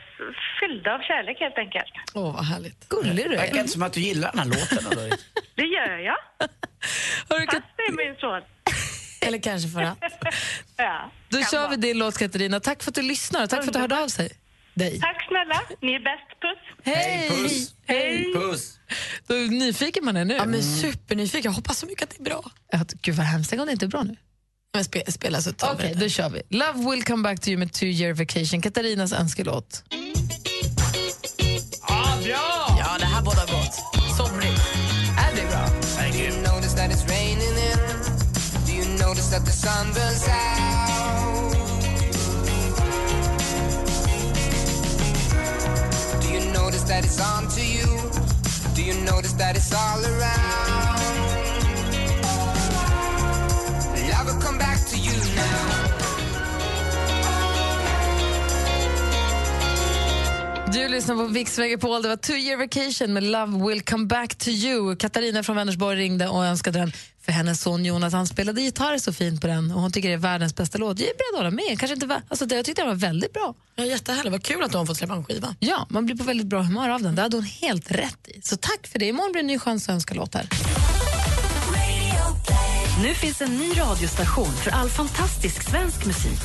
Speaker 16: fyllda av kärlek helt enkelt.
Speaker 11: Åh, oh, vad härligt. Gullig du
Speaker 3: Verkar
Speaker 11: är.
Speaker 3: inte som att du gillar den här låten. Då. (laughs)
Speaker 16: Det gör jag. (laughs)
Speaker 11: Hörru,
Speaker 16: Fast det är min son. (laughs)
Speaker 11: Eller kanske för att.
Speaker 16: Ja,
Speaker 11: Då
Speaker 16: kan
Speaker 11: kör
Speaker 16: vara.
Speaker 11: vi din låt Katarina. Tack för att du lyssnar och tack för att du hörde av sig. Dig.
Speaker 16: Tack snälla. Ni är bäst. Puss.
Speaker 11: Hej!
Speaker 3: puss.
Speaker 11: Hej!
Speaker 3: Puss.
Speaker 11: Då är nyfiken man är nu.
Speaker 4: Ja, men supernyfiken. Jag hoppas så mycket att det är bra.
Speaker 11: Gud vad hemskt, om det inte är bra nu.
Speaker 4: Men spe, spela så tar vi
Speaker 11: Okej,
Speaker 4: det.
Speaker 11: då kör vi. Love will come back to you med Two year vacation. Katarinas önskelåt.
Speaker 3: Ah, bra!
Speaker 4: Ja, det här båda gott. Somrigt.
Speaker 11: Är det bra?
Speaker 15: Do you notice that it's raining in? Do you notice that the sun burns out? Do you notice that it's on to you? Do you notice that it's all around?
Speaker 11: Du lyssnar på Mix Megapol. Det var Two year vacation med Love will come back to you. Katarina från Vänersborg ringde och önskade den för hennes son Jonas. Han spelade gitarr så fint på den och hon tycker det är världens bästa låt. Jag är beredd att hålla med. Kanske inte, alltså, det, jag tyckte den var väldigt bra.
Speaker 4: Ja, jättehärligt. Vad kul att du har fått släppa en skiva.
Speaker 11: Ja, man blir på väldigt bra humör av den. Det hade hon helt rätt i. Så tack för det. Imorgon blir det en ny chans att önska låtar.
Speaker 1: Nu finns en ny radiostation för all fantastisk svensk musik.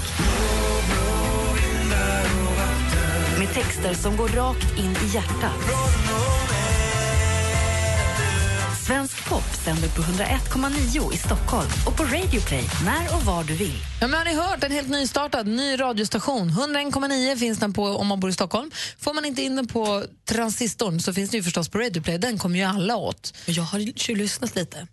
Speaker 1: Med texter som går rakt in i hjärtat. Svensk pop sänder på 101,9 i Stockholm och på Radio Play när och var du vill.
Speaker 11: Ja, men har ni hört? En helt nystartad ny radiostation. 101,9 finns den på om man bor i Stockholm. Får man inte in den på transistorn så finns den ju förstås på Radio Play. Den kommer ju alla åt.
Speaker 4: Jag har ju lyssnat lite.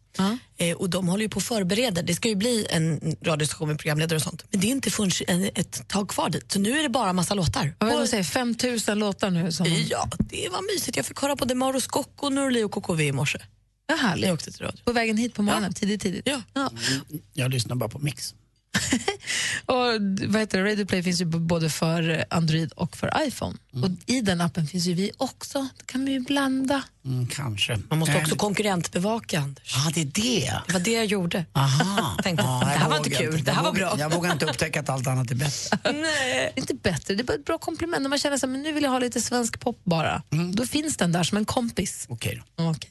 Speaker 4: Eh, och De håller ju på att förbereda. Det ska ju bli en radiostation med programledare och sånt. Men det är inte förrän en, ett tag kvar dit. Så nu är det bara massa låtar.
Speaker 11: Vad vill du säga? 5 000 låtar nu? Som...
Speaker 4: Ja, det var mysigt. Jag fick höra på Demaro Scocco, Norli och KKV i morse.
Speaker 11: Ja, härligt.
Speaker 4: Jag åkte till radio.
Speaker 11: På vägen hit på morgonen, tidigt, tidigt.
Speaker 4: Ja.
Speaker 11: Ja.
Speaker 3: Jag lyssnar bara på Mix. (laughs)
Speaker 11: Och vad heter det? Radio Play finns ju både för Android och för iPhone. Och I den appen finns ju vi också. Då kan vi ju blanda.
Speaker 3: Mm, kanske.
Speaker 4: Man måste
Speaker 3: Eh,
Speaker 4: också konkurrentbevaka, Anders.
Speaker 3: Ja, det är det.
Speaker 4: Det var det jag gjorde.
Speaker 3: Aha. (laughs)
Speaker 4: Tänkte,
Speaker 3: Ja,
Speaker 4: det
Speaker 3: jag
Speaker 4: här var inte
Speaker 3: vågar
Speaker 4: kul, det här var bra.
Speaker 3: Jag vågar inte upptäcka att allt annat är bättre. (laughs)
Speaker 11: Nej. Inte bättre, det är bara ett bra komplement. När man känner att nu vill jag ha lite svensk pop bara. Då finns den där som en kompis.
Speaker 3: Okej
Speaker 11: då. Okej.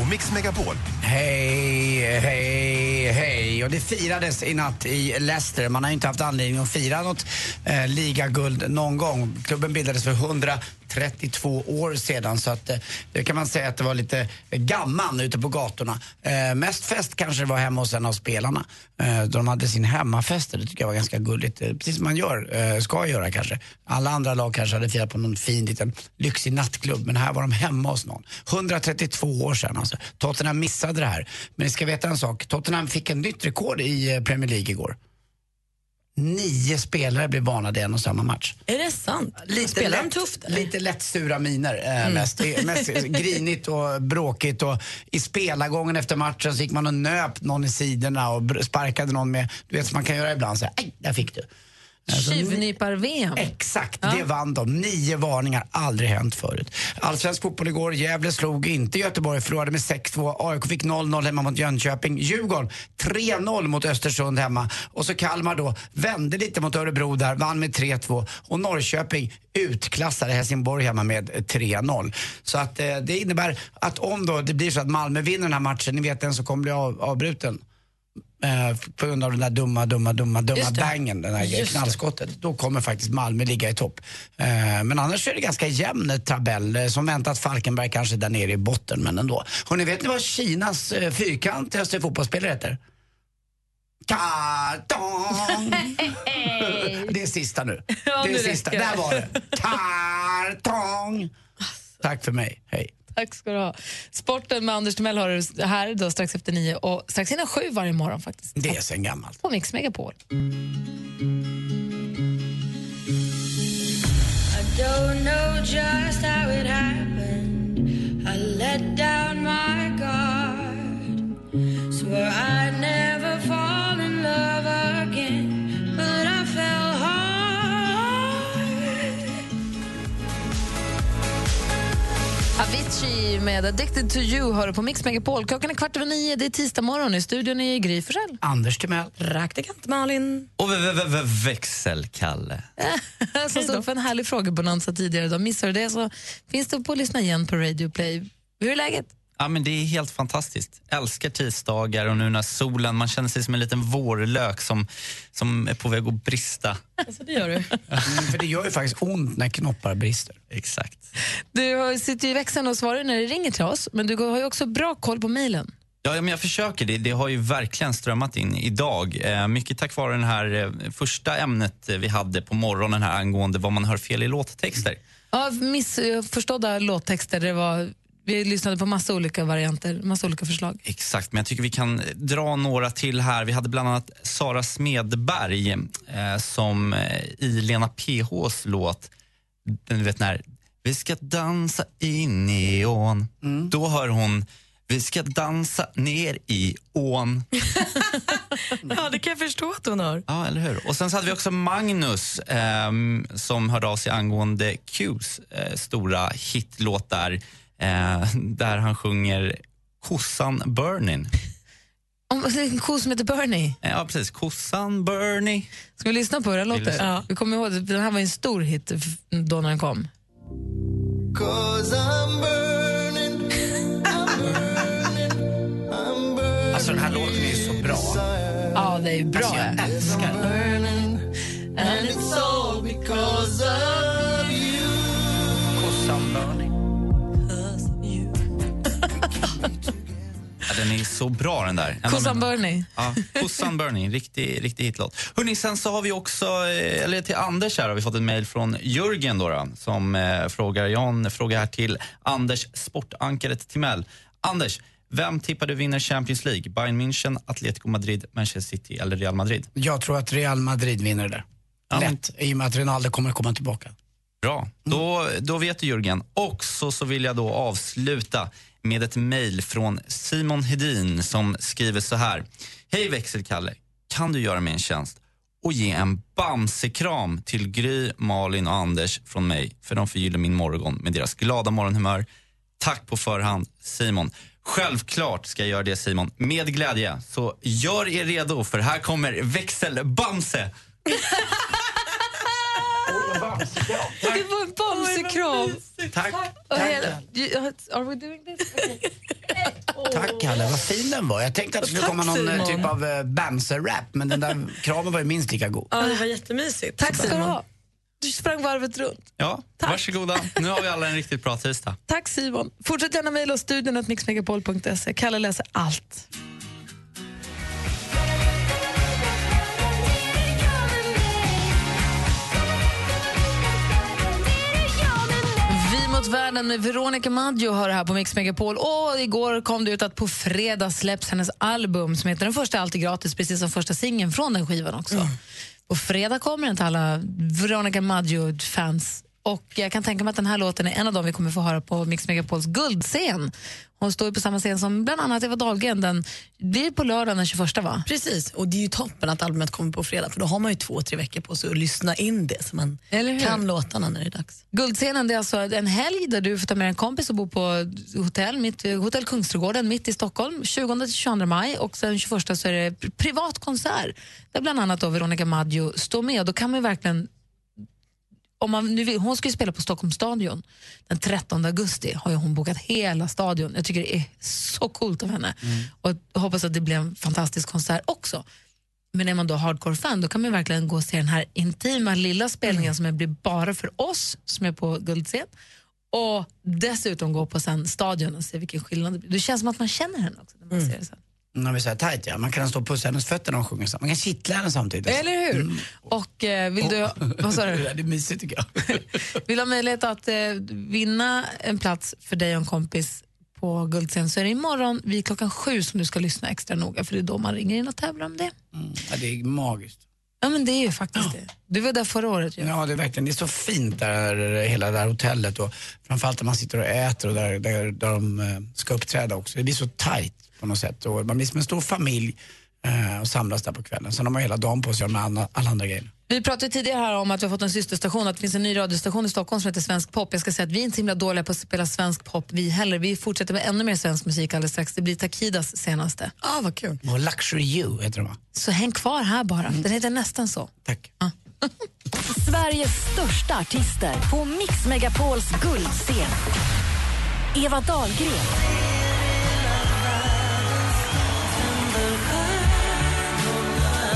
Speaker 8: på Mix Megapol.
Speaker 3: Hej, hej, hej. Och det firades i natt i Leicester. Man har ju inte haft anledning att fira något eh, ligaguld någon gång. Klubben bildades för 132 år sedan så att eh, det kan man säga att det var lite gammal ute på gatorna. Eh, mest fest kanske det var hemma hos en av spelarna. Eh, de hade sin hemmafest det tycker jag var ganska gulligt. Eh, precis som man gör, eh, ska göra kanske. Alla andra lag kanske hade firat på någon fin liten lyxig nattklubb men här var de hemma hos någon. 132 år sedan alltså. Tottenham missade det här. Men ni ska veta en sak, Tottenham fick en nytt rekord i eh, Premier League igår. Nio spelare blev varnade i en och samma match.
Speaker 4: Är det sant? Spelar de tufft? eller?
Speaker 3: Lite lätt sura miner eh, mest. Det är mest (laughs) grinigt och bråkigt och i spelargången efter matchen så gick man och nöp någon i sidorna och sparkade någon med, du vet som man kan göra ibland, så här, aj, där fick du. Alltså,
Speaker 11: Tjuvnypar-VM.
Speaker 3: Exakt, det vann de. Nio varningar, aldrig hänt förut. Allsvensk fotboll igår, Gävle slog inte Göteborg, förlorade med 6-2. AIK fick 0-0 hemma mot Jönköping. Djurgården 3-0 mot Östersund hemma. Och så Kalmar då vände lite mot Örebro där, vann med 3-2. Och Norrköping utklassade Helsingborg hemma med 3-0. Så att eh, det innebär att om då det blir så att Malmö vinner den här matchen, ni vet den som kommer bli av, avbruten eh, på grund av den där dumma, dumma, dumma, dumma bangen, den där knallskottet. Då kommer faktiskt Malmö ligga i topp. Eh, men annars är det ganska jämn tabell. Eh, Som väntat Falkenberg kanske där nere i botten, men ändå. Hörrni, vet ni vad Kinas eh, fyrkantigaste fotbollsspelare heter? Kartong! (laughs) det är sista nu.
Speaker 11: Ja,
Speaker 3: det är
Speaker 11: nu
Speaker 3: sista. Där var det. Kartong! Tack för mig. Hej. (laughs)
Speaker 11: Tack ska du ha. Sporten med Anders Timell har du här då strax efter nio och strax innan sju varje morgon faktiskt.
Speaker 3: Det är sen gammalt.
Speaker 11: På Mix Megapol.
Speaker 15: I don't know just how it happened.
Speaker 11: Avicii med Addicted to you hör du på Mix Megapol. Klockan är kvart över nio, det är tisdag morgon. I studion är Gry Forssell.
Speaker 3: Anders Timell.
Speaker 4: Praktikant Malin.
Speaker 22: Och v- v- v- växelkalle. (laughs)
Speaker 11: Som stod för en härlig frågebonanza tidigare idag. Missar du det så finns det på att lyssna igen på Radio Play. Hur är läget?
Speaker 22: Ja, men det är helt fantastiskt. Älskar tisdagar och nu när solen, man känner sig som en liten vårlök som, som är på väg att brista.
Speaker 4: Alltså, det gör du.
Speaker 3: Mm, för det gör ju faktiskt ont när knoppar brister.
Speaker 22: Exakt.
Speaker 11: Du har- sitter ju i växeln och svarar när det ringer till oss, men du har ju också bra koll på mejlen.
Speaker 22: Ja, ja, men jag försöker. Det, det har ju verkligen strömmat in idag. Eh, mycket tack vare det här eh, första ämnet eh, vi hade på morgonen här angående vad man hör fel i låttexter.
Speaker 11: Ja, missförstådda låttexter. Det var, vi lyssnade på massa olika varianter, massa olika förslag.
Speaker 22: Exakt, men jag tycker vi kan dra några till här. Vi hade bland annat Sara Smedberg eh, som eh, i Lena PHs låt, den du vet när vi ska dansa in i ån. Då hör hon vi ska dansa ner i ån. (laughs)
Speaker 4: Ja, det kan jag förstå att hon har.
Speaker 22: Ja, eller hur? Och sen så hade vi också Magnus ehm, som hörde av sig angående Qs eh, stora hitlåt där, eh, där han sjunger Kossan Burning.
Speaker 11: Om, det är en ko som heter Bernie.
Speaker 22: Ja, precis. Kossan Bernie.
Speaker 11: Ska vi lyssna på hur den
Speaker 22: Vi
Speaker 11: låter? Ja. Vi kommer ihåg, den här var en stor hit då när den kom.
Speaker 15: Cause I'm burning, I'm burning, I'm burning.
Speaker 3: Alltså den här låten är ju så bra.
Speaker 11: Ja, det är bra.
Speaker 3: Alltså, jag älskar den.
Speaker 15: And it's so
Speaker 22: så bra den där.
Speaker 11: Kossan Bernie.
Speaker 22: Ja, Kossan Bernie, riktig, riktig hitlåt. Hörrni, sen så har vi också, eh, eller till Anders här har vi fått ett mejl från Jörgen då, då, som eh, frågar, Jan frågar här till Anders, sportankaret Timell. Anders, vem tippar du vinner Champions League? Bayern München, Atletico Madrid, Manchester City eller Real Madrid?
Speaker 3: Jag tror att Real Madrid vinner det där. Lätt, i och med att Ronaldo kommer komma tillbaka.
Speaker 22: Bra, då, då vet du Jörgen. Och så, så vill jag då avsluta med ett mejl från Simon Hedin som skriver så här. Hej växelkalle, kan du göra mig en tjänst och ge en bamsekram till Gry, Malin och Anders från mig för de förgyller min morgon med deras glada morgonhumör. Tack på förhand Simon. Självklart ska jag göra det Simon, med glädje. Så gör er redo för här kommer växelbamse. (laughs)
Speaker 11: Det var en bamsekram.
Speaker 22: Tack.
Speaker 11: Are we doing this?
Speaker 3: Tack Kalle, vad fin den var. Jag tänkte att det skulle
Speaker 4: Tack,
Speaker 3: komma någon eh,
Speaker 4: Simon.
Speaker 3: typ av uh, Bamse-rap, men den där kramen var ju minst lika god.
Speaker 4: Ja, det var jättemysigt.
Speaker 11: Tack ska du ha. Du sprang varvet runt.
Speaker 22: Ja, varsågoda. Nu har vi alla en riktigt bra tisdag.
Speaker 11: Tack Simon. Fortsätt gärna mejla oss studion. Kalle läser allt. Vi mot världen med Veronica Maggio har det här på Mix Megapol. Och igår kom det ut att på fredag släpps hennes album som heter Den första är alltid gratis, precis som första singeln från den skivan också. På fredag kommer den till alla Veronica Maggio-fans. Och jag kan tänka mig att den här låten är en av dem vi kommer få höra på Mix Megapols guldscen. Hon står ju på samma scen som bland annat Eva Dahlgren. Den blir på lördag den 21 va?
Speaker 4: Precis, och det är ju toppen att albumet kommer på fredag för då har man ju två, tre veckor på sig att lyssna in det så man kan låtarna när det är dags.
Speaker 11: Guldscenen det är alltså en helg där du får ta med en kompis och bo på hotell, mitt, hotell Kungsträdgården mitt i Stockholm 20-22 maj och sen 21 så är det pri- privat konsert där bland annat då Veronica Maggio står med då kan man verkligen om man nu hon ska ju spela på Stockholms stadion den 13 augusti har hon bokat hela stadion. Jag tycker det är så coolt av henne och jag hoppas att det blir en fantastisk konsert också. Men är man då hardcore-fan då kan man verkligen gå och se den här intima lilla spelningen som blir bara för oss som är på guldscen och dessutom gå på sen stadion och se vilken skillnad det blir. Det känns som att man känner henne också när man ser det sen.
Speaker 3: När vi säger tajt ja, man kan stå och pussa hennes fötter när hon sjunger. Man kan kittla henne samtidigt.
Speaker 11: Eller hur? Och eh, vill du, (laughs) vad sa du? (laughs)
Speaker 3: Det är mysigt tycker jag. (laughs)
Speaker 11: Vill du ha möjlighet att eh, vinna en plats för dig och en kompis på Guldscen så är det imorgon vid klockan sju som du ska lyssna extra noga för det är då man ringer in och tävlar om det.
Speaker 3: Ja, det är magiskt.
Speaker 11: Ja men det är ju faktiskt det. Du var där förra året ju.
Speaker 3: Ja, det är verkligen. Det är så fint där, hela det där hotellet och framförallt när man sitter och äter och där, där, där de eh, ska uppträda också. Det blir så tajt på något sätt och man blir som en stor familj eh, och samlas där på kvällen. Sen har man hela dagen på sig med alla, alla andra grejer.
Speaker 11: Vi pratade tidigare här om att vi har fått en systerstation, att det finns en ny radiostation i Stockholm som heter Svensk pop. Jag ska säga att vi är inte så himla dåliga på att spela svensk pop vi heller. Vi fortsätter med ännu mer svensk musik alldeles strax. Det blir Takidas senaste.
Speaker 4: Ah, vad kul.
Speaker 3: Och Luxury You heter de va?
Speaker 11: Så häng kvar här bara. Den heter nästan så.
Speaker 3: Tack. (laughs)
Speaker 1: Sveriges största artister på Mix Megapols guldscen. Eva Dahlgren.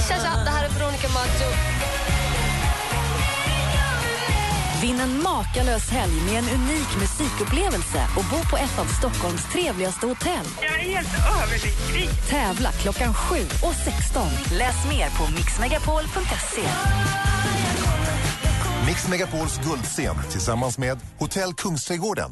Speaker 19: Tja, tja, det här är Veronica Maggio.
Speaker 1: Vinn en makalös helg med en unik musikupplevelse och bo på ett av Stockholms trevligaste hotell.
Speaker 20: Jag är helt överlycklig.
Speaker 1: Tävla klockan 7 och 16. Läs mer på mixmegapol.se.
Speaker 8: Mix Megapols guldscen tillsammans med Hotell Kungsträdgården.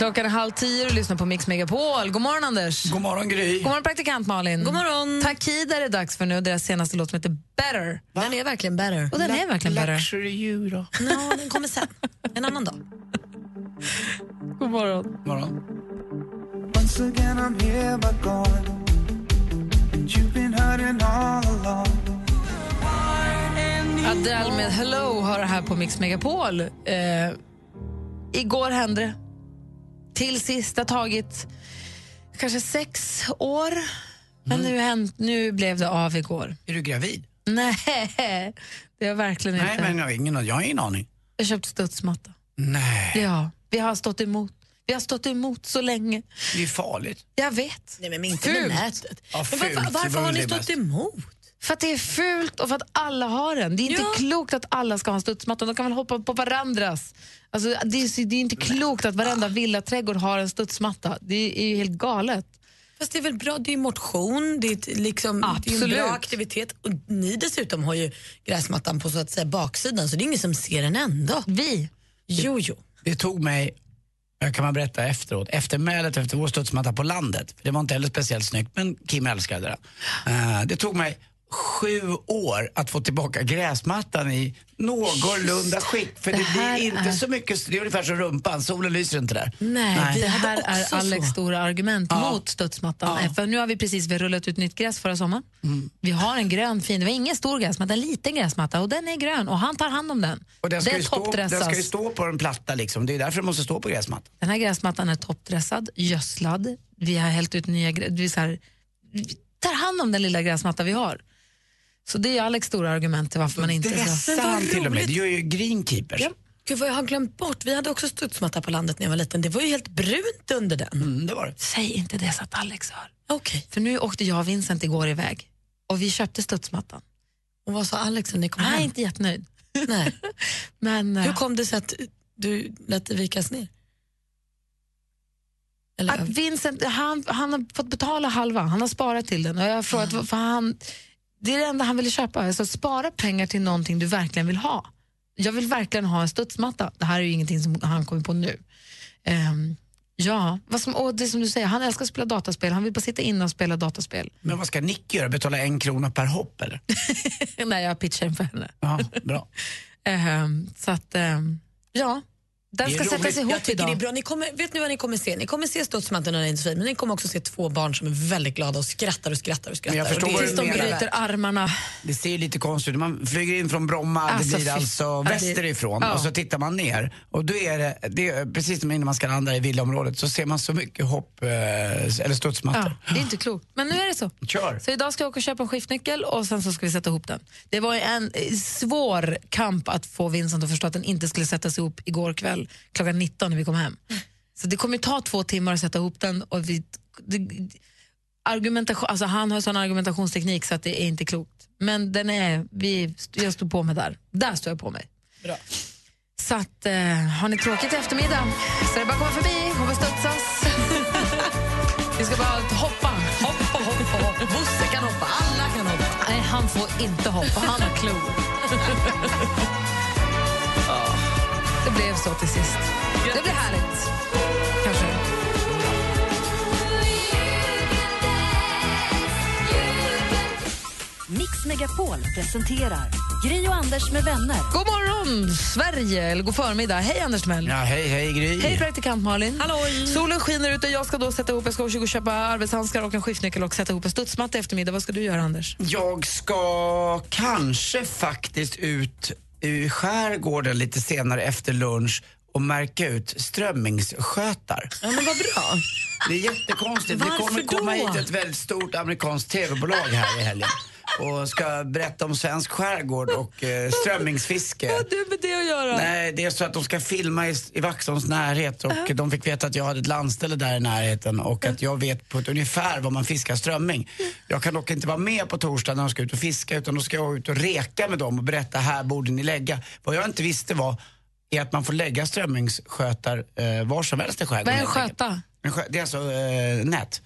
Speaker 11: Klockan är halv tio och lyssnar på Mix Megapol. God morgon Anders.
Speaker 3: God morgon Gry.
Speaker 11: God morgon praktikant Malin.
Speaker 4: God morgon.
Speaker 11: Takida är det dags för nu. Deras senaste låt som heter Better.
Speaker 4: Den är verkligen better.
Speaker 11: Och den är verkligen better.
Speaker 3: Luxury You då?
Speaker 4: Ja, den kommer sen. En annan dag.
Speaker 11: God morgon.
Speaker 3: morgon.
Speaker 15: Once again I'm here but gone And you've been hurting all along
Speaker 11: Adele med Hello har det här på Mix Megapol. Eh, igår hände det. Till sist. Det har tagit kanske sex år. Men nu, hänt, nu blev det av igår.
Speaker 3: Är du gravid?
Speaker 11: Nej, (laughs) det har verkligen
Speaker 3: Nej,
Speaker 11: inte.
Speaker 3: men jag har ingen, jag har ingen aning.
Speaker 11: Jag köpte studsmatta.
Speaker 3: Nej,
Speaker 11: Ja, vi har stått emot. Vi har stått emot så länge.
Speaker 3: det är farligt.
Speaker 11: Jag vet.
Speaker 4: Nej, men inte med
Speaker 11: Fult.
Speaker 4: nätet.
Speaker 3: Ja,
Speaker 4: men varför varför
Speaker 3: var
Speaker 4: har ni stått
Speaker 3: mest.
Speaker 4: emot?
Speaker 11: För att det är fult och för att alla har den. Det är inte klokt att alla ska ha en studsmatta. De kan väl hoppa på varandras. Alltså, det, är, det är inte klokt att varenda villaträdgård har en studsmatta. Det är ju helt galet.
Speaker 4: Fast det är väl bra, det är motion, det är, ett, liksom, det är en
Speaker 11: Absolut.
Speaker 4: bra aktivitet. Och ni dessutom har ju gräsmattan på så att säga baksidan så det är ingen som ser den ändå.
Speaker 11: Vi?
Speaker 4: Jo, jo.
Speaker 3: Det tog mig, jag kan man berätta efteråt, eftermälet efter vår studsmatta på landet. För det var inte heller speciellt snyggt, men Kim älskade det. Eh, det tog mig sju år att få tillbaka gräsmattan i någorlunda skick. För det,
Speaker 11: Det
Speaker 3: blir inte
Speaker 11: är-
Speaker 3: så mycket, det är ungefär som rumpan, solen lyser inte där.
Speaker 11: Nej, det
Speaker 3: hade
Speaker 11: här är Alex
Speaker 3: så.
Speaker 11: stora argument mot studsmattan. Eh, För nu har vi precis vi har rullat ut nytt gräs förra sommaren.
Speaker 3: Mm.
Speaker 11: Vi har en grön fin, det var ingen stor gräsmatta, en liten gräsmatta och den är grön och han tar hand om den.
Speaker 3: Och den ska,
Speaker 11: det
Speaker 3: ju
Speaker 11: är
Speaker 3: stå, den ska ju stå på en platta liksom, det är därför den måste stå på gräsmattan.
Speaker 11: Den här gräsmattan är toppdressad, gödslad. Vi har hällt ut nya vi, så här, vi tar hand om den lilla gräsmatta vi har. Så det är Alex stora argument till varför man inte
Speaker 3: Dressar han till och med, det gör ju greenkeepers.
Speaker 4: Ja. Gud vad jag har glömt bort. Vi hade också studsmatta på landet när jag var liten. Det var ju helt brunt under den.
Speaker 3: Mm, det var det.
Speaker 11: Säg inte det så att Alex hör.
Speaker 4: Okej.
Speaker 11: För nu åkte jag och Vincent igår iväg och vi köpte studsmattan.
Speaker 4: Och vad sa Alex när ni kom
Speaker 11: är
Speaker 4: hem?
Speaker 11: inte jättenöjd. (laughs)
Speaker 4: Nej.
Speaker 11: Men,
Speaker 4: Hur
Speaker 11: eh,
Speaker 4: kom det sig att du lät det vikas ner? Eller,
Speaker 11: Att Vincent, han, han har fått betala halva, han har sparat till den. Och jag har frågat,
Speaker 4: Mm.
Speaker 11: för han, det är det enda han ville köpa. Alltså, spara pengar till någonting du verkligen vill ha. Jag vill verkligen ha en studsmatta. Det här är ju ingenting som han kommer på nu. Ehm, ja, vad som, och det som du säger, han älskar att spela dataspel. Han vill bara sitta inne och spela dataspel.
Speaker 3: Men vad ska Nick göra, betala en krona per hopp eller? (laughs)
Speaker 11: Nej, jag pitchar för henne.
Speaker 3: Ja, bra. (laughs)
Speaker 11: Ehm, så att, ehm, ja. Den ska sättas ihop
Speaker 4: jag tycker
Speaker 11: idag.
Speaker 4: det är bra. Ni kommer, vet ni vad ni kommer se? Ni kommer se studsmattan och den är inte så fin, men ni kommer också se två barn som är väldigt glada och skrattar och skrattar och skrattar.
Speaker 3: Men jag förstår
Speaker 4: Och
Speaker 11: Tills de bryter armarna.
Speaker 3: Det ser ju lite konstigt ut. Man flyger in från Bromma,
Speaker 11: Alltså,
Speaker 3: det blir alltså västerifrån
Speaker 11: ja.
Speaker 3: och så tittar man ner och då är det, det är precis som innan man ska landa i villaområdet så ser man så mycket hopp, eh, eller studsmattor.
Speaker 11: Ja, det är inte klokt. Men nu är det så.
Speaker 3: Kör!
Speaker 11: Så idag ska jag åka och köpa en skiftnyckel och sen så ska vi sätta ihop den. Det var en eh, svår kamp att få Vincent att förstå att den inte skulle sättas ihop igår kväll klockan 19 när vi kom hem. Så det kommer ta två timmar att sätta ihop den och vi, det, argumentation, alltså han har sån argumentationsteknik så att det är inte klokt. Men den är, vi, jag står på mig där. Där står jag på mig.
Speaker 4: Bra.
Speaker 11: Så att, eh, har ni tråkigt i eftermiddag så är det bara att komma förbi och studsas. (laughs) vi ska bara hoppa.
Speaker 4: Hoppa, hoppa, hoppa. Bosse kan hoppa, alla kan hoppa.
Speaker 11: Nej, han får inte hoppa. Han har klor. (laughs) Det blev så till sist. Det blir härligt. Kanske.
Speaker 1: Mix Megapol presenterar Gry och Anders med vänner.
Speaker 11: God morgon, Sverige! Eller god förmiddag. Hej, Anders Mell.
Speaker 3: Ja, hej, hej Gry.
Speaker 11: Hej, praktikant Malin.
Speaker 4: Halloj.
Speaker 11: Solen skiner ute. Jag ska då sätta ihop, jag ska och köpa arbetshandskar och en skiftnyckel och sätta ihop en studsmatta i eftermiddag. Vad ska du göra, Anders?
Speaker 3: Jag ska kanske faktiskt ut i skärgården lite senare efter lunch och märka ut strömmingsskötar.
Speaker 4: Ja, men vad bra.
Speaker 3: Det är jättekonstigt. Det
Speaker 4: Varför
Speaker 3: kommer komma
Speaker 4: då?
Speaker 3: hit ett väldigt stort amerikanskt tv-bolag här i helgen och ska berätta om svensk skärgård och eh, strömmingsfiske.
Speaker 11: Vad har du med det att göra?
Speaker 3: Nej, det är så att de ska filma i, i Vaxholms närhet och de fick veta att jag hade ett landställe där i närheten och att jag vet på ett ungefär var man fiskar strömming. Jag kan dock inte vara med på torsdag när de ska ut och fiska utan då ska jag ut och reka med dem och berätta här borde ni lägga. Vad jag inte visste var är att man får lägga strömmingsskötar eh, var som helst i skärgården.
Speaker 11: Vad är en sköta?
Speaker 3: Det är alltså eh, nät.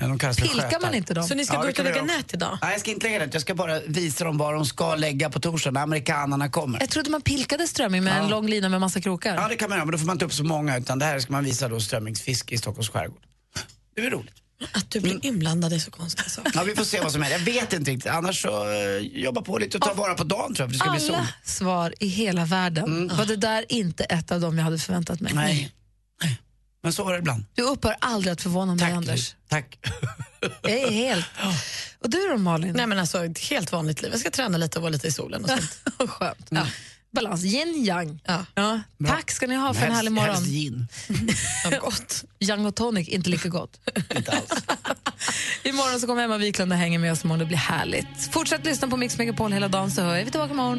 Speaker 3: De
Speaker 11: Pilkar man inte dem?
Speaker 4: Så ni ska
Speaker 3: Ja,
Speaker 4: gå
Speaker 3: det
Speaker 4: ut och lägga nät idag?
Speaker 3: Nej, jag ska inte lägga nät. Jag ska bara visa dem vad de ska lägga på torsdag när amerikanerna kommer.
Speaker 11: Jag trodde man pilkade strömming med en
Speaker 3: Ja.
Speaker 11: lång lina med massa krokar.
Speaker 3: Ja, det kan man göra, men då får man inte upp så många. Utan det här ska man visa då strömmingsfiske i Stockholms skärgård. Det är roligt.
Speaker 4: Att du blir inblandad i så konstiga saker.
Speaker 3: Ja, vi får se vad som händer. Jag vet inte riktigt. Annars så uh, jobba på lite och ta vara på dagen tror jag, för det ska bli sol.
Speaker 11: Alla svar i hela världen. Var det där inte ett av dem jag hade förväntat mig?
Speaker 3: Nej. Men så var det ibland.
Speaker 11: Du upphör aldrig att förvåna mig,
Speaker 3: Tack,
Speaker 11: Anders.
Speaker 3: Tack.
Speaker 11: Jag är helt... Och du då, Malin?
Speaker 4: Nej men alltså ett helt vanligt liv. Jag ska träna lite och vara lite i solen och sånt. (laughs)
Speaker 11: Skönt. Ja. Balans, yin yang.
Speaker 4: Ja.
Speaker 11: Ja. Tack ska ni ha för en
Speaker 3: Helst-
Speaker 11: härlig morgon.
Speaker 3: helst.
Speaker 4: Ja, (laughs) gott.
Speaker 11: Young och tonic, inte lika gott. (laughs)
Speaker 3: Inte alls.
Speaker 11: Imorgon så kommer Emma Wiklund och hänger med oss imorgon. Det blir härligt. Fortsätt lyssna på Mix Megapol hela dagen så är vi tillbaka imorgon.